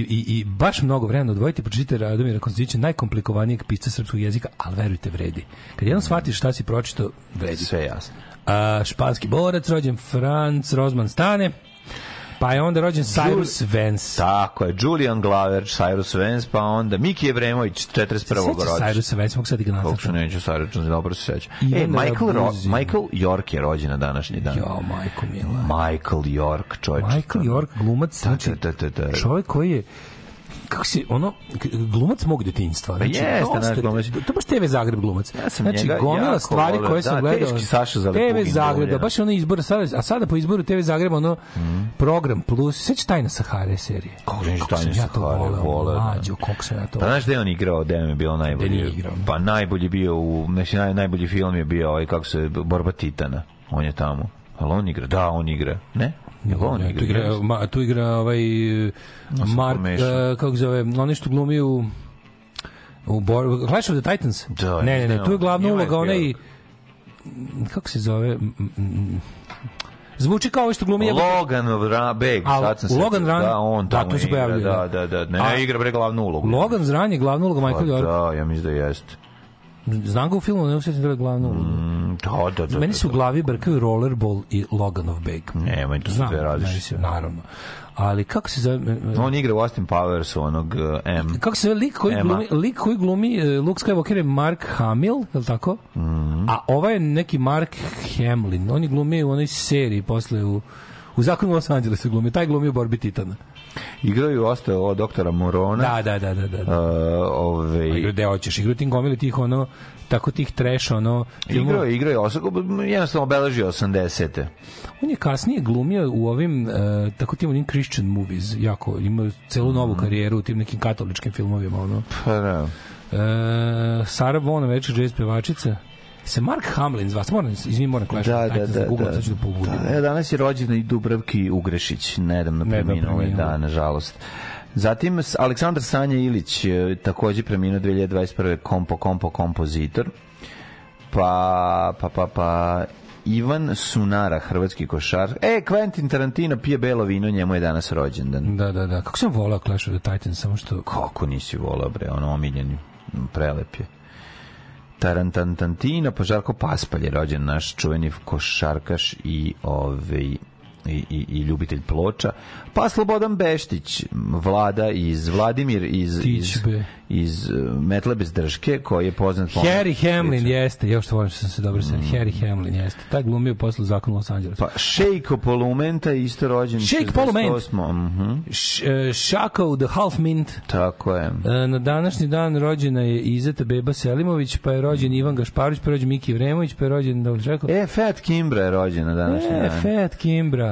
i, i baš mnogo vremena da odvojiti, pročitajte Radomira Konstantinovića, najkomplikovanijeg pisca srpskog jezika, ali verujte, vredi. Kad jednom shvatiš šta si pročito, vredi. Sve jasno. A, španski borac, rođen Franc Rozman Stane, Pa je onda rođen Cyrus Vance. Tako je, Julian Glover, Cyrus Vance, pa onda Miki Evremović, 41. rođen. Cyrus Vance, mogu sad i da gledati. Kako neću Cyrus Vance, dobro se seća. E, Michael, Ro Michael York je rođen na današnji dan. Jo, Michael Mila. Michael York, čovječ. Michael York, glumac, znači, da, da, da, da. čovjek koji je kako se ono glumac mog detinjstva pa znači pa jeste naš glumac to, baš TV Zagreb glumac ja sam znači gomila stvari volim. koje da, sam gledao teški Saša za TV Zagreb da, baš onaj izbor sada a sada po izboru TV Zagreb ono mm. program plus sve sećaš tajna Sahare serije kako je tajna ja Sahare vole da. mađo kako se ja to pa znaš gde on igrao gde je bilo najbolji pa najbolji bio u znači naj, najbolji film je bio ovaj kako se Borba Titana on je tamo ali on igra da on igra ne Jel on igra? Tu igra, ma, tu igra ovaj no, Mark, uh, kako zove, onaj što glumi u u Bor Clash of the Titans. Da, ne, ne, ne, tu je glavna uloga onaj kako se zove Zvuči kao ovaj što glumi Logan Beg, sad sam se. Logan Run, da, on da, tamo da, tu se pojavljuje. Da, da, da, da, ne, ne, igra bre glavnu ulogu. Logan Run je glavna uloga Michael pa Jordan. Da, ja mislim da jeste. Znam ga u filmu, ne osjećam da je glavnu ulogu. Mm, da, da, da, da Meni da, su u da. glavi brkaju Rollerball i Loganov Beg. Ne, meni to su dve Se, Naravno ali kako se zove on igra u Austin Powersu onog uh, M kako se zove lik koji Emma. glumi lik koji glumi uh, Luke Skywalker je Mark Hamill je l' tako mm -hmm. a ovaj je neki Mark Hamlin on je glumio u onoj seriji posle u u Zakonu Los Angelesa glumi taj glumi u Borbi Titana Igrao ostao od doktora Morona. Da, da, da, da, da. da. Uh, ove... Ovaj- igrao gde hoćeš, igrati tim gomili tih ono tako tih trash ono filmova. Igrao igrao je, jednostavno obeležio 80-te. On je kasnije glumio u ovim uh, tako tim onim Christian movies, jako ima celu novu mm. karijeru u tim nekim katoličkim filmovima ono. Pa da. Uh, Sara Vaughan, večer jazz pevačica. Se Mark Hamlin zva, moram, izvim, moram klašu, da, da, da, Google, da, da, pobudim. da, E, danas je rođena i Dubravki Ugrešić, nedavno preminula, ovaj da, nažalost. Zatim Aleksandar Sanja Ilić, takođe preminuo 2021. kompo, kompo, kompozitor. Pa, pa, pa, pa, Ivan Sunara, hrvatski košar. E, Quentin Tarantino pije belo vino, njemu je danas rođendan. Da, da, da. Kako sam volao Clash of the Titans, samo što... Kako nisi volao, bre, ono omiljen, prelep je. Tarantantantina, pa Žarko Paspalj je rođen naš čuveni košarkaš i ovaj i, i, i ljubitelj ploča, pa Slobodan Beštić, vlada iz Vladimir iz iz, iz e, Metla bez drške, koji je poznat po Harry Hamlin jeste, još što volim što sam se dobro sećam, mm. Harry Hamlin jeste. Taj glumio posle zakon Los Angeles. Pa Shake Polumenta isto rođen Shake Polument. Mhm. Mm uh, e, Shako the Half Mint. Tako je. E, na današnji dan rođena je Izeta Beba Selimović, pa je rođen Ivan Gašparić, pa je rođen Miki Vremović, pa je rođen da rekao? E Fat Kimbra je rođena današnji e, dan. E Fat Kimbra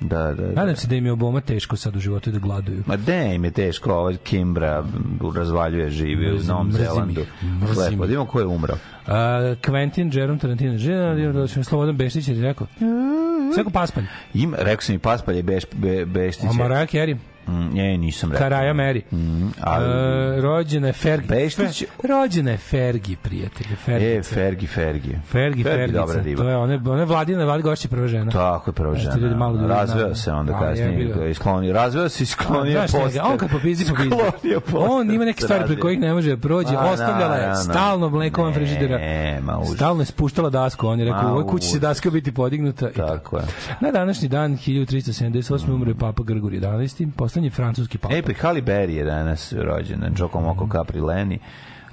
Da, da, da. Nadam se da im je oboma teško sad u životu da gladuju. Ma da im je teško, ovaj Kimbra razvaljuje, živi u Novom Zelandu. Lepo, da imamo ko je umro. A, Quentin, Jerome Tarantino, Jerome, da, da, da, Slobodan Bešić je rekao. Sveko ko paspalj. Im, rekao sam i paspalj je Beš, be, Beštić. A Mariah Mm, ne, nisam rekao. Karaja Meri. Mm, ali... e, rođena je Fergi. Peštić... Rođena je Fergi, prijatelje. Fergica. E, Fergi, Fergi. Fergi, Fergi Fergica. Dobra riba. To je, ona, ona je vladina, vladi gošća prva žena. Tako je prva žena. Znači, ljudi, malo ljudi, Razveo se onda kasnije. Isklonio. Razveo se, isklonio poster. On kad popizdi, popizdi. On ima neke stvari pre kojih ne može da prođe. A, Ostavljala je stalno mleko van frižidera. Stalno je spuštala dasku. On je rekao, u ovoj kući se daska biti podignuta. Tako je. Na današnji dan, 1378. umre Papa Grgur 11. Posle poslednji francuski papa. E, pa Berry je danas rođen, Giacomo mm. Capri Leni.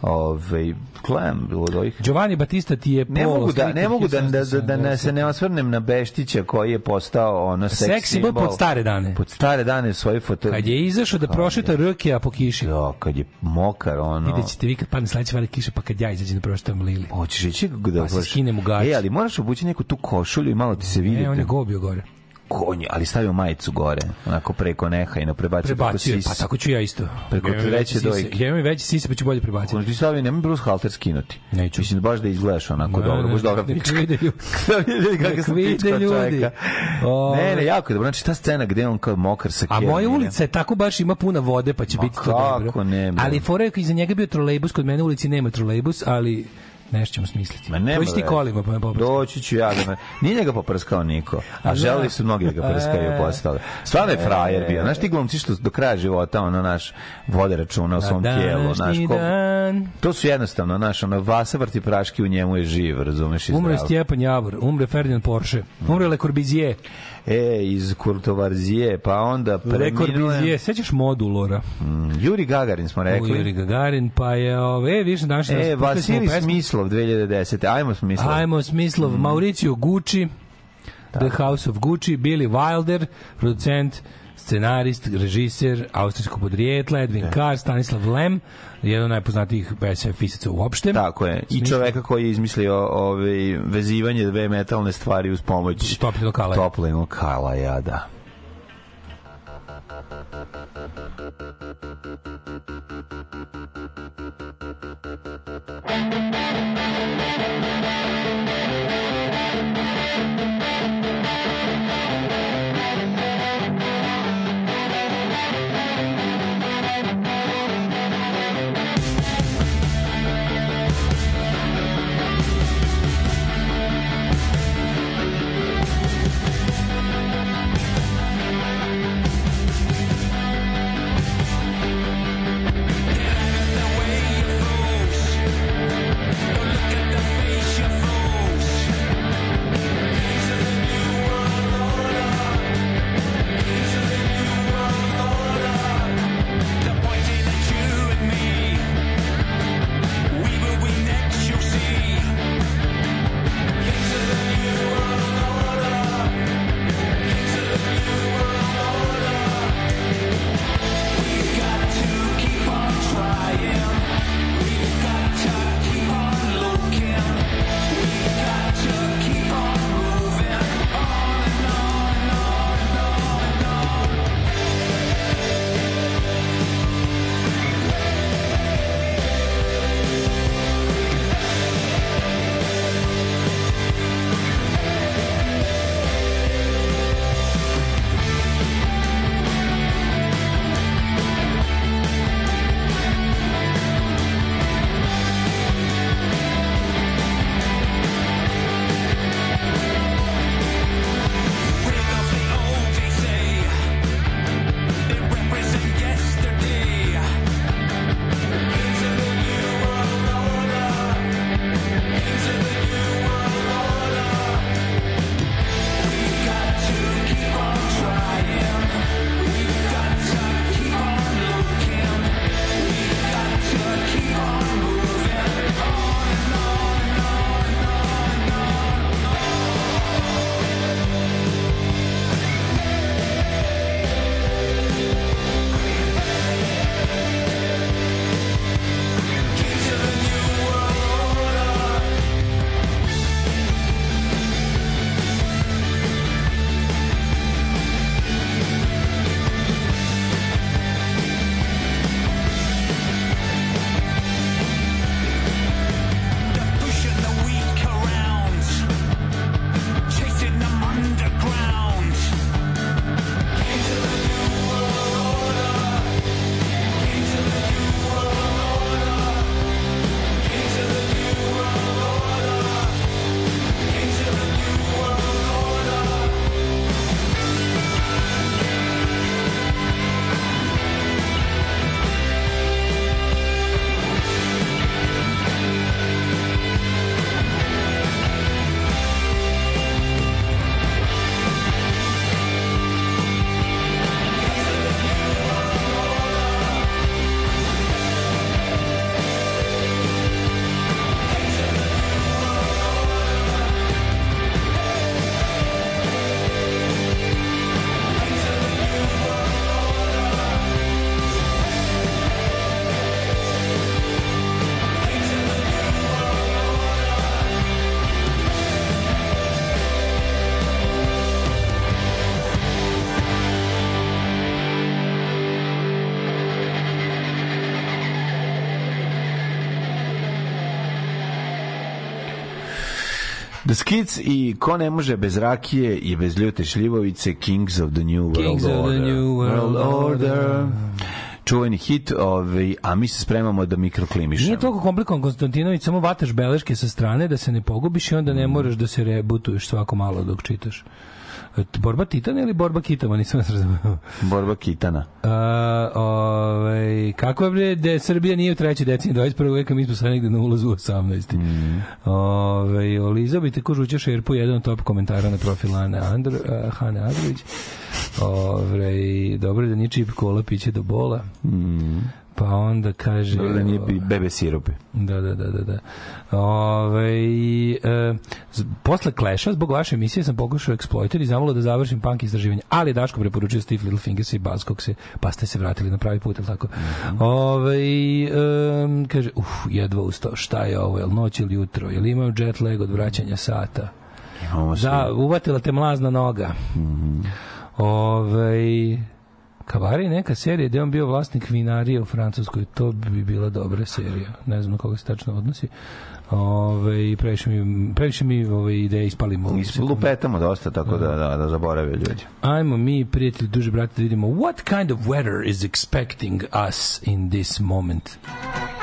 Ove, ovaj, gledam od ovih... Giovanni Batista ti je polo... Ne mogu da, ne mogu da, da, da, da ne, se ne osvrnem na Beštića koji je postao ono seksi Seksi simbol. pod stare dane. Pod stare dane svoje foto... Kad je izašao da prošeta rke, a po kiši. Jo, da, kad je mokar, ono... Ide ćete vi kad padne sledeće vale kiše, pa kad ja izađem da prošetam lili. Hoćeš ići da... Pa se skinem u gači. E, ali moraš obući neku tu košulju i malo ti se vidi. E, on je gobio gore konju, ali stavio majicu gore, onako preko neha i na prebacio, preko sisa. Pa tako ću ja isto. Preko ja treće dojke. Ja imam veći sisa, pa ću bolje prebaciti. Možda ti stavio, nemoj Bruce Halter skinuti. Neću. Mislim, baš da izgledaš onako ne, dobro, baš dobra pička. Nek da vide ljudi. Kako sam pička čovjeka. Ne, ne, jako je dobro. Znači, ta scena gde on kao mokar sa kjerom. A moja ulica je tako baš ima puna vode, pa će Ma biti to dobro. Kako ne? Ali fora je iza njega bio trolejbus, kod mene u ulici nema trolejbus, ali Nešto ćemo smisliti. Ma nema. Doći ti kolima pa me poprska. Doći ću ja da me... Nije njega poprskao niko, a želeli su mnogi da ga prskaju e, postale. Stvarno je frajer bio. Znaš ti glumci što do kraja života ono naš vode računa o svom tijelu. Naš, ko... To su jednostavno naš, ono, vasa vrti praški u njemu je živ, razumeš i zdravo. Umre Stjepan Javor, umre Ferdinand Porsche, umre Le Corbusier, e, iz Kurtovarzije, pa onda Rekord je... Sećaš modulora? Mm, Juri Gagarin smo rekli. U, Juri Gagarin, pa je, ove, e, više danas... E, Vasili Smislov 2010. Ajmo Smislov. Ajmo Smislov, mm. Mauricio Gucci, da. The House of Gucci, Billy Wilder, producent, scenarist, režiser austrijskog podrijetla, Edwin ne. Da. Carr, Stanislav Lem, jedan od najpoznatijih SF pisaca uopšte. Tako je. I čoveka koji je izmislio ovaj, vezivanje dve metalne stvari uz pomoć toplin lokala. Toplin lokala, ja da. The Skids i ko ne može bez rakije i bez ljute šljivovice Kings of the New World Kings Order. Kings of the New World, Order. čuveni hit, ovaj, a mi se spremamo da mikroklimišemo. Nije toliko komplikovan Konstantinović, samo vataš beleške sa strane da se ne pogubiš i onda ne mm. moraš da se rebutuješ svako malo dok čitaš. E, borba Titana ili Borba Kitama, nisam vas razumeo. Borba Kitana. A, Ovaj kako bre da Srbija nije u trećoj deceniji 21. veka, mi smo sad negde na ulazu u 18. Mm. Ovaj Elizabeta Kožuća Šerpu jedan top komentara na profil Ana Andr, uh, Hane Andrović. Ovaj dobro da ni čip kola piće do bola. Mm. Pa onda kaže... da nije bebe sirupe. Da, da, da, da. da. Ove, ovaj, e, posle Clash-a, zbog vaše emisije, sam pokušao Exploiter i zamolio da završim punk istraživanje. Ali Daško preporučio Steve Little Littlefingers i Buzzcocks, pa ste se vratili na pravi put, ili tako? Mm -hmm. Ove, ovaj, e, kaže, uf, jedva ustao, šta je ovo, jel noć ili jutro, jel imam jet lag od vraćanja sata? Da, uvatila te mlazna noga. Mm -hmm. Ove, ovaj, Kabare je neka serija gde on bio vlasnik vinarije u Francuskoj. To bi bila dobra serija. Ne znam na koga se tačno odnosi. Ove, previše mi, previše mi ove ideje ispalimo. Mi Lupetamo dosta, tako da, da, da zaborave ljudi. Ajmo mi, prijatelji, duže brate, da vidimo what kind of weather is expecting us in this moment. What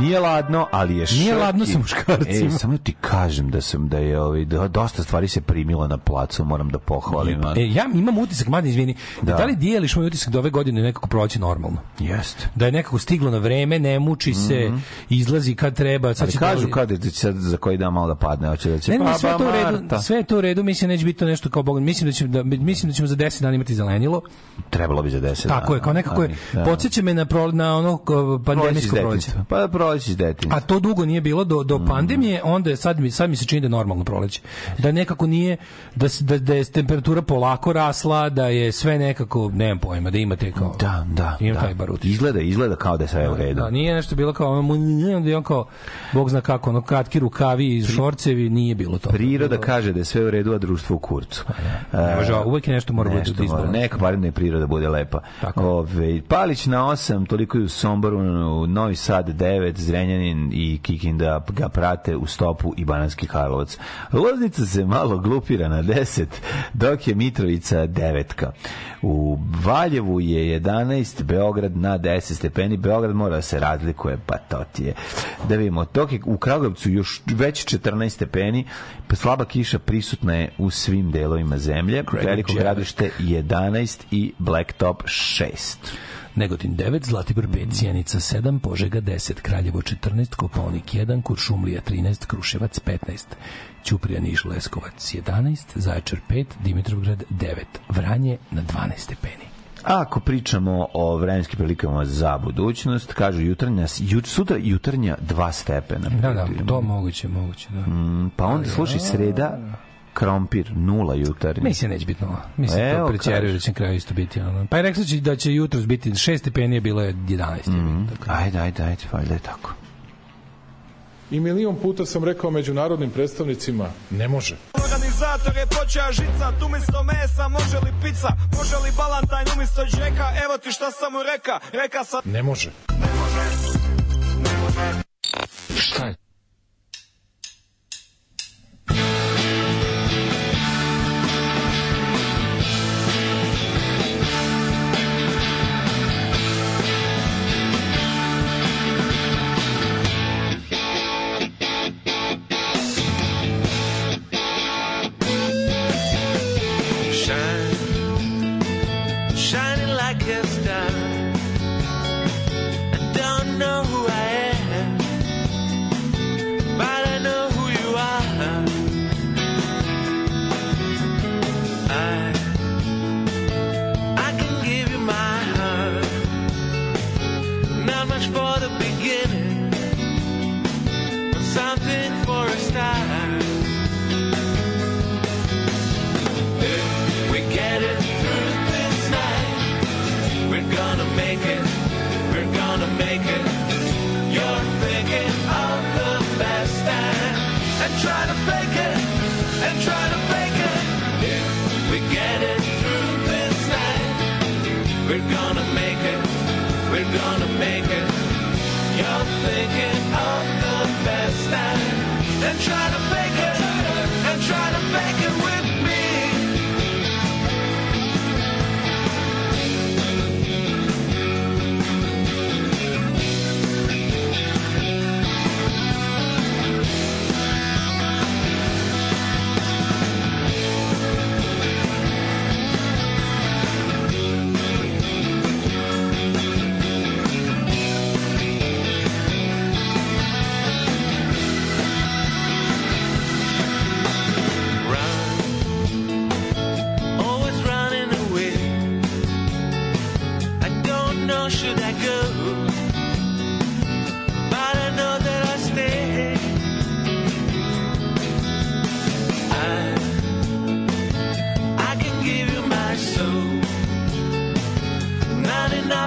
Nije ladno, ali je šrki. Nije ladno sa muškarcima. E, samo ti kažem da sam da je ovaj da dosta stvari se primilo na placu, moram da pohvalim. E, ja imam utisak, mada izvini, da. da li dijeliš moj utisak da ove godine nekako proći normalno? Jeste. Da je nekako stiglo na vreme, ne muči se, mm -hmm. izlazi kad treba. Sad ali će kažu kada će sad za koji dan malo da padne, hoće da će ne, pa, sve pa to u redu, sve to u redu, mislim neće biti to nešto kao bog. Mislim da ćemo da, mislim da ćemo za 10 dana imati zelenilo. Trebalo bi za 10 dana. Tako je, kao nekako je. Da. Podseća me na, pro, na ono pandemijsko proleće. Pa da, pro, proleće detinje. A to dugo nije bilo do, do mm. pandemije, onda je, sad mi, sad mi se čini da je normalno proleće. Da nekako nije, da, da, da je temperatura polako rasla, da je sve nekako, ne znam pojma, da imate kao... Da, da, Ima da. taj bar Izgleda, izgleda kao da je sve u da, redu. Da, nije nešto bilo kao, da je on kao, bog zna kako, ono kratki rukavi i šorcevi, nije bilo to. Priroda bilo... kaže da je sve u redu, a društvo u kurcu. Pa da. Ne može, e, uvek je nešto mora nešto biti izbavljeno. Neka, barem ne priroda bude lepa. Tako. Ove, Palić na 8, toliko je u Somboru, u Novi Sad 9, Zrenjanin i Kikinda ga prate u stopu i Bananski Karlovac. Loznica se malo glupira na 10, dok je Mitrovica devetka. U Valjevu je 11, Beograd na 10 stepeni. Beograd mora da se razlikuje, pa to ti je. Da vidimo, dok je u Kragovcu još već 14 stepeni, slaba kiša prisutna je u svim delovima zemlje. Veliko gradište 11 i Blacktop 6. Negotin 9, Zlatibor 5, Sjenica 7, Požega 10, Kraljevo 14, Koponik 1, Kuršumlija 13, Kruševac 15, Ćuprija Niš Leskovac 11, Zaječar 5, Dimitrovgrad 9, Vranje na 12 stepeni. Ako pričamo o vremenskim prilikama za budućnost, kažu jutarnja, ju, sutra jutarnja 2 stepena. Da, da, to moguće, moguće. Da. Mm, pa onda, slušaj, sreda, da krompir, nula jutarnje. Mislim, da neće biti nula. Mislim, da Evo, to prećeruje da će kraju isto biti. Ono. Pa je rekla će da će jutros biti 6 stepeni, je bilo je 11. Mm -hmm. tako. Da. Ajde, ajde, ajde, valjda je tako. I milion puta sam rekao međunarodnim predstavnicima, ne može. Organizator je počeo žica, tu misto mesa, može li pizza, može li balantajn umisto džeka, evo ti šta sam mu reka, reka sam... Ne može. Ne može. Ne može. Šta je? If we get it through this night, we're gonna make it, we're gonna make it. You're thinking of the best time and try to fake it, and try to fake it. If we get it through this night, we're gonna make it, we're gonna make it. You're thinking of the best time and try to fake it, and try to fake it with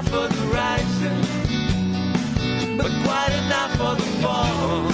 enough for the rising, but quite enough for the fall.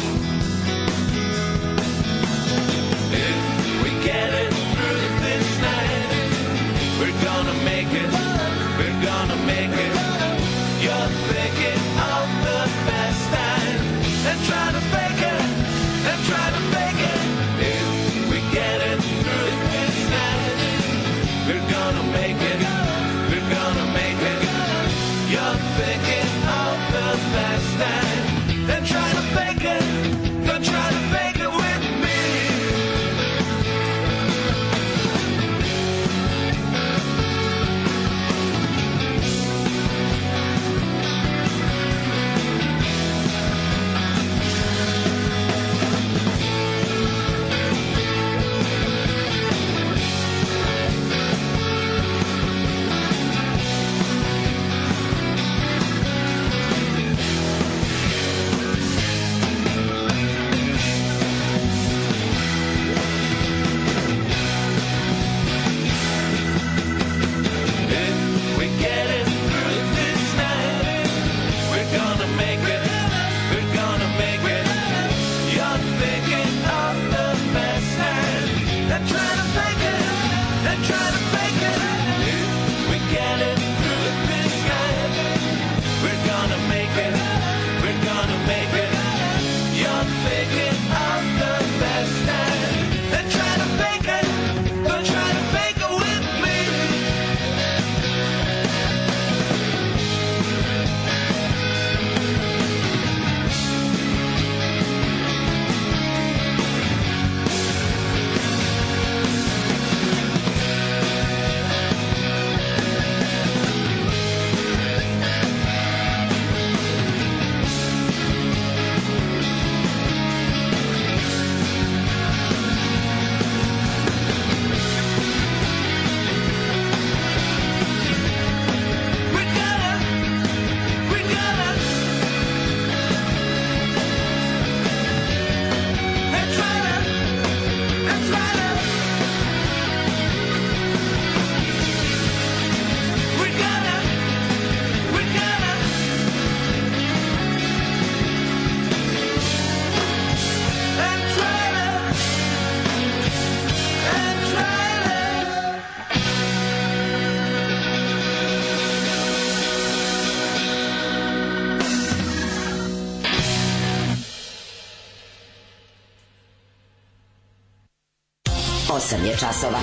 8 je časova.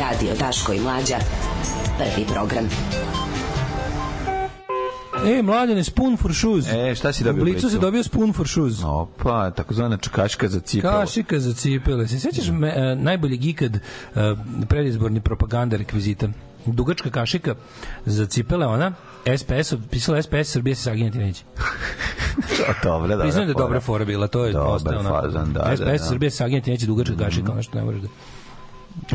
Radio Taško i Mlađa. Prvi program. E, mladene, spoon for shoes. E, šta si dobio? U blicu si dobio spoon for shoes. Opa, takozvana kašika za cipele. Kašika za cipele. Se sećaš me, e, najboljeg ikad e, predizborni propaganda rekvizita? Dugačka kašika za cipele, ona, SPS, pisala SPS, Srbije se saginjati neće. Dobro, dobro. Priznam da je dobra fora bila, to je postao ona. Fazan, da, SPS da, da. Srbije sa agenti neće dugačak da mhm. gaši kao nešto ne može da.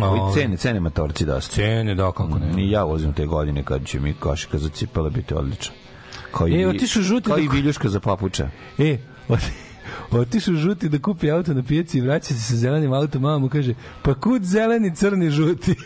Ovi ovaj. cene, cene motorci dosta. Cene, da, kako ne. I ja vozim te godine kad će mi kašika zacipala biti odlično. Kao e, otišu žuti. Kao i viljuška za papuča. E, otišu žuti da kupi auto na pijaci i vraća se sa zelenim autom, mama mu kaže, pa kud zeleni, crni, žuti?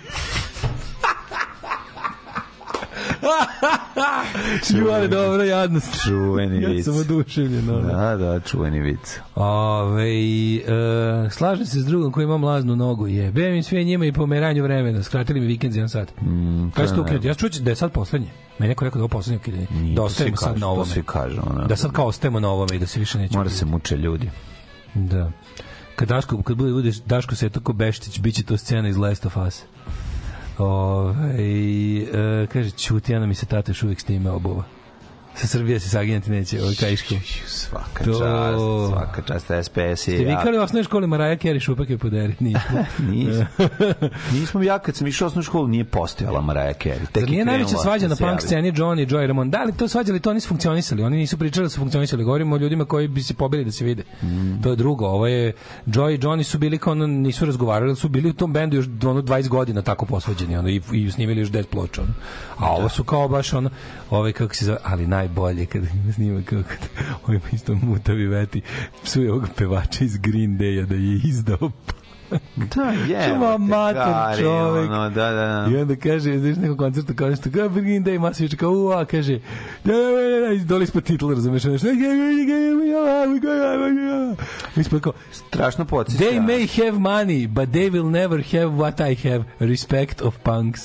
Jure, dobro, jadnost. Čuveni vic. Ja sam oduševljen. Da, da, čuveni vic. Ove, e, slažem se s drugom koji ima mlaznu nogu. Jebe im sve njima i pomeranju vremena. Skratili mi vikend za jedan sat. Mm, Kaj ste ukinuti? Ja čuću da je sad poslednje. Meni neko rekao da je ovo poslednje ukidanje. Da ostajemo sad na ovome. Kažu, da sad kao ostajemo na ovome i da se više neće... Mora se muče ljudi. Da. Kad Daško, kad budeš Daško Svetoko Beštić, bit će to scena iz Last of Us. Ovaj, e, kaže, čuti, ja mi se tata još uvijek s time obuva sa Srbije se saginjati neće ovaj kaišku. Svaka to... čast, svaka čast SPS je. Ste vikali u osnovnoj školi Maraja Carey šupak je poderi? Nismo. Nismo. Nismo ja kad sam išao u osnovnu školu nije postojala Maraja Carey. Tek Zar da nije najveća da svađa na punk sceni Johnny, Joy Ramon? Da li to svađali, to nisu funkcionisali. Oni nisu pričali da su funkcionisali. Govorimo o ljudima koji bi se pobili da se vide. Mm. To je drugo. Ovo je Joy i Johnny su bili kao ono, nisu razgovarali, su bili u tom bendu još ono, 20 godina tako posvađeni ono, i, i snimili još 10 ploča. A da. ovo su kao baš ono, ovaj kako se zove, ali naj najbolje kad ima snima kako on ima isto mutavi veti psuje ovog pevača iz Green Day-a da je izdao da, je. Čuma mater čovek. Ono, da, da, da. I onda kaže, znaš, nekom koncertu kao nešto, kao Green Day, Masović, kao ua, kaže, da, da, da, da, doli ispod titla, razumeš, nešto, ispod kao, strašno podsjeća. They may have money, but they will never have what I have, respect of punks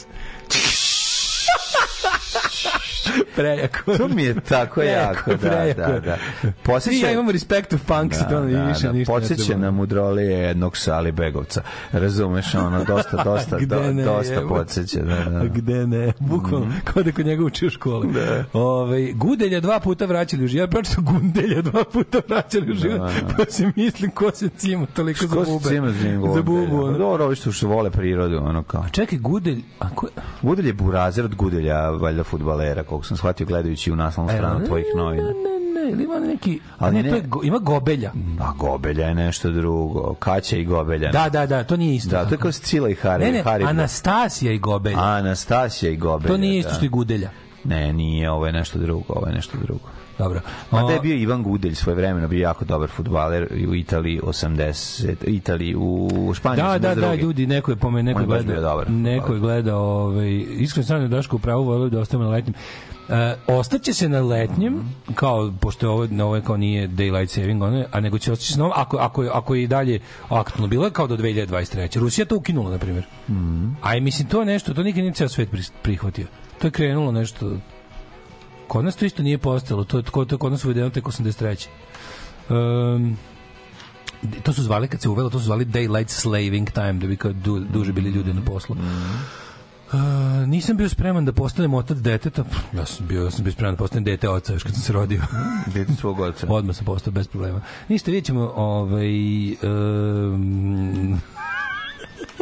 prejako. To mi je tako jako, da, da, da. Posjeća... ja imam respect of punks da, i to da, više da, ništa. Podsjeća na u jednog Sali Begovca. Razumeš, ono, dosta, dosta, do, ne, dosta je, podsjeća. Da, da. Gde ne, bukvalno, mm. kao da kod njega uči u školi. Da. Ove, ovaj, gudelja dva puta vraćali u život. Ja pročito Gundelja dva puta vraćali u da, život. Da, da. Pa se mislim, ko se cimu toliko ko za bube. Ko se cimu za, za bubu. Pa ono. Dobro, ovi što vole prirodu, ono kao. A čekaj, Gudelj... A ko... je? Gudelj je burazer od Gudelja, valjda futbalera, koliko sam shvatio gledajući u naslovnu e, stranu tvojih novina. Ne, ne, ili ima neki... Ali ne, ne, to je, ima gobelja. A gobelja je nešto drugo. Kaća i gobelja. Da, da, da, to nije isto. Da, to je kao Scila i Harry. Ne, ne, Harry Anastasija i gobelja. Anastasija i gobelja, To nije da. isto da. što i gudelja. Ne, nije, ovo je nešto drugo, ovo je nešto drugo. Dobro. Ma da je bio Ivan Gudelj svoje vremeno bio jako dobar fudbaler u Italiji 80 Italiji u Španiji. Da, da, da, ljudi, neko je pomenuo, neko je gledao. Neko je gledao, ovaj iskreno stvarno Daško u pravu volio da ostane na letnjem. E, ostaće se na letnjem, kao, pošto ovo, na ovo kao nije daylight saving, one, a nego će ostaći na ako, ako, ako je i dalje aktualno bilo, kao do 2023. Rusija to ukinula, na primjer. Mhm. -hmm. A mislim, to je nešto, to nikad nije ceo svet prihvatio. To je krenulo nešto kod nas to isto nije postalo. To je, to je kod nas uvedeno tek 83. Um, to su zvali, kad se uvelo, to su zvali daylight slaving time, da bi kao du, duže bili ljudi na poslu. Mhm. Uh, nisam bio spreman da postanem otac deteta. Ja sam bio, ja sam bio spreman da postanem dete oca još kad sam se rodio. Mm, dete svog oca. Odmah sam postao bez problema. Ništa, vidjet ćemo ovaj, um,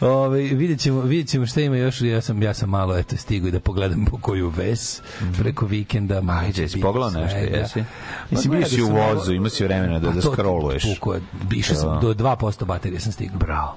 Ove, ovaj, vidjet, ćemo, vidjet ćemo šta ima još. Ja sam, ja sam malo eto, stigu da pogledam po koju ves mhm. preko vikenda. Ma, ajde, jesi pogledao nešto, da. jesi? Pa Mislim, bio si u vozu, imao si vremena da, pa da scrolluješ. Puko, išao sam, da. do 2% baterije sam stigao. Bravo.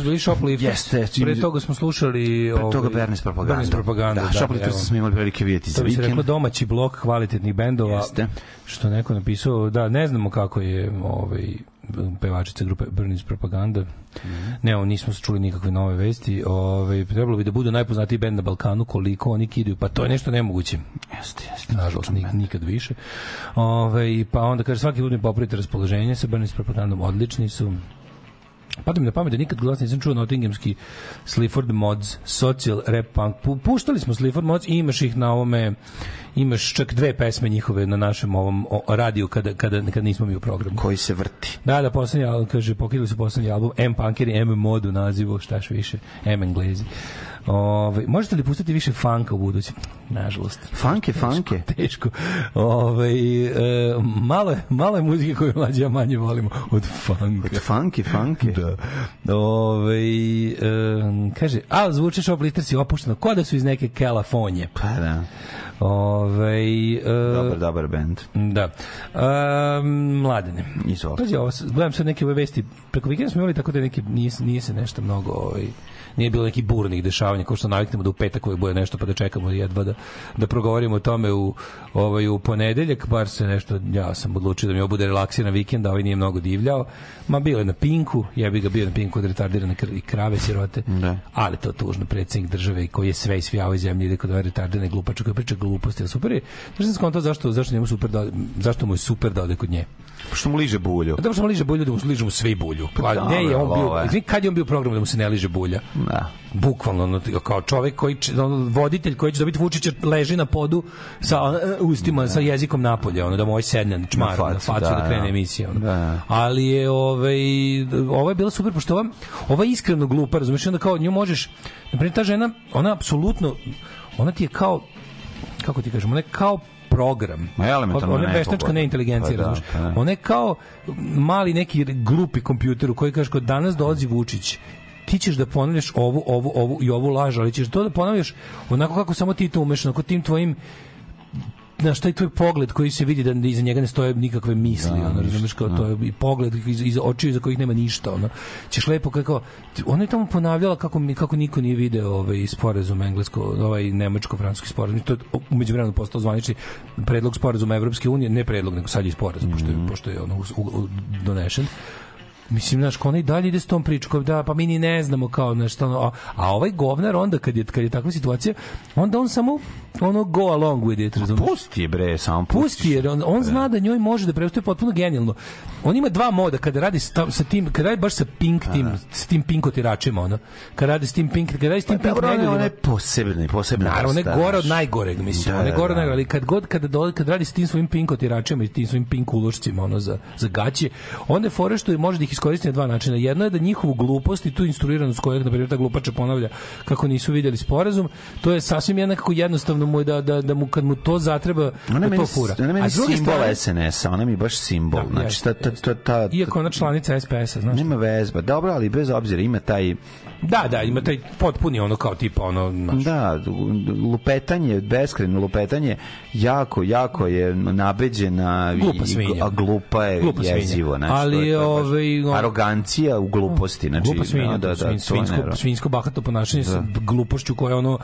smo bili Shoplifters. Jeste. Čim... Znači, pre toga smo slušali... Pre toga ovaj, Bernes propaganda. Bernes propaganda, da. da Shoplifters smo imali prilike vidjeti za vikend. To bi se reklo domaći blok kvalitetnih bendova. Jeste. Što neko napisao, da, ne znamo kako je ovaj, pevačica grupe Burnies Propaganda. Mm -hmm. Ne, o, nismo čuli nikakve nove vesti. Ove, ovaj, trebalo bi da budu najpoznatiji bend na Balkanu, koliko oni kidaju, pa to je nešto nemoguće. Jeste, jeste. Nažalost, nik, nikad više. Ove, ovaj, pa onda kaže, svaki ludni popravite raspoloženje sa Burnies Propagandom, odlični su. Pada mi na pamet da nikad glas nisam čuo Nottinghamski Slifford Mods, social rap punk. Puštali smo Slifford Mods i imaš ih na ovome, imaš čak dve pesme njihove na našem ovom radiju kada, kada, kada nismo mi u programu. Koji se vrti. Da, da, poslednji, kaže, pokidali su poslednji album M Punkeri, M Mod u nazivu, štaš više, M Englezi. Ove, možete li pustiti više funka u budućem? Nažalost. Fanke, teško, fanke. Teško. Ove, e, male, je, malo muzike koju mlađe manje volimo od funka. Od fanke, fanke. Da. Ove, e, kaže, a zvučeš obliter si opušteno, ko da su iz neke Kelafonje. Pa da. Ove, e, dobar, dobar band. Da. E, mladene. Izvolite. Pazi, ovo, gledam sad neke ove vesti. Preko vikenda smo imali tako da neki, nije, nije se nešto mnogo... Ovaj, nije bilo neki burnih dešavanja, kao što naviknemo da u petak uvek bude nešto pa da čekamo jedva da, da progovorimo o tome u, ovaj, u ponedeljak, bar se nešto, ja sam odlučio da mi ovo bude relaksiran vikend, da ovaj nije mnogo divljao, ma bilo je na Pinku, ja bih ga bio na Pinku od retardirane i krave sirote, da. ali to tužno, predsednik države koji je sve isvijao iz zemlje, ide kod ove retardirane glupače koji priča gluposti, ali super je, znaš da skonto zašto, zašto, njemu super da, zašto mu je super da ode kod nje. Što mu liže bulju. Pa dobro da, što mu liže bulju, da mu liže mu svi bulju. Pa ne je on bio, izvin, kad je on bio program da mu se ne liže bulja? Da. Bukvalno, ono, kao čovek koji, će, ono, voditelj koji će dobiti Vučića leži na podu sa ono, e, ustima, da. sa jezikom napolje, ono, da mu ovaj sedne na čmar, na facu, na facu da, da krene da. emisija. Ono. Da. Ali je, ovaj, ovo je bila super, pošto ova, ova je iskreno glupa, razumiješ, onda kao nju možeš, na primjer, ta žena, ona apsolutno, ona ti je kao kako ti kažemo, ona je kao program. Ma elementarno Ona je veštačka neinteligencija, pa, razumiješ? Da, pa, da. Ona je kao mali neki grupi kompjuter u koji kaže kod danas dolazi Vučić ti ćeš da ponavljaš ovu, ovu, ovu i ovu laž, ali ćeš to da ponavljaš onako kako samo ti to umeš, onako tim tvojim na taj tvoj pogled koji se vidi da iza njega ne stoje nikakve misli, da, ono, razumeš, kao da. to je i pogled iz, iz očiju za kojih nema ništa, ono. Ćeš lepo kako ona je tamo ponavljala kako mi kako niko nije video ovaj sporazum englesko, ovaj nemačko francuski sporazum. To je umeđu vremenu postao zvanični predlog sporazuma Evropske unije, ne predlog, nego sad je sporazum, mm -hmm. pošto je, mhm. pošto je ono u, u, donešen. Mislim, znaš, ona i dalje ide s tom pričkom, da, pa mi ni ne znamo kao, znaš, šta, a, a ovaj govnar onda, kad je, kad je takva situacija, onda on samo, ono, go along with it, razumiješ? Pusti bre, samo pusti. jer on, on zna da, da njoj može da preustuje potpuno genijalno. On ima dva moda, kada radi sa, sa tim, kada radi baš sa pink tim, Aha. Da, da. s tim pinkotiračima, ono, kada radi s tim pink, kada radi s tim pa, pink dobro, negoljima. Ono je posebno, posebno. Naravno, ne gore od najgoreg, mislim, da, ne gore da, da. najgoreg, ali kad god, kada dođe kad radi s tim svojim pinkotiračima i tim svojim pink ulošcima, ono, za, za gaće, onda je fore što može da ih iskoristi na dva načina. Jedno je da njihovu glupost i tu instruiranost kojeg, na primjer, ta glupača ponavlja kako nisu videli sporazum, to je sasvim jednako jednostavno mu da, da, da mu, kad mu to zatreba, ona da to fura. Ona meni simbol strane, SNS-a, ona mi baš simbol. Da, znači, ta, ta, ta, ta, Iako ona članica SPS-a, znaš. Nema vezba, pa dobro, ali bez obzira, ima taj... Da, da, ima taj potpuni ono kao tipa ono... Znaš. Da, lupetanje, beskreno lupetanje, jako, jako je nabeđena... Glupa svinja. A glupa je glupa jezivo. Znači, ali, ovaj, ono arogancija u gluposti, mm. znači glupo svinja, da, da, svin, svinsko, to svinsko bahato ponašanje da. sa glupošću koja je ono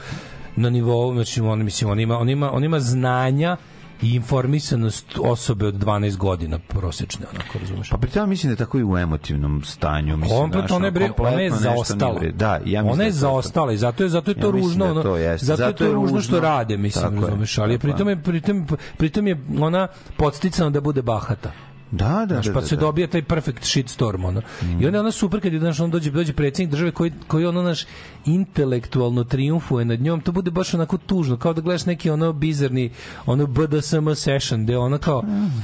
na nivou, znači on mislim on ima on ima on ima znanja i informisanost osobe od 12 godina prosečne, onako razumeš. Pa pritom mislim da je tako i u emotivnom stanju, mislim. Kompletno ona je bre, ona je zaostala. Da, ja mislim. Ona da je da zaostala i zato je zato je to ja ružno, da to jeste. zato, zato je to je ružno što rade, mislim, tako razumeš, ali pritom je pritom pritom je ona podsticana da bude bahata. Da, da, znaš, da, pa da, se da. dobija taj perfect shitstorm, ono. Mm. I onda ona super kad je, znaš, on dođe, dođe predsednik države koji, koji ono, naš intelektualno triumfuje nad njom, to bude baš onako tužno, kao da gledaš neki ono bizarni, ono BDSM session, gde ona kao, mm.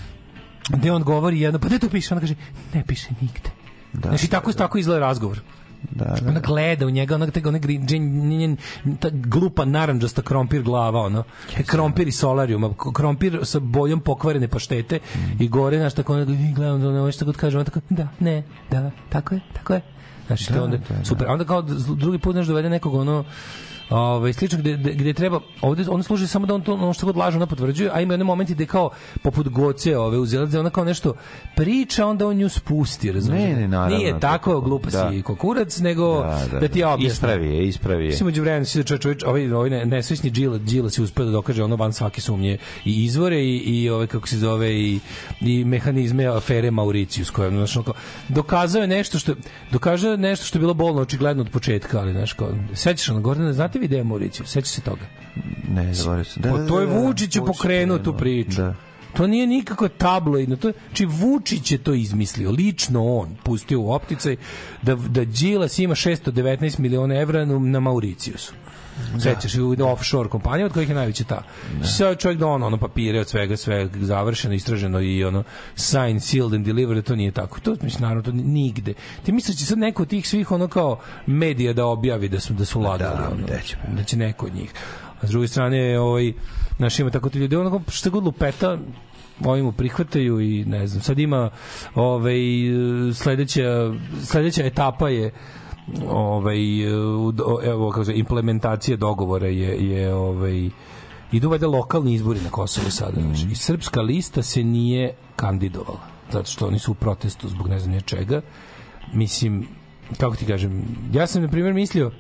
gde on govori jedno, pa gde to piše? Ona kaže, ne piše nigde. Da, znači, tako, da, da. tako izgleda razgovor da, da. Ona gleda u njega, ona tega, ona njen, ta glupa naranđasta krompir glava, ono. Yes, krompir da. iz solarijuma, krompir sa boljom pokvarene paštete mm. i gore, znaš, tako ona gleda, da ono što god da kaže, ona tako, da, ne, da, tako je, tako je. Znaš, da, onda, da, da. super. Onda kao drugi put, znaš, dovede nekog, ono, Ovaj slično gde, gde treba ovde on služi samo da on to ono što god laže na potvrđuje, a ima jedan momenti gde kao poput goce ove u Zelandi ona kao nešto priča, onda on ju spusti, razumiješ? Ne, ne, naravno. Nije tako glupa da. si kokurac, nego da, da, da, da. ti ja Ispravi je, ispravi je. Simođu vremena si da čovječ, ovaj, ovaj nesvećni Đila, Đila si uspeo da dokaže ono van svake sumnje i izvore i, i ove, kako se zove, i, i mehanizme afere Mauricius, koje, znači ono, dokazao je nešto što, dokazao je nešto što je bilo bolno očigledno od početka, ali, znaš, kao, sećaš se ono, Gordana, znate video Murićev? Seća se toga? Ne, zaboravio se. Da, pa da, to je da, da, da, Vučić da, pokrenuo tu priču. Da. To nije nikako tabloidno. To, či znači, Vučić je to izmislio. Lično on pustio u opticaj da, da Đilas ima 619 miliona evra na Mauricijusu. Da. Sećaš i u offshore kompanije od kojih je najveća ta. Da. Sve čovjek da ono, ono papire od svega, sve završeno, istraženo i ono sign sealed and delivered, to nije tako. To mislim naravno to nigde. Ti misliš da će sad neko od tih svih ono kao medija da objavi da su da su ladali da, Da će, pa. da će neko od njih. A s druge strane ovaj naš ima tako ti ljudi ono što god lupeta ovi prihvataju i ne znam sad ima ovaj sledeća sledeća etapa je ovaj evo kaže implementacija dogovora je je ovaj idu valjda lokalni izbori na Kosovu sada mm. znači srpska lista se nije kandidovala zato što oni su u protestu zbog ne znam čega mislim kako ti kažem ja sam na primer mislio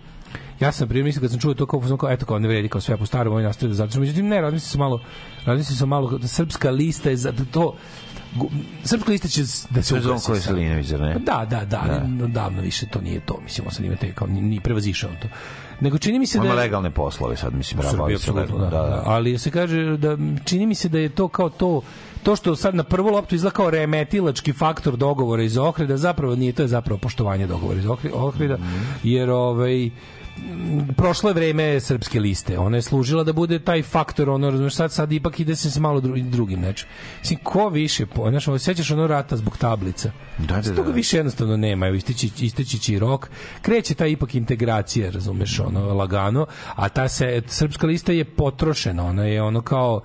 ja sam prije mislio kad sam čuo to kao, kao eto kao ne vredi kao sve po starom ovaj nastavio da završim međutim ne razmisli se malo razmisli se malo da srpska lista je za da to Srpska lista će da se ugasi. Zvonko Veselinović, ne? Da, da, da, da, davno više to nije to, mislim, on sad imate kao ni, prevazišao to. Nego čini mi se da... Ima legalne poslove sad, mislim, Srbija, da, da, da, da, Ali se kaže da čini mi se da je to kao to to što sad na prvu loptu izgleda kao remetilački faktor dogovora iz Ohrida, zapravo nije, to je zapravo poštovanje dogovora iz Ohrida, mhm. jer ovaj, prošlo je vreme srpske liste. Ona je služila da bude taj faktor, ono, razumeš, sad, sad ipak ide se s malo drugim, drugim nečem. Mislim, ko više, po, znaš, ovo, sećaš ono rata zbog tablica. Da, da, da. Toga više jednostavno nema, evo, ističi, isteći će rok. Kreće ta ipak integracija, razumeš, ono, lagano, a ta se, srpska lista je potrošena, ona je ono kao,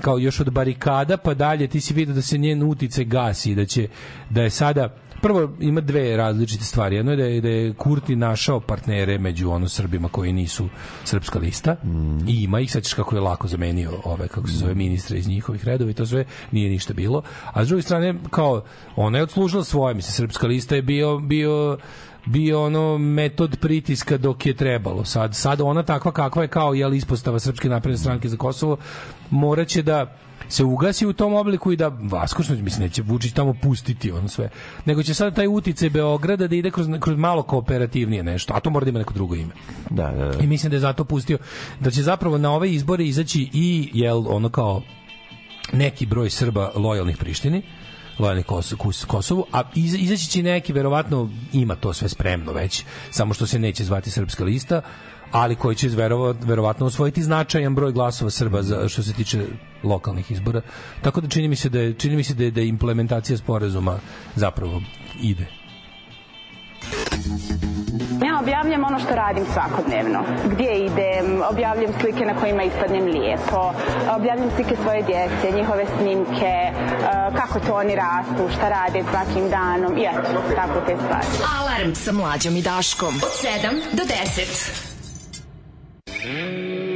kao još od barikada pa dalje ti si vidio da se njen utice gasi da će da je sada prvo ima dve različite stvari. Jedno je da je, da je Kurti našao partnere među ono Srbima koji nisu srpska lista mm. i ima ih, sećaš kako je lako zamenio ove, kako se zove, ministre iz njihovih redova i to sve, nije ništa bilo. A s druge strane, kao, ona je odslužila svoje, mislim, srpska lista je bio, bio bio ono metod pritiska dok je trebalo. Sad, sad ona takva kakva je kao jel ispostava Srpske napredne stranke za Kosovo moraće da se ugasi u tom obliku i da Vaskošnović mislim neće Vučić tamo pustiti on sve nego će sada taj uticaj Beograda da ide kroz, kroz malo kooperativnije nešto a to mora da ima neko drugo ime da, da, da. i mislim da je zato pustio da će zapravo na ove izbore izaći i jel ono kao neki broj Srba lojalnih Prištini lojalni Kosovu, a iz, izaći će neki, verovatno ima to sve spremno već, samo što se neće zvati Srpska lista, ali koji će verovat, verovatno osvojiti značajan broj glasova Srba za, što se tiče lokalnih izbora. Tako da čini mi se da je, čini mi se da je, da je implementacija sporazuma zapravo ide. Ja objavljam ono što radim svakodnevno. Gdje idem, objavljam slike na kojima ispadnem lijepo, objavljam slike svoje djece, njihove snimke, e, kako to oni rastu, šta rade svakim danom i eto, tako te stvari. Alarm sa mlađom i Daškom od 7 do 10. Música hum.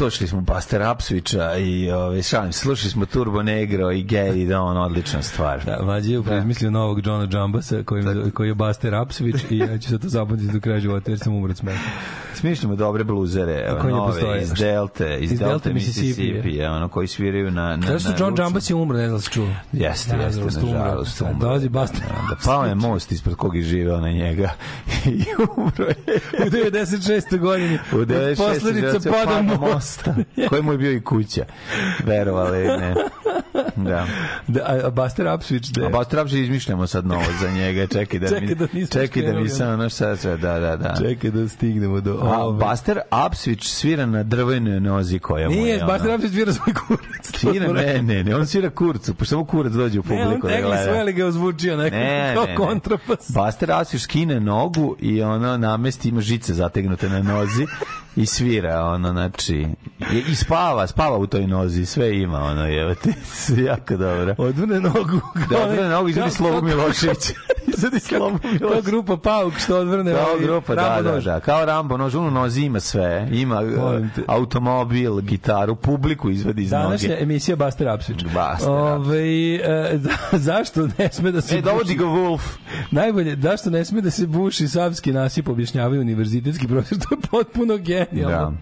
slušali smo Buster Apsvića i ove, ovaj, šalim, slušali smo Turbo Negro i Gay, i da on odlična stvar. Da, mađe je da. izmislio novog Johna Jambasa koji, koji je Buster Apsvić i ja ću se to zapamtiti do kraja života jer sam umrat smeha. Smišljamo dobre bluzere, evo, nove, iz Delte, iz, iz Delte, Delte Mississippi, je. ono, koji sviraju na... na Kada su John Jambas je umro, ne znam da se čuo. Jeste, ja, jeste, da nažalost, nažalost umro. Dolazi Basta. Da, da, pao je most ispred kog je živeo na njega i umro je. U 96. godini. U 96. Posledica pada mosta. Koji mu je bio i kuća. Verovali, ne. da. da a Buster Upswitch da. A Buster Upswitch izmišljamo sad novo za njega. Čekaj da čekaj mi da čekaj da mi samo ono šta sve da da da. Čekaj da stignemo do. A ove. Buster Upswitch svira na drvenoj nozi koja mu je. Nije Buster Upswitch svira svoj kurac. Svira ne, ne, ne, on svira kurcu, pošto samo kurac dođe u publiku. Ne, on da tekli sve ga ozvučio neko ne, ne, kontrapas. Buster Upswitch skine nogu i ona namesti ima žice zategnute na nozi i svira, ono, znači, i spava, spava u toj nozi, sve ima, ono, je, te, jako dobro. Odvrne nogu. Da, odvrne nogu, iz Slobu Milošević iz Slobu Miloševića. To grupa Pauk što odvrne. Kao grupa, da, da, da, kao Rambo nož, ono nozi ima sve, ima e, automobil, gitaru, publiku izvadi iz noge. Današnja emisija Baster Apsić. Baster Ove, ovaj, e, zašto ne sme da se e, dovodi ga Wolf. Najbolje, zašto ne sme da se buši savski nasip objašnjavaju univerzitetski profesor, to je potpuno gen 对呀。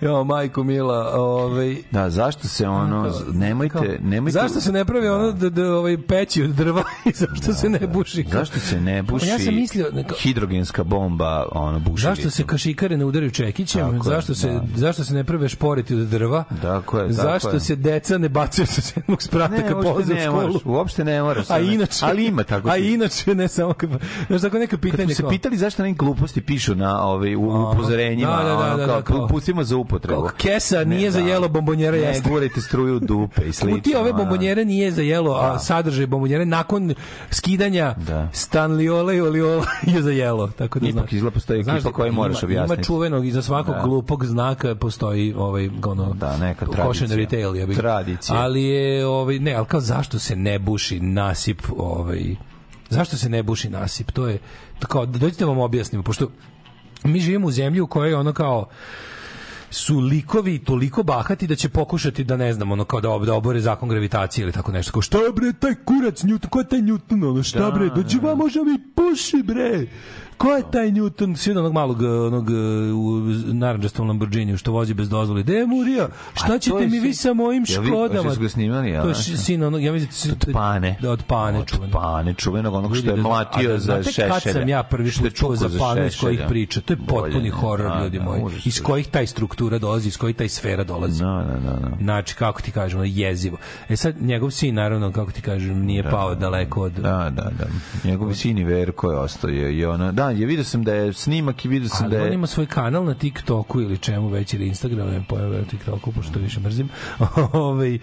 Jo, majko mila, ovaj Da, zašto se ono nemojte, nemojte Zašto se ne pravi ono da, da ovaj peći od drva i zašto da, se ne buši? Da. Zašto se ne da, da. buši? Ja sam mislio neka... Da hidrogenska bomba, ono buši. Zašto se kašikare ne udaraju čekićem? Tako zašto je, se da. zašto se ne prave šporiti od drva? Da, ko je, Zašto se deca ne bacaju sa sedmog sprata kad polaze u školu? Moraš, uopšte ne moraš. A inače, ali ima tako. A inače ne samo kad, znaš tako neka pitanja. Kad se pitali zašto neke gluposti pišu na ovaj upozorenjima, da, da, da, da, da, da, da, da, da, za upotrebu. Kog kesa nije ne, za da. jelo, bombonjera jeste. Ne, jeste. gurajte struju dupe i slično. Kutija ove da. bombonjere nije za jelo, da. a sadržaj bombonjere nakon skidanja da. Stanliole i Oliola je za jelo. Tako da Ipak znaš. izgleda postoji ekipa znaš, da koju moraš ima, objasniti. Ima čuvenog i za svakog da. glupog znaka postoji ovaj, ono, da, neka tradicija. retail. Ja bih. Tradicija. Ali je, ovaj, ne, ali kao zašto se ne buši nasip ovaj, zašto se ne buši nasip? To je, tako, dođite vam objasnimo, pošto mi živimo u zemlji u kojoj ono kao, uh, su likovi toliko bahati da će pokušati da ne znam, ono kao da, da obore zakon gravitacije ili tako nešto. Kao šta bre taj kurac Newton, ko je taj Newton, ono šta da, bre, dođi da, da. vam, možda mi puši bre. Ko je taj Newton, svi onog malog eh, onog eh, u narandžastom Lamborghiniju što vozi bez dozvole? Gde je Murija? Šta ćete mi vi sa mojim Škodama? Vi, da snimali, ja, to je sin onog, ja mislim... Da od pane. Da, od pane čuvenog. Od pane čuvenog, onog što je da mlatio za šešelja. Kad sam ja prvi put čuo za panu iz kojih priča? To je potpuni horor, ljudi moji. Iz kojih taj struktura dolazi, iz kojih taj sfera dolazi. No, no, no, no. Znači, kako ti kažemo, jezivo. E sad, njegov sin, naravno, kako ti kažem, nije pao daleko od... Da, da, da. Njegov sin i Verko je ostao i ona... Da, Da, je vidio sam da je snimak i vidio sam Ali da je... on ima svoj kanal na TikToku ili čemu već, ili Instagramu, ne pojma na TikToku, pošto više mrzim. Ove, ovaj, uh,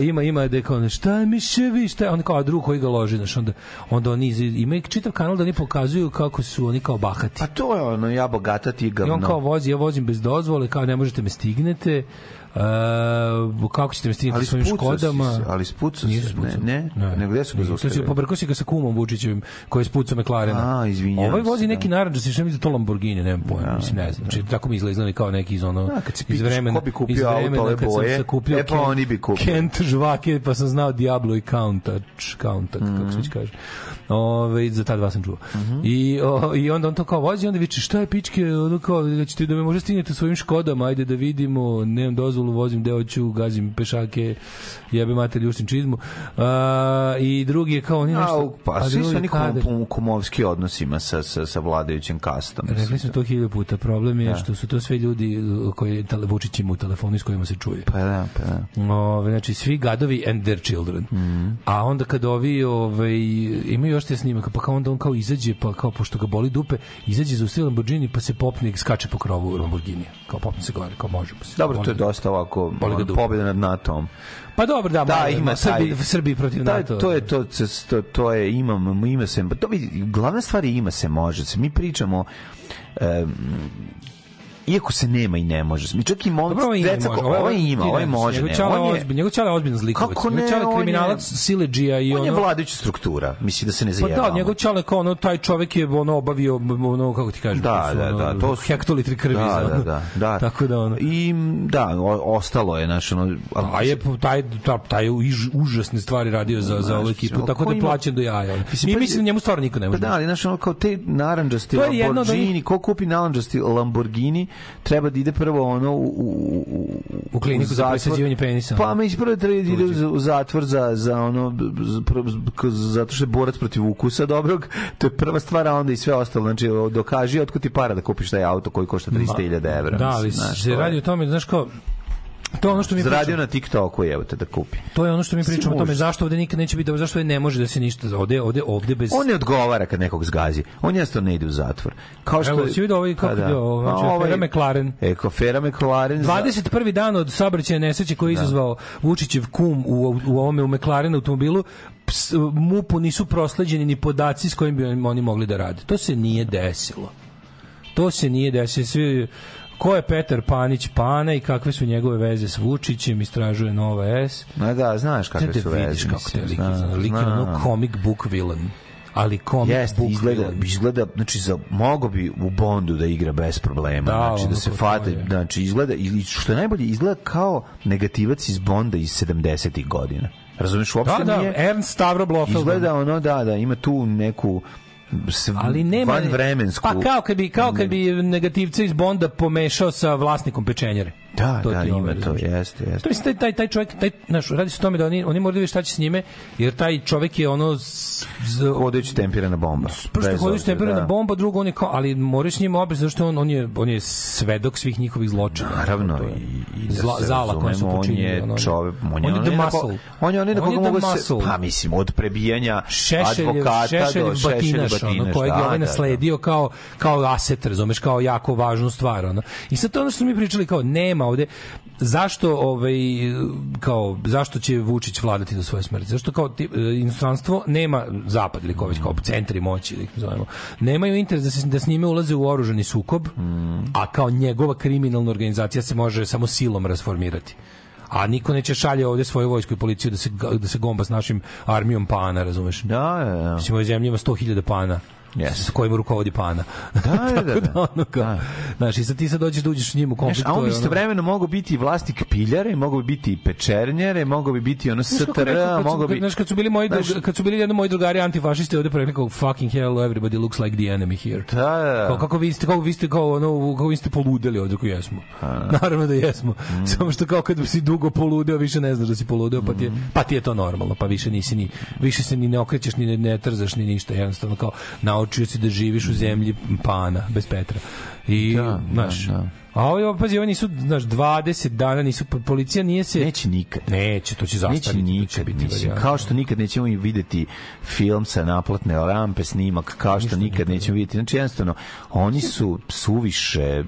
ima, ima da je kao, šta mi še vi, šta On kao, a drug koji ga loži, znaš, onda, onda oni iz, ima čitav kanal da oni pokazuju kako su oni kao bahati. A pa to je ono, ja bogata ti gavno. I on kao vozi, ja vozim bez dozvole, kao ne možete me stignete, Uh, kako ćete me stigati svojim Škodama? Si, ali spucao se, ne, ne, ne, ne, gde su ga zaustavili? Pobrkao si ga sa kumom Vučićevim koji je spucao McLarena. A, izvinjam Ovaj vozi da. neki naranđa, se što mi za to Lamborghini, nemam pojma, ja, da, mislim, ne znam. Da. Znači, tako mi izgleda kao neki iz ono, iz vremena, ko bi kupio iz vremena, auto, kad boje, sam kupio e, pa oni bi kupio. Kent žvake, pa sam znao Diablo i Countač, Countač, kako se mhm. već kaže. Ove, za ta dva sam čuo. Mm -hmm. I, o, I onda on to kao vozi, onda viče, šta je pičke, ono kao, da ćete da me možete stignete svojim Škodama, ajde da vidimo, nemam dozvolu biciklom vozim gde hoću, gazim pešake, jebe mater ljuštim čizmu. A, I drugi je kao oni nešto... Au, pa svi su oni kum, kumovski odnosima sa, sa, sa vladajućim kastom. Rekli smo da. to hiljadu puta. Problem je da. što su to sve ljudi uh, koji tele, Vučić ima u telefonu s kojima se čuje. Pa da, pa da. Ove, znači, svi gadovi and their children. Mm -hmm. A onda kad ovi ove, imaju još te snimaka, pa kao onda on kao izađe, pa kao pošto ga boli dupe, izađe za Lamborghini pa se popne i skače po krovu Lamborghini. Kao popne se gore, kao možemo se. Dobro, to je dosta ovako pobjeda nad NATO-om. Pa dobro, da, da malo, ima Srbi, Srbi protiv da, NATO. To je to, to, to je imam, ima se, pa to bi, glavna stvar je ima se može. Mi pričamo um, Iako se nema i ne može. Mi čak i momci, Dobro, ovaj deca, može. Ovo, ovaj, ovo ovaj ima, ovaj može. Njegov čala je ozbiljno, njegov čala je ozbiljno zlikovac. Kako ne, njegov čala kriminalac, sileđija i on ono... On je vladajuća struktura, misli da se ne zajebamo. Pa da, njegov čala je kao ono, taj čovek je ono obavio, ono, kako ti kažeš, da, da, da, to su... Da, da, hektolitri krvi. Da, da, da, da. Tako da, ono... I, da, ostalo je, znaš, ono... A je, taj, taj, taj užasne stvari radio za, za ovu ekipu, tako da plaćen do jaja. I pa- mislim da njemu stvarno niko ne može. Pa da, ali, znaš, ono, kao te naranđaste Lamborghini, ko kupi naranđasti Lamborghini, treba da ide prvo ono u, u, u, u kliniku u za presađivanje penisa. Pa, mislim, prvo treba da ide u zatvor za, za ono, zato što je borac protiv ukusa dobrog, to je prva stvar, a onda i sve ostalo. Znači, dokaži otkud ti para da kupiš taj auto koji košta 300.000 evra. Da, ali se radi o tome, znaš kao, To je ono što mi zaradio na TikToku, evo te da kupi. To je ono što mi pričamo o tome zašto ovde nikad neće biti dobro, zašto ovde ne može da se ništa ovde ovde ovde bez On ne odgovara kad nekog zgazi. On jednostavno ne ide u zatvor. Kao što Evo, si vidio ovaj pa kako da, bio, znači, ovaj, je McLaren. Eko Fera McLaren. 21. dan od saobraćajne nesreće koji je da. izazvao Vučićev kum u u ovome u McLaren automobilu MUP-u nisu prosleđeni ni podaci s kojim bi oni mogli da rade. To se nije desilo. To se nije desilo. Svi Ko je Peter Panić Pane i kakve su njegove veze s Vučićem, istražuje Nova S. Ma da, znaš kakve Sada su da veze. Vidiš kako te lik izgleda. Lik je ono comic book villain ali comic Jest, buk izgleda, izgleda znači za mogo bi u Bondu da igra bez problema da, znači da se fade znači izgleda i što je najbolje izgleda kao negativac iz Bonda iz 70-ih godina Razumeš, uopšte da, da, nije... Ernst Stavro Blofeld. Izgleda ono, da, da, ima tu neku ali nema van vremensku. Pa kao kad bi kao kad bi negativca iz Bonda pomešao sa vlasnikom pečenjare. Da, to da, ima to, jeste, jeste. To mislim, taj, taj, taj čovjek, taj, znaš, radi se o tome da oni, oni moraju da šta će s njime, jer taj čovjek je ono... Z, z, hodajući tempirana bomba. Prvo hodajući tempirana da. bomba, drugo on je kao, ali moraju s njim obez, zašto on, on, je, on je svedok svih njihovih zločina. Naravno, to, i, i da zla, zala koje su počinili. On je čovjek, on je, on je, on je, on je, muscle. on je, on je, on je, on je, on je, pa mislim, od prebijanja šešeljev, advokata šešeljev do šešeljev batinaš, ono, kojeg je da, ovaj da, da. nasledio kao, kao aset, razumeš, kao jako važnu stvar. Ono. I sad to ono što mi pričali, kao nema tema ovde zašto ovaj kao zašto će Vučić vladati do svoje smrti zašto kao ti, e, inostranstvo nema zapad ili kao kao centri moći ili zovemo nemaju interes da se da s njime ulaze u oružani sukob mm. a kao njegova kriminalna organizacija se može samo silom reformirati a niko neće šalje ovde svoju vojsku i policiju da se, da se gomba s našim armijom pana, razumeš? Da, da, da. Mislim, u ovoj zemlji ima 100.000 pana yes. s kojim rukovodi Pana. Da, da, da. da. ono da. kao, da. Znaš, i sad ti sad dođeš da uđeš s njim u konflikt. Znaš, a on bi istovremeno ono... mogao biti vlasnik piljare, mogao bi biti pečernjere, mogao bi biti ono STR, mogao bi... Znaš, kad su bili moji, znaš, drug, kad su bili jedno moji drugari antifašisti ovde pre nekog fucking hell, everybody looks like the enemy here. Da, da. da. Kao, kako vi ste, kako vi ste, kao, ono, kako vi ste poludeli ovde, kako jesmo. A. Naravno da jesmo. Mm. Samo što kao kad si dugo poludeo, više ne znaš da si poludeo, pa ti je, mm. pa ti je to normalno, pa više nisi ni, više se ni ne okrećeš, ni ne, ne trzaš, ni ništa, jednostavno kao na naučio si da živiš u zemlji pana, bez Petra. I, da, znaš, da, da A ovi, pazi, ovi nisu, znaš, 20 dana, nisu, policija nije se... Neće nikad. Neće, to će zastaviti. Neće nikad, biti mislim, kao što nikad nećemo im videti film sa naplatne rampe, snimak, kao što nikad nećemo videti. Znači, jednostavno, oni su suviše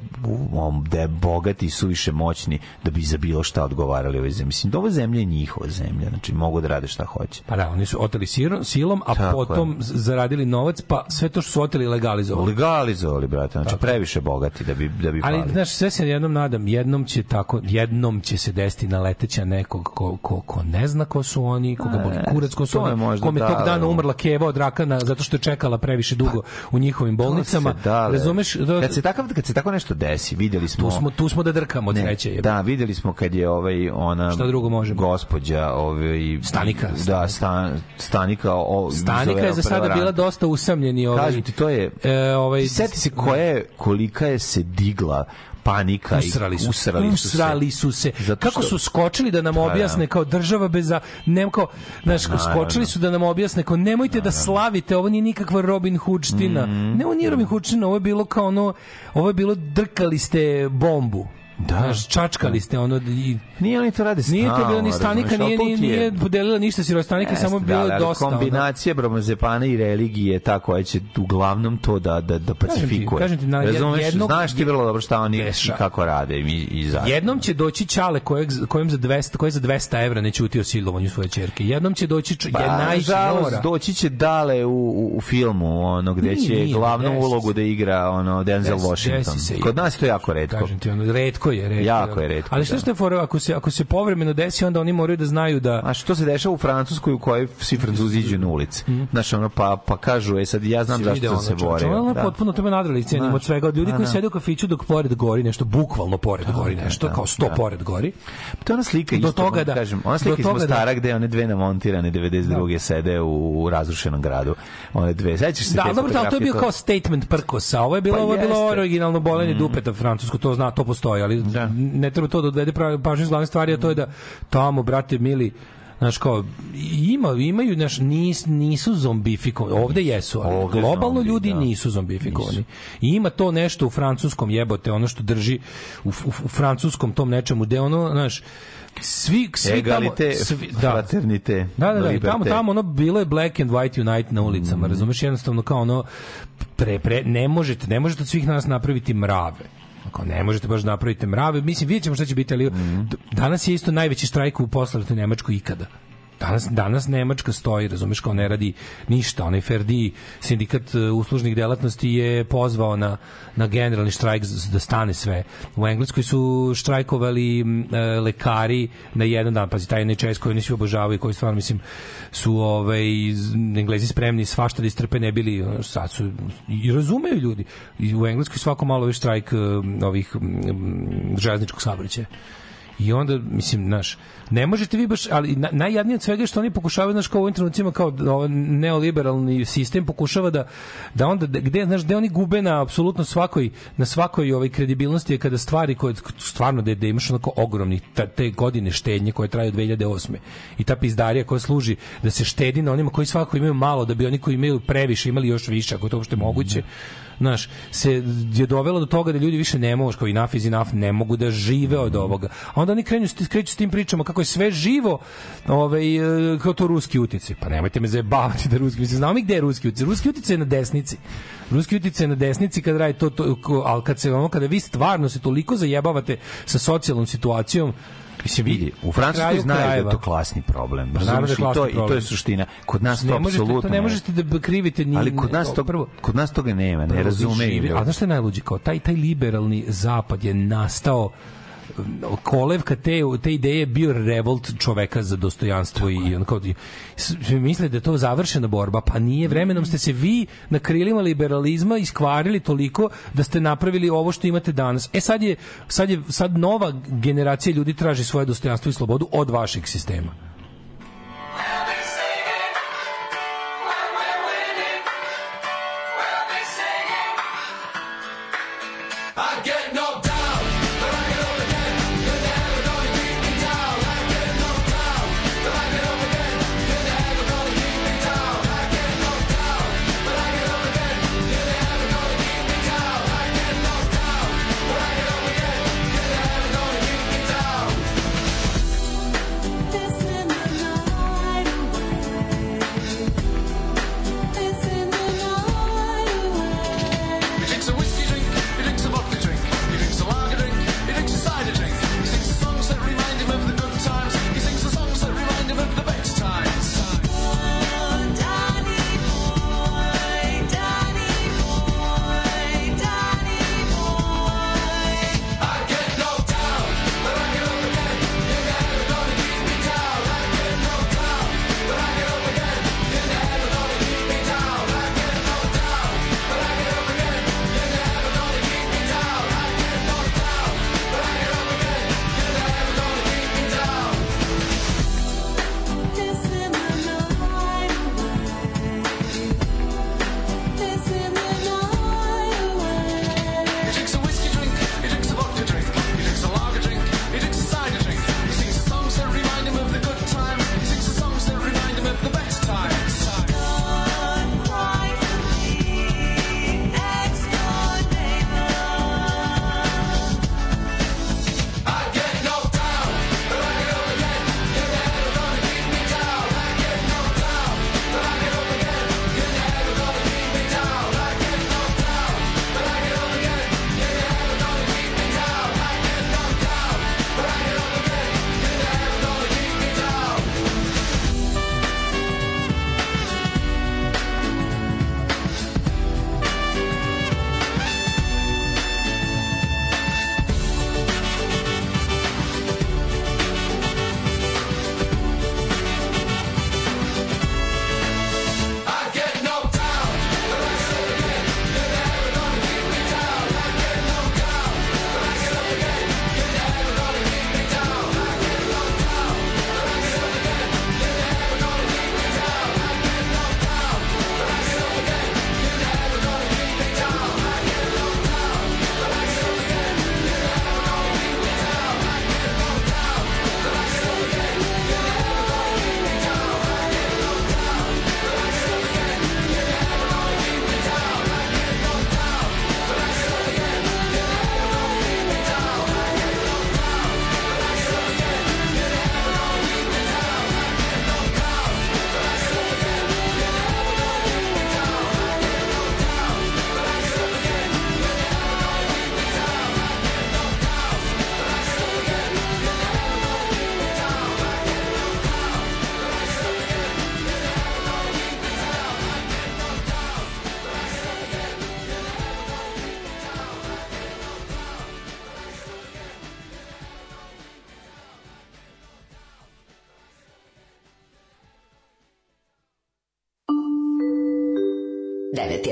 da je bogati i suviše moćni da bi za bilo šta odgovarali ovoj zemlji. Mislim, da ova zemlja je njihova zemlja, znači mogu da rade šta hoće. Pa da, oni su oteli silom, a Tako potom je. zaradili novac, pa sve to što su oteli legalizovali. Legalizovali, brate, znači Tako. previše bogati da bi, da bi Ali, pali. znaš, sve se jednom nadam, jednom će tako, jednom će se desiti na leteća nekog ko, ko, ko ne zna ko su oni, koga boli e, kurac ko su oni, kome tog dana umrla keva od raka zato što je čekala previše dugo pa, u njihovim bolnicama. Razumeš? Da, kad se takav kad se tako nešto desi, videli smo. Tu smo tu smo da drkamo od sreće. Da, videli smo kad je ovaj ona Šta drugo možemo? Gospođa ovaj Stanika. Da, Stanika Stanika je za sada bila dosta usamljeni ovaj. Kažem ti to je. E, ovaj seti se koja je kolika je se digla panika usrali su, i usrali, usrali su se. Su se. Kako su skočili da nam pa da. objasne kao država bez za nem kao znaš pa skočili su da nam objasne kao nemojte da slavite, ovo nije nikakva Robin Hoodština. Mm Ne, ovo nije da. Robin Hoodština, ovo je bilo kao ono ovo je bilo drkali ste bombu. Da. Znaš, čačkali ste ono i nije oni to rade stalno. Nije to bilo ni stanika, nije, nije, nije podelila ništa sirostanika, Jest, samo da, bilo da, da, dosta. Kombinacija ono. i religije ta koja će uglavnom to da da da pacifikuje. Kažem ti, kažem ti na, Razumeš, jednog, znaš ti vrlo dobro šta oni i kako rade i, i za. Jednom će doći čale kojeg kojem za 200 koji za 200 evra ne ćuti o silovanju svoje ćerke. Jednom će doći pa, je najžalost doći će dale u, u, u filmu ono gde nije, će nije, glavnu ulogu da igra ono Denzel Washington. Kod nas to jako retko. Kažem ti, ono retko Retko je, retko. Jako da. je retko. Ali što da. što je fora, ako se ako se povremeno desi, onda oni moraju da znaju da A što se dešava u Francuskoj u kojoj svi Francuzi iđu na ulice. Mm. Znaš, ono pa pa kažu, e sad ja znam zašto ono, se bore. Ono da. potpuno tome nadrali cenim da. od svega, od ljudi koji sede u kafiću dok pored gori nešto, bukvalno pored gori nešto, kao sto pored gori. To je ona slika isto, toga da kažem, ona slika iz Mostara gde one dve namontirane 92. sede u razrušenom gradu. One dve. Sećaš se Da, dobro, to je bio kao statement prkosa. Ovo je bilo, pa ovo je bilo originalno bolenje mhm. dupeta francusko, to zna, to postoji, ali ali da. ne treba to da odvede pažnju iz glavne stvari, a to je da tamo, brate, mili, znaš kao ima imaju znaš nis, nisu zombifikovani ovde jesu ali ovde globalno zombi, ljudi da. nisu zombifikovani nisu. i ima to nešto u francuskom jebote ono što drži u, u, u francuskom tom nečemu gde ono znaš svi svi Egalite, tamo svi, da. fraternite da da da liberte. tamo tamo ono bilo je black and white unite na ulicama mm. razumeš jednostavno kao ono pre, pre ne možete ne možete od svih nas napraviti mrave kao ne možete baš da napraviti mrave, mislim, vidjet ćemo šta će biti, ali mm -hmm. danas je isto najveći štrajk u posleratnoj Nemačkoj ikada. Danas, danas Nemačka stoji, razumeš, kao ne radi ništa. Onaj Ferdi, sindikat e, uslužnih delatnosti je pozvao na, na generalni štrajk da stane sve. U Engleskoj su štrajkovali e, lekari na jedan dan. Pazi, taj NHS koji oni svi obožavaju, koji stvarno, mislim, su ovaj, Englezi spremni svašta da istrpe ne bili. Sad su, i razumeju ljudi. I U Engleskoj svako malo je štrajk e, ovih železničkog saobraćaja. I onda, mislim, znaš, ne možete vi baš, ali na, najjadnije od svega je što oni pokušavaju, znaš, kao u ovim kao ovaj neoliberalni sistem pokušava da, da onda, da, gde, znaš, gde oni gube na apsolutno svakoj, na svakoj ovaj, kredibilnosti je kada stvari koje, stvarno, da, da imaš onako ogromni, te godine štednje koje traju 2008. I ta pizdarija koja služi da se štedi na onima koji svako imaju malo, da bi oni koji imaju previše imali još više, ako to uopšte moguće. Mm znaš, se je dovelo do toga da ljudi više ne mogu, kao i naf iz naf ne mogu da žive od ovoga. A onda oni krenju, kreću s tim pričama kako je sve živo, ovaj, e, kao to ruski utici. Pa nemojte me zajebavati da ruski utici. Znamo i gde je ruski utici. Ruski utici je na desnici. Ruski utici je na desnici kad radi to, to, al kad se ono, kada vi stvarno se toliko zajebavate sa socijalnom situacijom, Mislim, vidi, u Francuskoj znaju krajeva. da je to klasni problem. Pa da Razumiješ, i, to, problem. i to je suština. Kod nas ne to možete, apsolutno to ne možete da krivite ni... Ali kod nas, to, prvo, kod nas toga nema, ne razumeju. A znaš što je najluđi? Kao, taj, taj liberalni zapad je nastao kolevka te, te ideje je bio revolt čoveka za dostojanstvo Tako i on kao misle da je to završena borba, pa nije. Vremenom ste se vi na krilima liberalizma iskvarili toliko da ste napravili ovo što imate danas. E sad je, sad je sad nova generacija ljudi traži svoje dostojanstvo i slobodu od vašeg sistema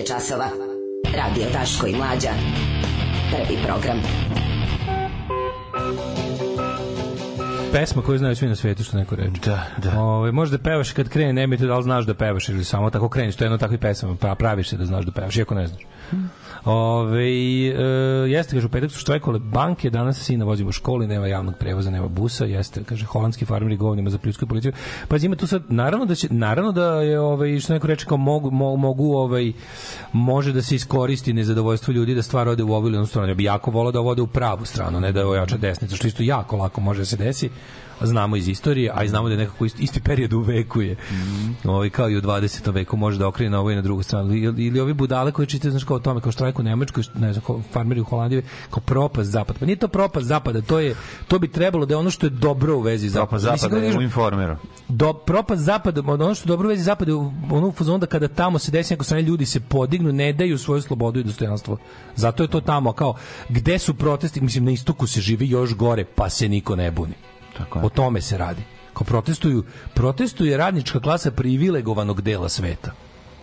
je časova. Radio Taško i Mlađa. Prvi program. Pesma koju znaju svi na svetu, što neko reče. Da, da. Ove, možda pevaš kad krene, nemojte da li znaš da pevaš ili samo tako kreneš. To je jedno takvi pesama. Pa praviš se da znaš da pevaš, iako ne znaš. Hmm. Ove, e, jeste, kaže, u petak su štrajkole banke, danas se sina vozimo u školi, nema javnog prevoza, nema busa, jeste, kaže, holandski farmeri govnima za pljusku policiju. Pa ima tu sad, naravno da, će, naravno da je, ovaj, što neko reče, kao mogu, mogu, ovaj, može da se iskoristi nezadovoljstvo ljudi da stvar ode u ovu ili onu stranu. Ja bi jako volao da ode u pravu stranu, ne da ojača desnica, što isto jako lako može da se desi znamo iz istorije, a i znamo da je nekako isti, isti period u veku je. Mm. Ovaj kao i u 20. veku može da okrene na ovu i na drugu stranu. Ili, ili ovi budale koji čitaju znači kao o tome kao štrajk u Nemačkoj, ne znam, farmeri u Holandiji, kao propast zapada. Pa nije to propast zapada, to je to bi trebalo da je ono što je dobro u vezi zapada. Propast zapada Mislim, je da u informeru. Do, propast zapada, ono što je dobro u vezi zapada je ono u fazonu da kada tamo se desi neko strane ljudi se podignu, ne daju svoju slobodu i dostojanstvo. Zato je to tamo kao gde su protesti, mislim na istoku se živi još gore, pa se niko ne buni. Tako je. O tome se radi. Ko protestuju, protestuje radnička klasa privilegovanog dela sveta.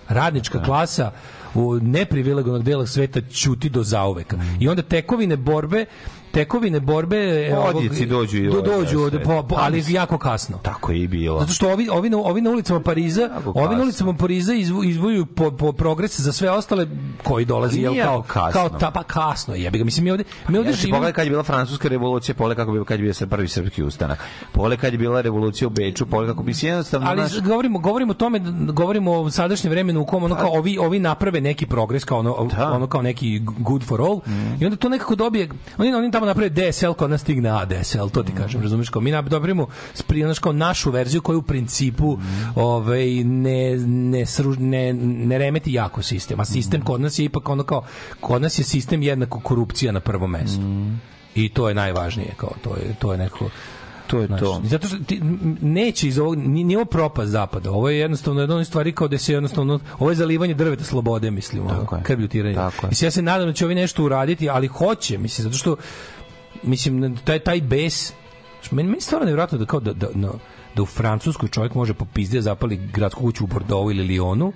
Radnička Tako da. klasa u neprivilegovanog dela sveta ćuti do zauveka. Mm. I onda tekovine borbe tekovine borbe e, pa odjeci dođu i do, dođu od, po, po, ali jako kasno. Tako je i bilo. Zato što ovi ovi na, ovi na ulicama Pariza, ovi na ulicama Pariza izvu, izvuju po, po progres za sve ostale koji dolaze je kao kasno. kao ta pa kasno. Jebi ga, mislim mi ovde mi ovde ja, živimo. Pogledaj kad je bila francuska revolucija, pole kako bi kad je bio se prvi srpski ustanak. Pole kad je bila revolucija u Beču, pole kako bi se jednostavno Ali naš... govorimo govorimo o tome, govorimo o sadašnjem vremenu u kom ono kao pa- ovi ovi naprave neki progres kao ono da. ono kao neki good for all mm. i onda to nekako dobije oni oni tamo tamo naprave DSL, kod nas stigne ADSL, to ti kažem, razumeš, kao mi na napravimo sprinaško našu verziju koju u principu ovaj, ne, ne, sru, ne, ne remeti jako sistem, a sistem kod nas je ipak ono kao, kod nas je sistem jednako korupcija na prvom mestu. I to je najvažnije, kao to je, to je neko To je znači, to. Zato što ti, neće iz ovog, ni ovo propast zapada, ovo je jednostavno jedna od stvari kao da se jednostavno, ovo je zalivanje drveta slobode, mislim, tako ono, krbljutiranje. Tako mislim, ja se nadam da će ovi nešto uraditi, ali hoće, mislim, zato što, mislim, taj, taj bes, meni, meni stvarno nevjerojatno da kao da, da, da, da u Francuskoj čovjek može po pizde zapali gradsku kuću u Bordovu ili Lyonu,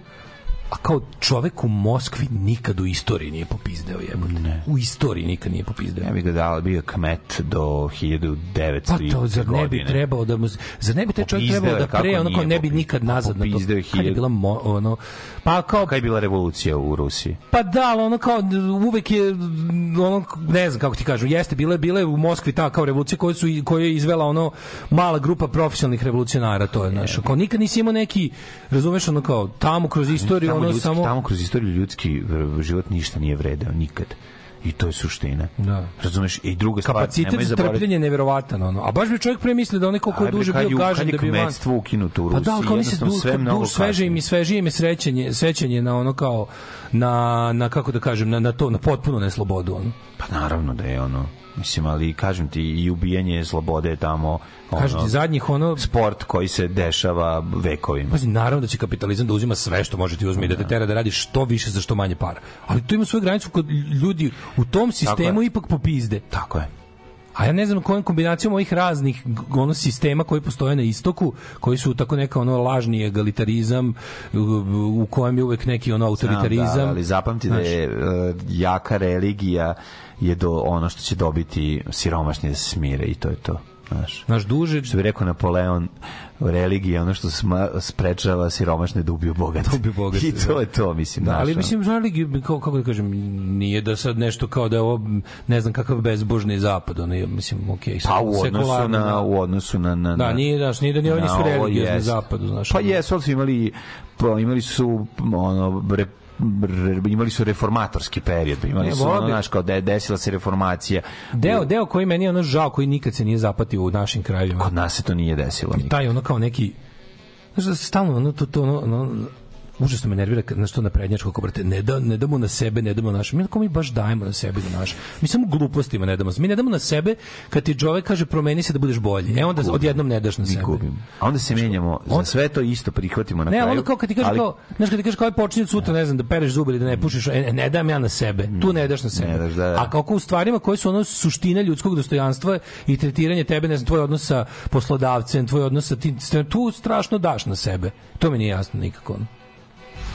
a kao čovek u Moskvi nikad u istoriji nije popizdeo jebote. U istoriji nikad nije popizdeo. Ja bih ga dao, bio kmet do 1900 Pa to, zar ne bi trebalo da mu, zar ne bi taj čovjek trebalo da pre, onako ne bi nikad nazad na to. Kad je bila mo, ono, Pa kao kaj je bila revolucija u Rusiji? Pa da, ali ono kao uvek je ono ne znam kako ti kažu, jeste bile bile u Moskvi ta kao revolucija koju su koje je izvela ono mala grupa profesionalnih revolucionara, to je naš. E. Kao nikad nisi imao neki, razumeš ono kao tamo kroz istoriju tamo ono ljudski, samo tamo kroz istoriju ljudski život ništa nije vredeo nikad. I to je suština. Da. Razumeš? I druga stvar, Kapacitet nemoj zaboraviti. neverovatan. Ono. A baš bi čovjek pre mislio da neko koliko je duže bio gažen da bi van... Kad ukinuto u Rusiji, pa da, kao mislim, du, sve mnogo sveže im i svežije im je srećenje, na ono kao, na, na kako da kažem, na, na to, na potpuno neslobodu. Ono. Pa naravno da je ono Mislim, ali kažem ti, i ubijanje slobode tamo, ono, kažem ti, zadnjih ono... Sport koji se dešava vekovima. Pazi, naravno da će kapitalizam da uzima sve što može da ti uzme i da te da. tera da radiš što više za što manje para. Ali to ima svoju granicu kod ljudi u tom sistemu ipak popizde. Tako je a ja ne znam kojom kombinacijom ovih raznih ono sistema koji postoje na istoku, koji su tako neka ono lažni egalitarizam u kojem je uvek neki ono autoritarizam. Znam, da, ali zapamti znaš, da je uh, jaka religija je do ono što će dobiti siromašni da se smire i to je to. Znaš, znaš duže... Što bi rekao Napoleon, religija ono što sma, sprečava siromašne da ubiju bogate. Da ubiju bogate. I to da. je to, mislim. Da, ali mislim, religija, kako, kako da kažem, nije da sad nešto kao da je ovo, ne znam kakav bezbožni zapad, ono, mislim, okej. Okay, pa u odnosu na, da. u odnosu na, na, da, na Da, nije, znaš, nije da ni oni su religiozni zapadu, znaš. Pa jesu, ali su imali, pa, imali su, ono, rep, imali su reformatorski period, imali su ono, znaš, kao de, desila se reformacija. Deo, deo koji meni je ono žao, koji nikad se nije zapatio u našim krajevima. Kod nas se to nije desilo. Nikad. Taj ono kao neki znaš da stalno ono to, to ono, ono užasno me nervira na što na prednjačko kako brate ne da ne damo na sebe ne damo naš mi kako mi baš dajemo na sebe na da naš mi samo glupostima ne damo mi ne damo na sebe kad ti džove kaže promeni se da budeš bolji e onda gubim. odjednom ne daš na sebe gubim. a onda se menjamo on sve to isto prihvatimo na ne, kraju ne onda kao kad ti kaže ali... kao znaš kad ti kaže kao počinje sutra ne znam da pereš zube ili da ne mm. pušiš e, ne dam ja na sebe tu ne daš na sebe ne daš, da, da. a kako u stvarima koje su ono suština ljudskog dostojanstva i tretiranje tebe ne znam tvoj odnos sa poslodavcem tvoj odnos sa tim tu strašno daš na sebe to mi nije jasno nikako ono.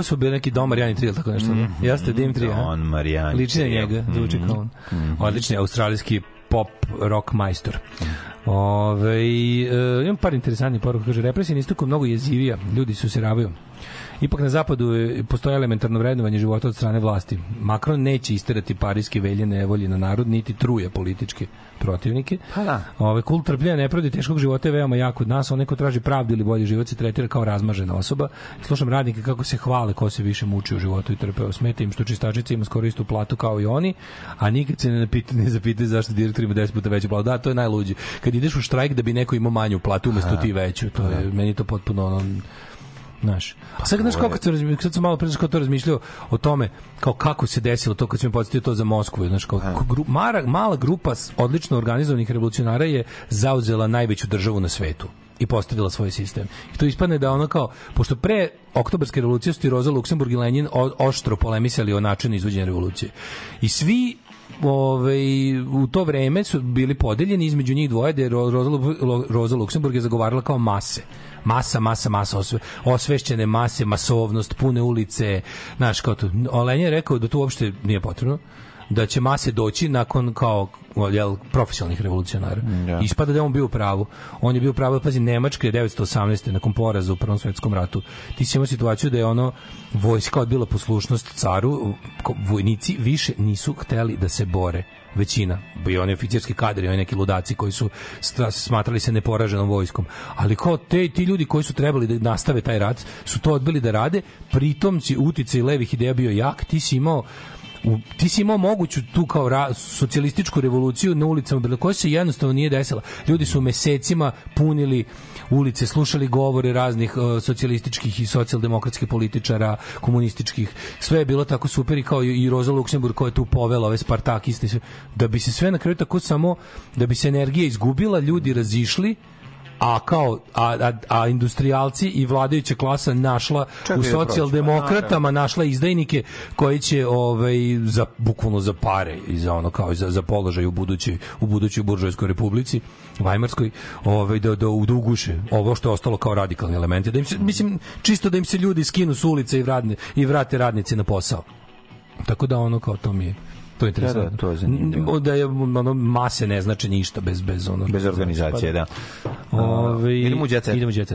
ovo su bili neki Don Marijani ili tako nešto. Mm -hmm. Jeste Dimtrija. Don Marijani. Lični njega, zvuči mm -hmm. kao on. Mm -hmm. Odlični australijski pop rock majstor. Mhm. Ove, e, imam par interesantnih poruka. Kaže, represija na istoku mnogo jezivija. Ljudi su se rabaju. Ipak na zapadu postoje elementarno vrednovanje života od strane vlasti. Makron neće isterati parijske velje nevolje na narod, niti truje političke protivnike. Pa da. Ove, kult trpljenja nepravde teškog života je veoma jak od nas. On neko traži pravdu ili bolji život se tretira kao razmažena osoba. Slušam radnike kako se hvale ko se više muči u životu i trpeo. Smeta im što čistačica ima skoro istu platu kao i oni, a nikad se ne, napita, ne zapita zašto direktor ima 10 puta veću platu. Da, to je najluđe. Kad ideš u štrajk da bi neko imao manju platu umesto ti veću, to je, da. meni je to potpuno ono, Znaš. Pa sad, znaš, kako sam, sad sam malo pre to razmišljao o tome, kao kako se desilo to kad sam podsjetio to za Moskvu. Znaš, kao, gru, mara, mala grupa odlično organizovanih revolucionara je zauzela najveću državu na svetu i postavila svoj sistem. I to ispadne da ono kao, pošto pre oktobarske revolucije su Roza Luksemburg i Lenin oštro polemisali o načinu izvođenja revolucije. I svi ove, ovaj, u to vreme su bili podeljeni između njih dvoje da je Roza, Roza Luksemburg je zagovarala kao mase masa, masa, masa, osve, osvešćene mase, masovnost, pune ulice, znaš, kao to. Olen je rekao da to uopšte nije potrebno da će mase doći nakon kao jel, profesionalnih revolucionara. Yeah. Da. Ispada da je on bio u pravu. On je bio u pravu, pazi, Nemačka je 1918. nakon poraza u Prvom svetskom ratu. Ti si imao situaciju da je ono vojska odbila poslušnost caru, vojnici više nisu hteli da se bore većina, i oni oficirski kadri, oni neki ludaci koji su smatrali se neporaženom vojskom. Ali kao te ti ljudi koji su trebali da nastave taj rat, su to odbili da rade, pritom si utice i levih ideja bio jak, ti si imao u, ti si imao moguću tu kao ra, socijalističku revoluciju na ulicama Berlina, koja se jednostavno nije desila. Ljudi su mesecima punili ulice, slušali govore raznih uh, socijalističkih i socijaldemokratskih političara, komunističkih. Sve je bilo tako super i kao i Roza Luksemburg koja je tu povela ove Spartakiste. Da bi se sve na kraju tako samo, da bi se energija izgubila, ljudi razišli, a kao a, a, a industrijalci i vladajuća klasa našla Čekaj u socijaldemokratama našla izdajnike koji će ovaj za bukvalno za pare i za ono kao za za položaj u budućoj u budućoj buržojskoj republici Vajmarskoj ovaj da da uduguše ovo što je ostalo kao radikalni elementi da im se, mislim čisto da im se ljudi skinu s ulice i vrate i vrate radnici na posao tako da ono kao to mi je To je interesantno. Da, da, to je zanimljivo. Da je ono, mase ne znači ništa bez, bez ono... Bez znači, organizacije, pa- da. Ove, ovaj, idemo u jet set. Idemo u jet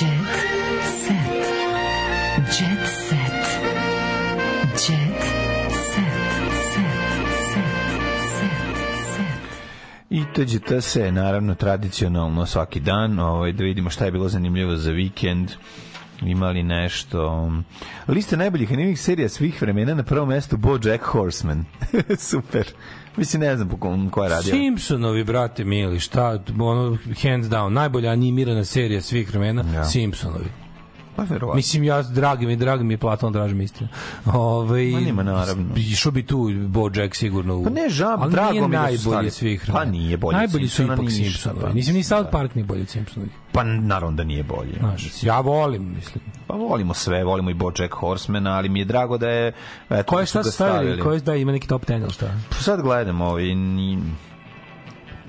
Jet I TGT se, naravno, tradicionalno svaki dan, ovaj, da vidimo šta je bilo zanimljivo za vikend imali nešto. Um, Lista najboljih animih serija svih vremena na prvom mestu BoJack Horseman. Super. Mislim, ne znam po kom, koja radio. Simpsonovi, brate mili, šta, ono, hands down, najbolja animirana serija svih vremena, ja. Da. Simpsonovi. Pa verovatno. Mislim, ja, dragi mi, dragi mi, Platon, draži mi istina. Ove, ovaj, Ma nima, naravno. Išao bi tu Bo Jack sigurno. U... Pa ne, žab, Ali drago mi da svih. Pa nije bolji Najbolji su ipak Simpsonovi. Mislim, ni South Park ni bolji Simpson. Pa naravno da nije bolje. Znaš, ja volim, mislim. Pa volimo sve, volimo i Bojack Horseman, ali mi je drago da je... Eto, ko šta da stavili? Ko je da ima neki top 10 ili šta? Pa sad gledam ovi... Ovaj,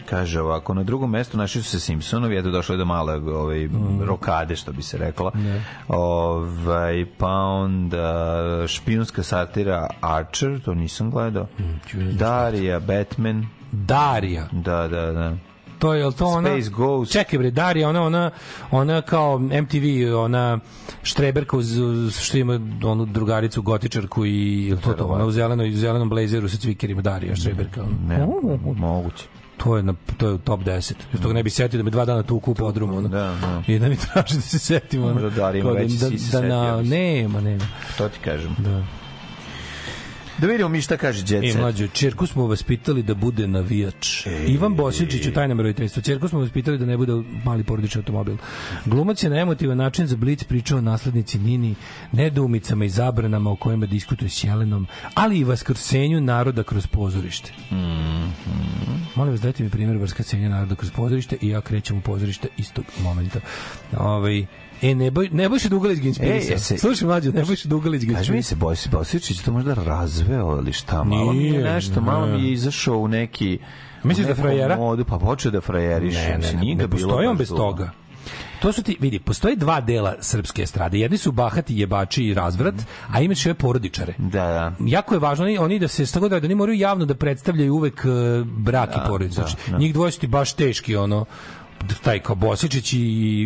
Kaže ovako, na drugom mestu našli su se Simpsonovi, eto došlo je do male ovaj, mm. rokade, što bi se rekla. Da. Ne. Ovaj, pa onda špijunska satira Archer, to nisam gledao. Mm, Darija, Batman. Darija? Da, da, da to je to ona Space Ghost. Čekaj bre, Darija, ona ona ona kao MTV, ona štreberka uz, što ima onu drugaricu gotičarku i to to, ona u zelenom, u zelenom blazeru sa cvikerima Darija štreberka. Ne, ne, moguće to je na to je u top 10. Iz toga ne bi setio da me dva dana tu u odrum ono. Da, da. I da mi traži da se setim, ono. Da, da, ima da, da, da, da, da, da, da, da, da, da, da, da, da, da, da, Da vidimo mi šta kaže Jet I E, mlađo, čerku smo vaspitali da bude navijač. E, Ivan Bosiljčić u tajnom broju 13. Čerku smo vaspitali da ne bude mali porodični automobil. Glumac je na emotivan način za Blic pričao o naslednici Nini, nedoumicama i zabranama o kojima diskutuje s Jelenom, ali i vaskrsenju naroda kroz pozorište. Mm -hmm. Molim vas, dajte mi primjer vaskrsenja naroda kroz pozorište i ja krećem u pozorište istog momenta. Ovaj, E, ne, boj, ne Nebojša Dugalić ga e, inspirisao. E, Slušaj, mlađo, Nebojša Dugalić ga inspirisao. Kaži mi se, Bojse Bosičić to možda razveo ili šta? Malo Nije, mi je nešto, ne. malo mi je izašao u neki... Misliš da frajera? Modu, pa počeo da frajeriš. Ne, ne, ne, ne, ne postoji on bez toga. To su ti, vidi, postoje dva dela srpske estrade. Jedni su bahati jebači i razvrat, a imaš ove porodičare. Da, da. Jako je važno oni, oni da se šta da oni moraju javno da predstavljaju uvek uh, brak da, i porodicu. Da, znači, da. Njih dvoje su ti baš teški ono taj kao Bosičić i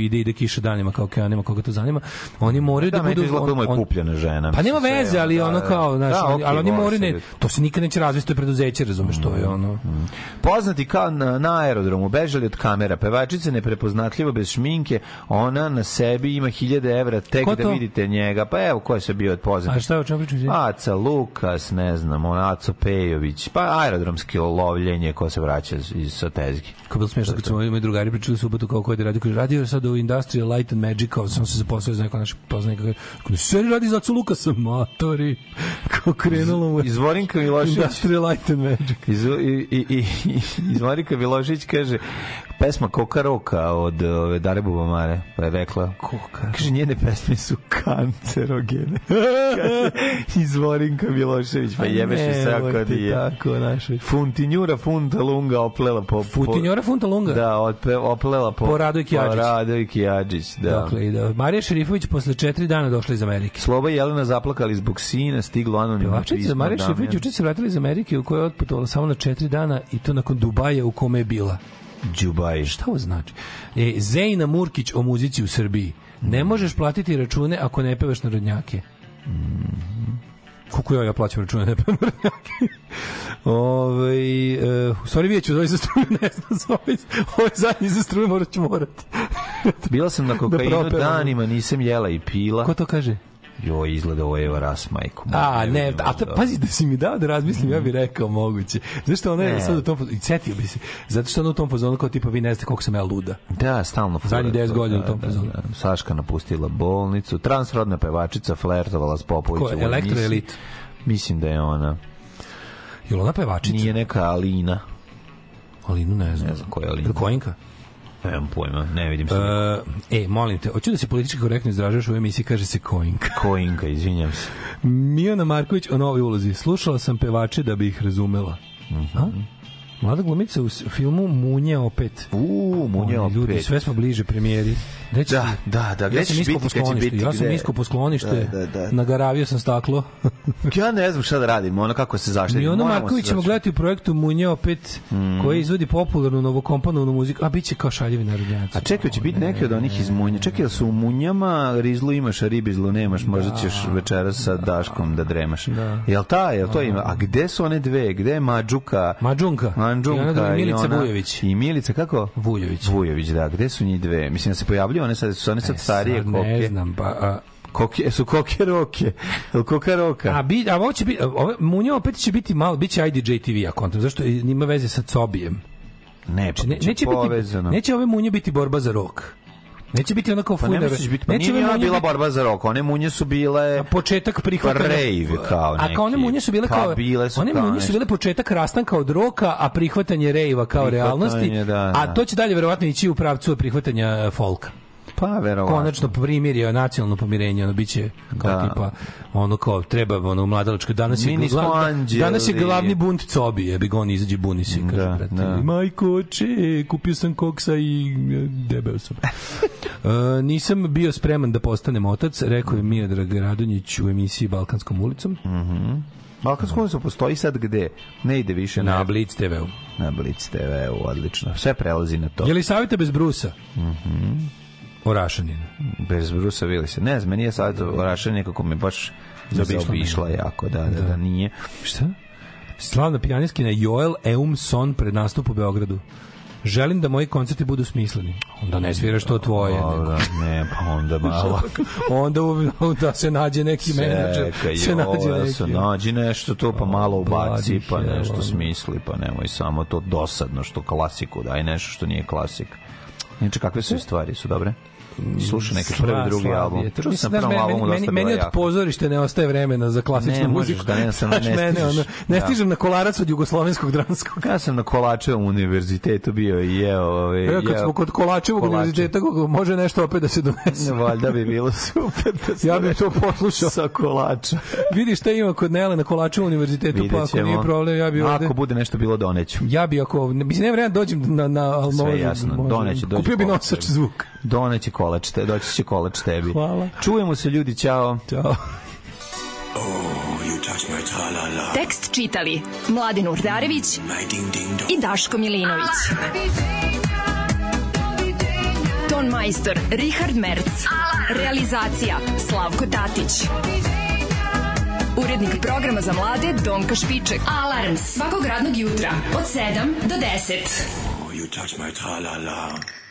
ide ide kiša danima kao kao nema koga to zanima. Oni moraju da, da budu on, on, kupljene žena. Pa nema veze, ali da. ono kao, znaš, da, okay, ali oni moraju ne, to se nikad neće razvesti preduzeće, razumeš, mm, to je mm, ono. Mm. Poznati kao na, na aerodromu, bežali od kamera, pevačica neprepoznatljiva bez šminke, ona na sebi ima 1000 evra tek da vidite njega. Pa evo ko je se bio od poznati. A šta je o čemu pričaš? Aca Lukas, ne znam, on Aco Pejović, pa aerodromski lovljenje ko se vraća iz, iz Sotezgi. Ko bilo smešno kad su moji drugari pričali pričali u subotu kao ko je da radio, kaže, radio sad u Industrial Light and Magic, kao sam se zaposlio za neko naše poznaje, kaže, sve radi za Culuka sam, matori, kao krenulo mu. Izvorinka Milošić. Industrial Light and Magic. Iz, i, i, i, Izvorinka Milošić kaže, pesma Koka Roka od ove, Dare Bubamare, pa je rekla Koka. Kaže, njene pesme su kancerogene. Izvorinka Milošević, pa jebeš i sako ti je. Tako, naše. Funtinjura Funta Lunga oplela po... po Funtinjura Funta Lunga? Da, otpe, oplela po... Po Radoj Kijadžić. Po Radoj Kijadžić, da. Dakle, da. Marija Šerifović posle četiri dana došla iz Amerike. Sloba i Jelena zaplakali zbog sina, stiglo anonimno pismo. Pevačica Marija Šerifović uče se vratila iz Amerike u kojoj je otputovala samo na četiri dana i to nakon Dubaja u kome je bila. Đubaji. Šta ovo znači? E, Zejna Murkić o muzici u Srbiji. Ne možeš platiti račune ako ne pevaš narodnjake. Mm mm-hmm. Koliko ja, ja plaćam račune, ne pevam narodnjake. Ove, e, sorry, vidjet ću, ovaj da za struju, ne znam, za ovaj, ovaj zadnji za struju morat ću morati. Bila sam na da kokainu da danima, nisam jela i pila. Ko to kaže? Jo, izgleda ovo je ras, majko. A, ne, a ta, pazi da si mi dao da razmislim, mm. ja bih mhm. rekao moguće. Zašto ona je sad u tom fazonu, setio bi se, zato što ona u tom fazonu kao tipa vi ne znate koliko sam ja luda. Da, stalno fazonu. Zadnjih 10 godina u da, tom da, fazonu. Da, da, Saška napustila bolnicu, transrodna pevačica flertovala s Popovićem. Ko je, elektro elit? Mislim da je ona. Je ona pevačica? Nije neka Alina. Alinu ne znam. Ne znam koja je Alina. Prkojinka? Nemam pojma, ne vidim se. Uh, e, molim te, hoću da se politički korektno izražavaš u emisiji, kaže se Koinka. Koinka, izvinjam se. Miona Marković o novoj ulozi. Slušala sam pevače da bi ih razumela. Mm -hmm. A? Mlada glumica u filmu Munje opet. U, Munje opet. Ljudi, sve smo bliže premijeri. Reći, da, da, da. Ja sam isko po sklonište. Ja sam isko po sklonište. Da, da, da. Nagaravio sam staklo. ja ne znam šta da radim, ono kako se zaštiti. Milona Marković ćemo gledati u projektu Munje opet, mm. koji izvodi popularnu novokomponovnu muziku, a biće kao šaljivi narodnjaci. A čekaj, će biti neki od onih iz Munje. Čekaj, jel su u Munjama rizlu imaš, a ribizlu nemaš, možda da. ćeš večeras sa Daškom da dremaš. Da. Jel ta, jel to da. ima? A gde su one dve? Gde je Mađuka? Mađunka. Handžunka i, Milica i ona Vujović. i Milica kako Vujović Vujović da gde su njih dve mislim da se pojavljuju one sad su one sad e, starije sad koke ne znam pa a, Koke, su koke roke. Koka roka. A, bi, a ovo će biti, ovo, Munja opet će biti malo, Biće će IDJ TV, ako on zašto nima veze sa Cobijem. Ne, pa znači, ne, neće, povezano. biti, neće ove Munje biti borba za rok. Neće biti onako pa ne biti, pa neće nije bila borba za rok, one munje su bile početak prihvata rave kao neki. A kao one munje su bile kao bile su one munje su bile početak rastanka od roka, a prihvatanje rejva kao realnosti. Da, da. A to će dalje verovatno ići u pravcu prihvatanja folka pa, verovatno. konačno primirio nacionalno pomirenje, ono biće kao da. tipa ono kao treba ono u mladalačkoj danas Mi je glav, danas je glavni bunt cobi, je bi on izađe buni se kaže da, brate. Da. Majko, če, kupio sam koksa i e, debeo sam. e, nisam bio spreman da postanem otac, rekao je Miodrag Radonjić u emisiji Balkanskom ulicom. Mhm. Mm -hmm. Balkansko postoji sad gde? Ne ide više na... Na Blitz TV-u. Na Blitz TV-u, odlično. Sve prelazi na to. Je li savjeta bez brusa? Mhm. Mm Orašanin. Rašaninu. Bez Brusa Willisa. Ne znam, meni je sad Orašanin Rašaninu nekako me baš zaobišla jako, da, da, da, da nije. Šta? Slavna pijaniskinja Joel Eumson pred nastup u Beogradu. Želim da moji koncerti budu smisleni. Onda ne sviraš to tvoje. Dobro, ne, pa onda malo. onda u, da se nađe neki menadžer. Se nađe da neki. se nađe nešto to, pa malo ubaci, pa nešto smisli, pa nemoj samo to dosadno što klasiku, daj nešto što nije klasik. Inače, kakve su stvari, su dobre? slušao neki prvi drugi album. Čuo sam prvom albumu dosta meni, meni od pozorišta ne ostaje vremena za klasičnu ne, muziku. Da, ne, sam, ne, mene, ono, ne da. stižem na kolarac od jugoslovenskog dramskog. Ja sam na kolačevom univerzitetu bio i jeo... Ove, jeo kad smo kod kolačevog univerziteta, može nešto opet da se donese. Valjda bi bilo super da Ja bih to poslušao. Sa kolača. Vidi šta ima kod Nele na kolačevom univerzitetu, pa ako nije problem, ja bih ovde... Ako bude nešto bilo doneću. Ja bih ako... Mislim, ne vremena dođem na... na Sve jasno, doneću. Kupio bi nosač zvuka doneće kolač, te, doći će kolač tebi. Hvala. Čujemo se ljudi, čao. Ćao. Oh, Tekst čitali Mladin Urdarević mm, i Daško Milinović. Ah. Ton majstor Richard Merc. Realizacija Slavko Tatić. Urednik programa za mlade Donka Špiček. Alarms svakog radnog jutra od 7 do 10. Oh, you touch my tra-la-la.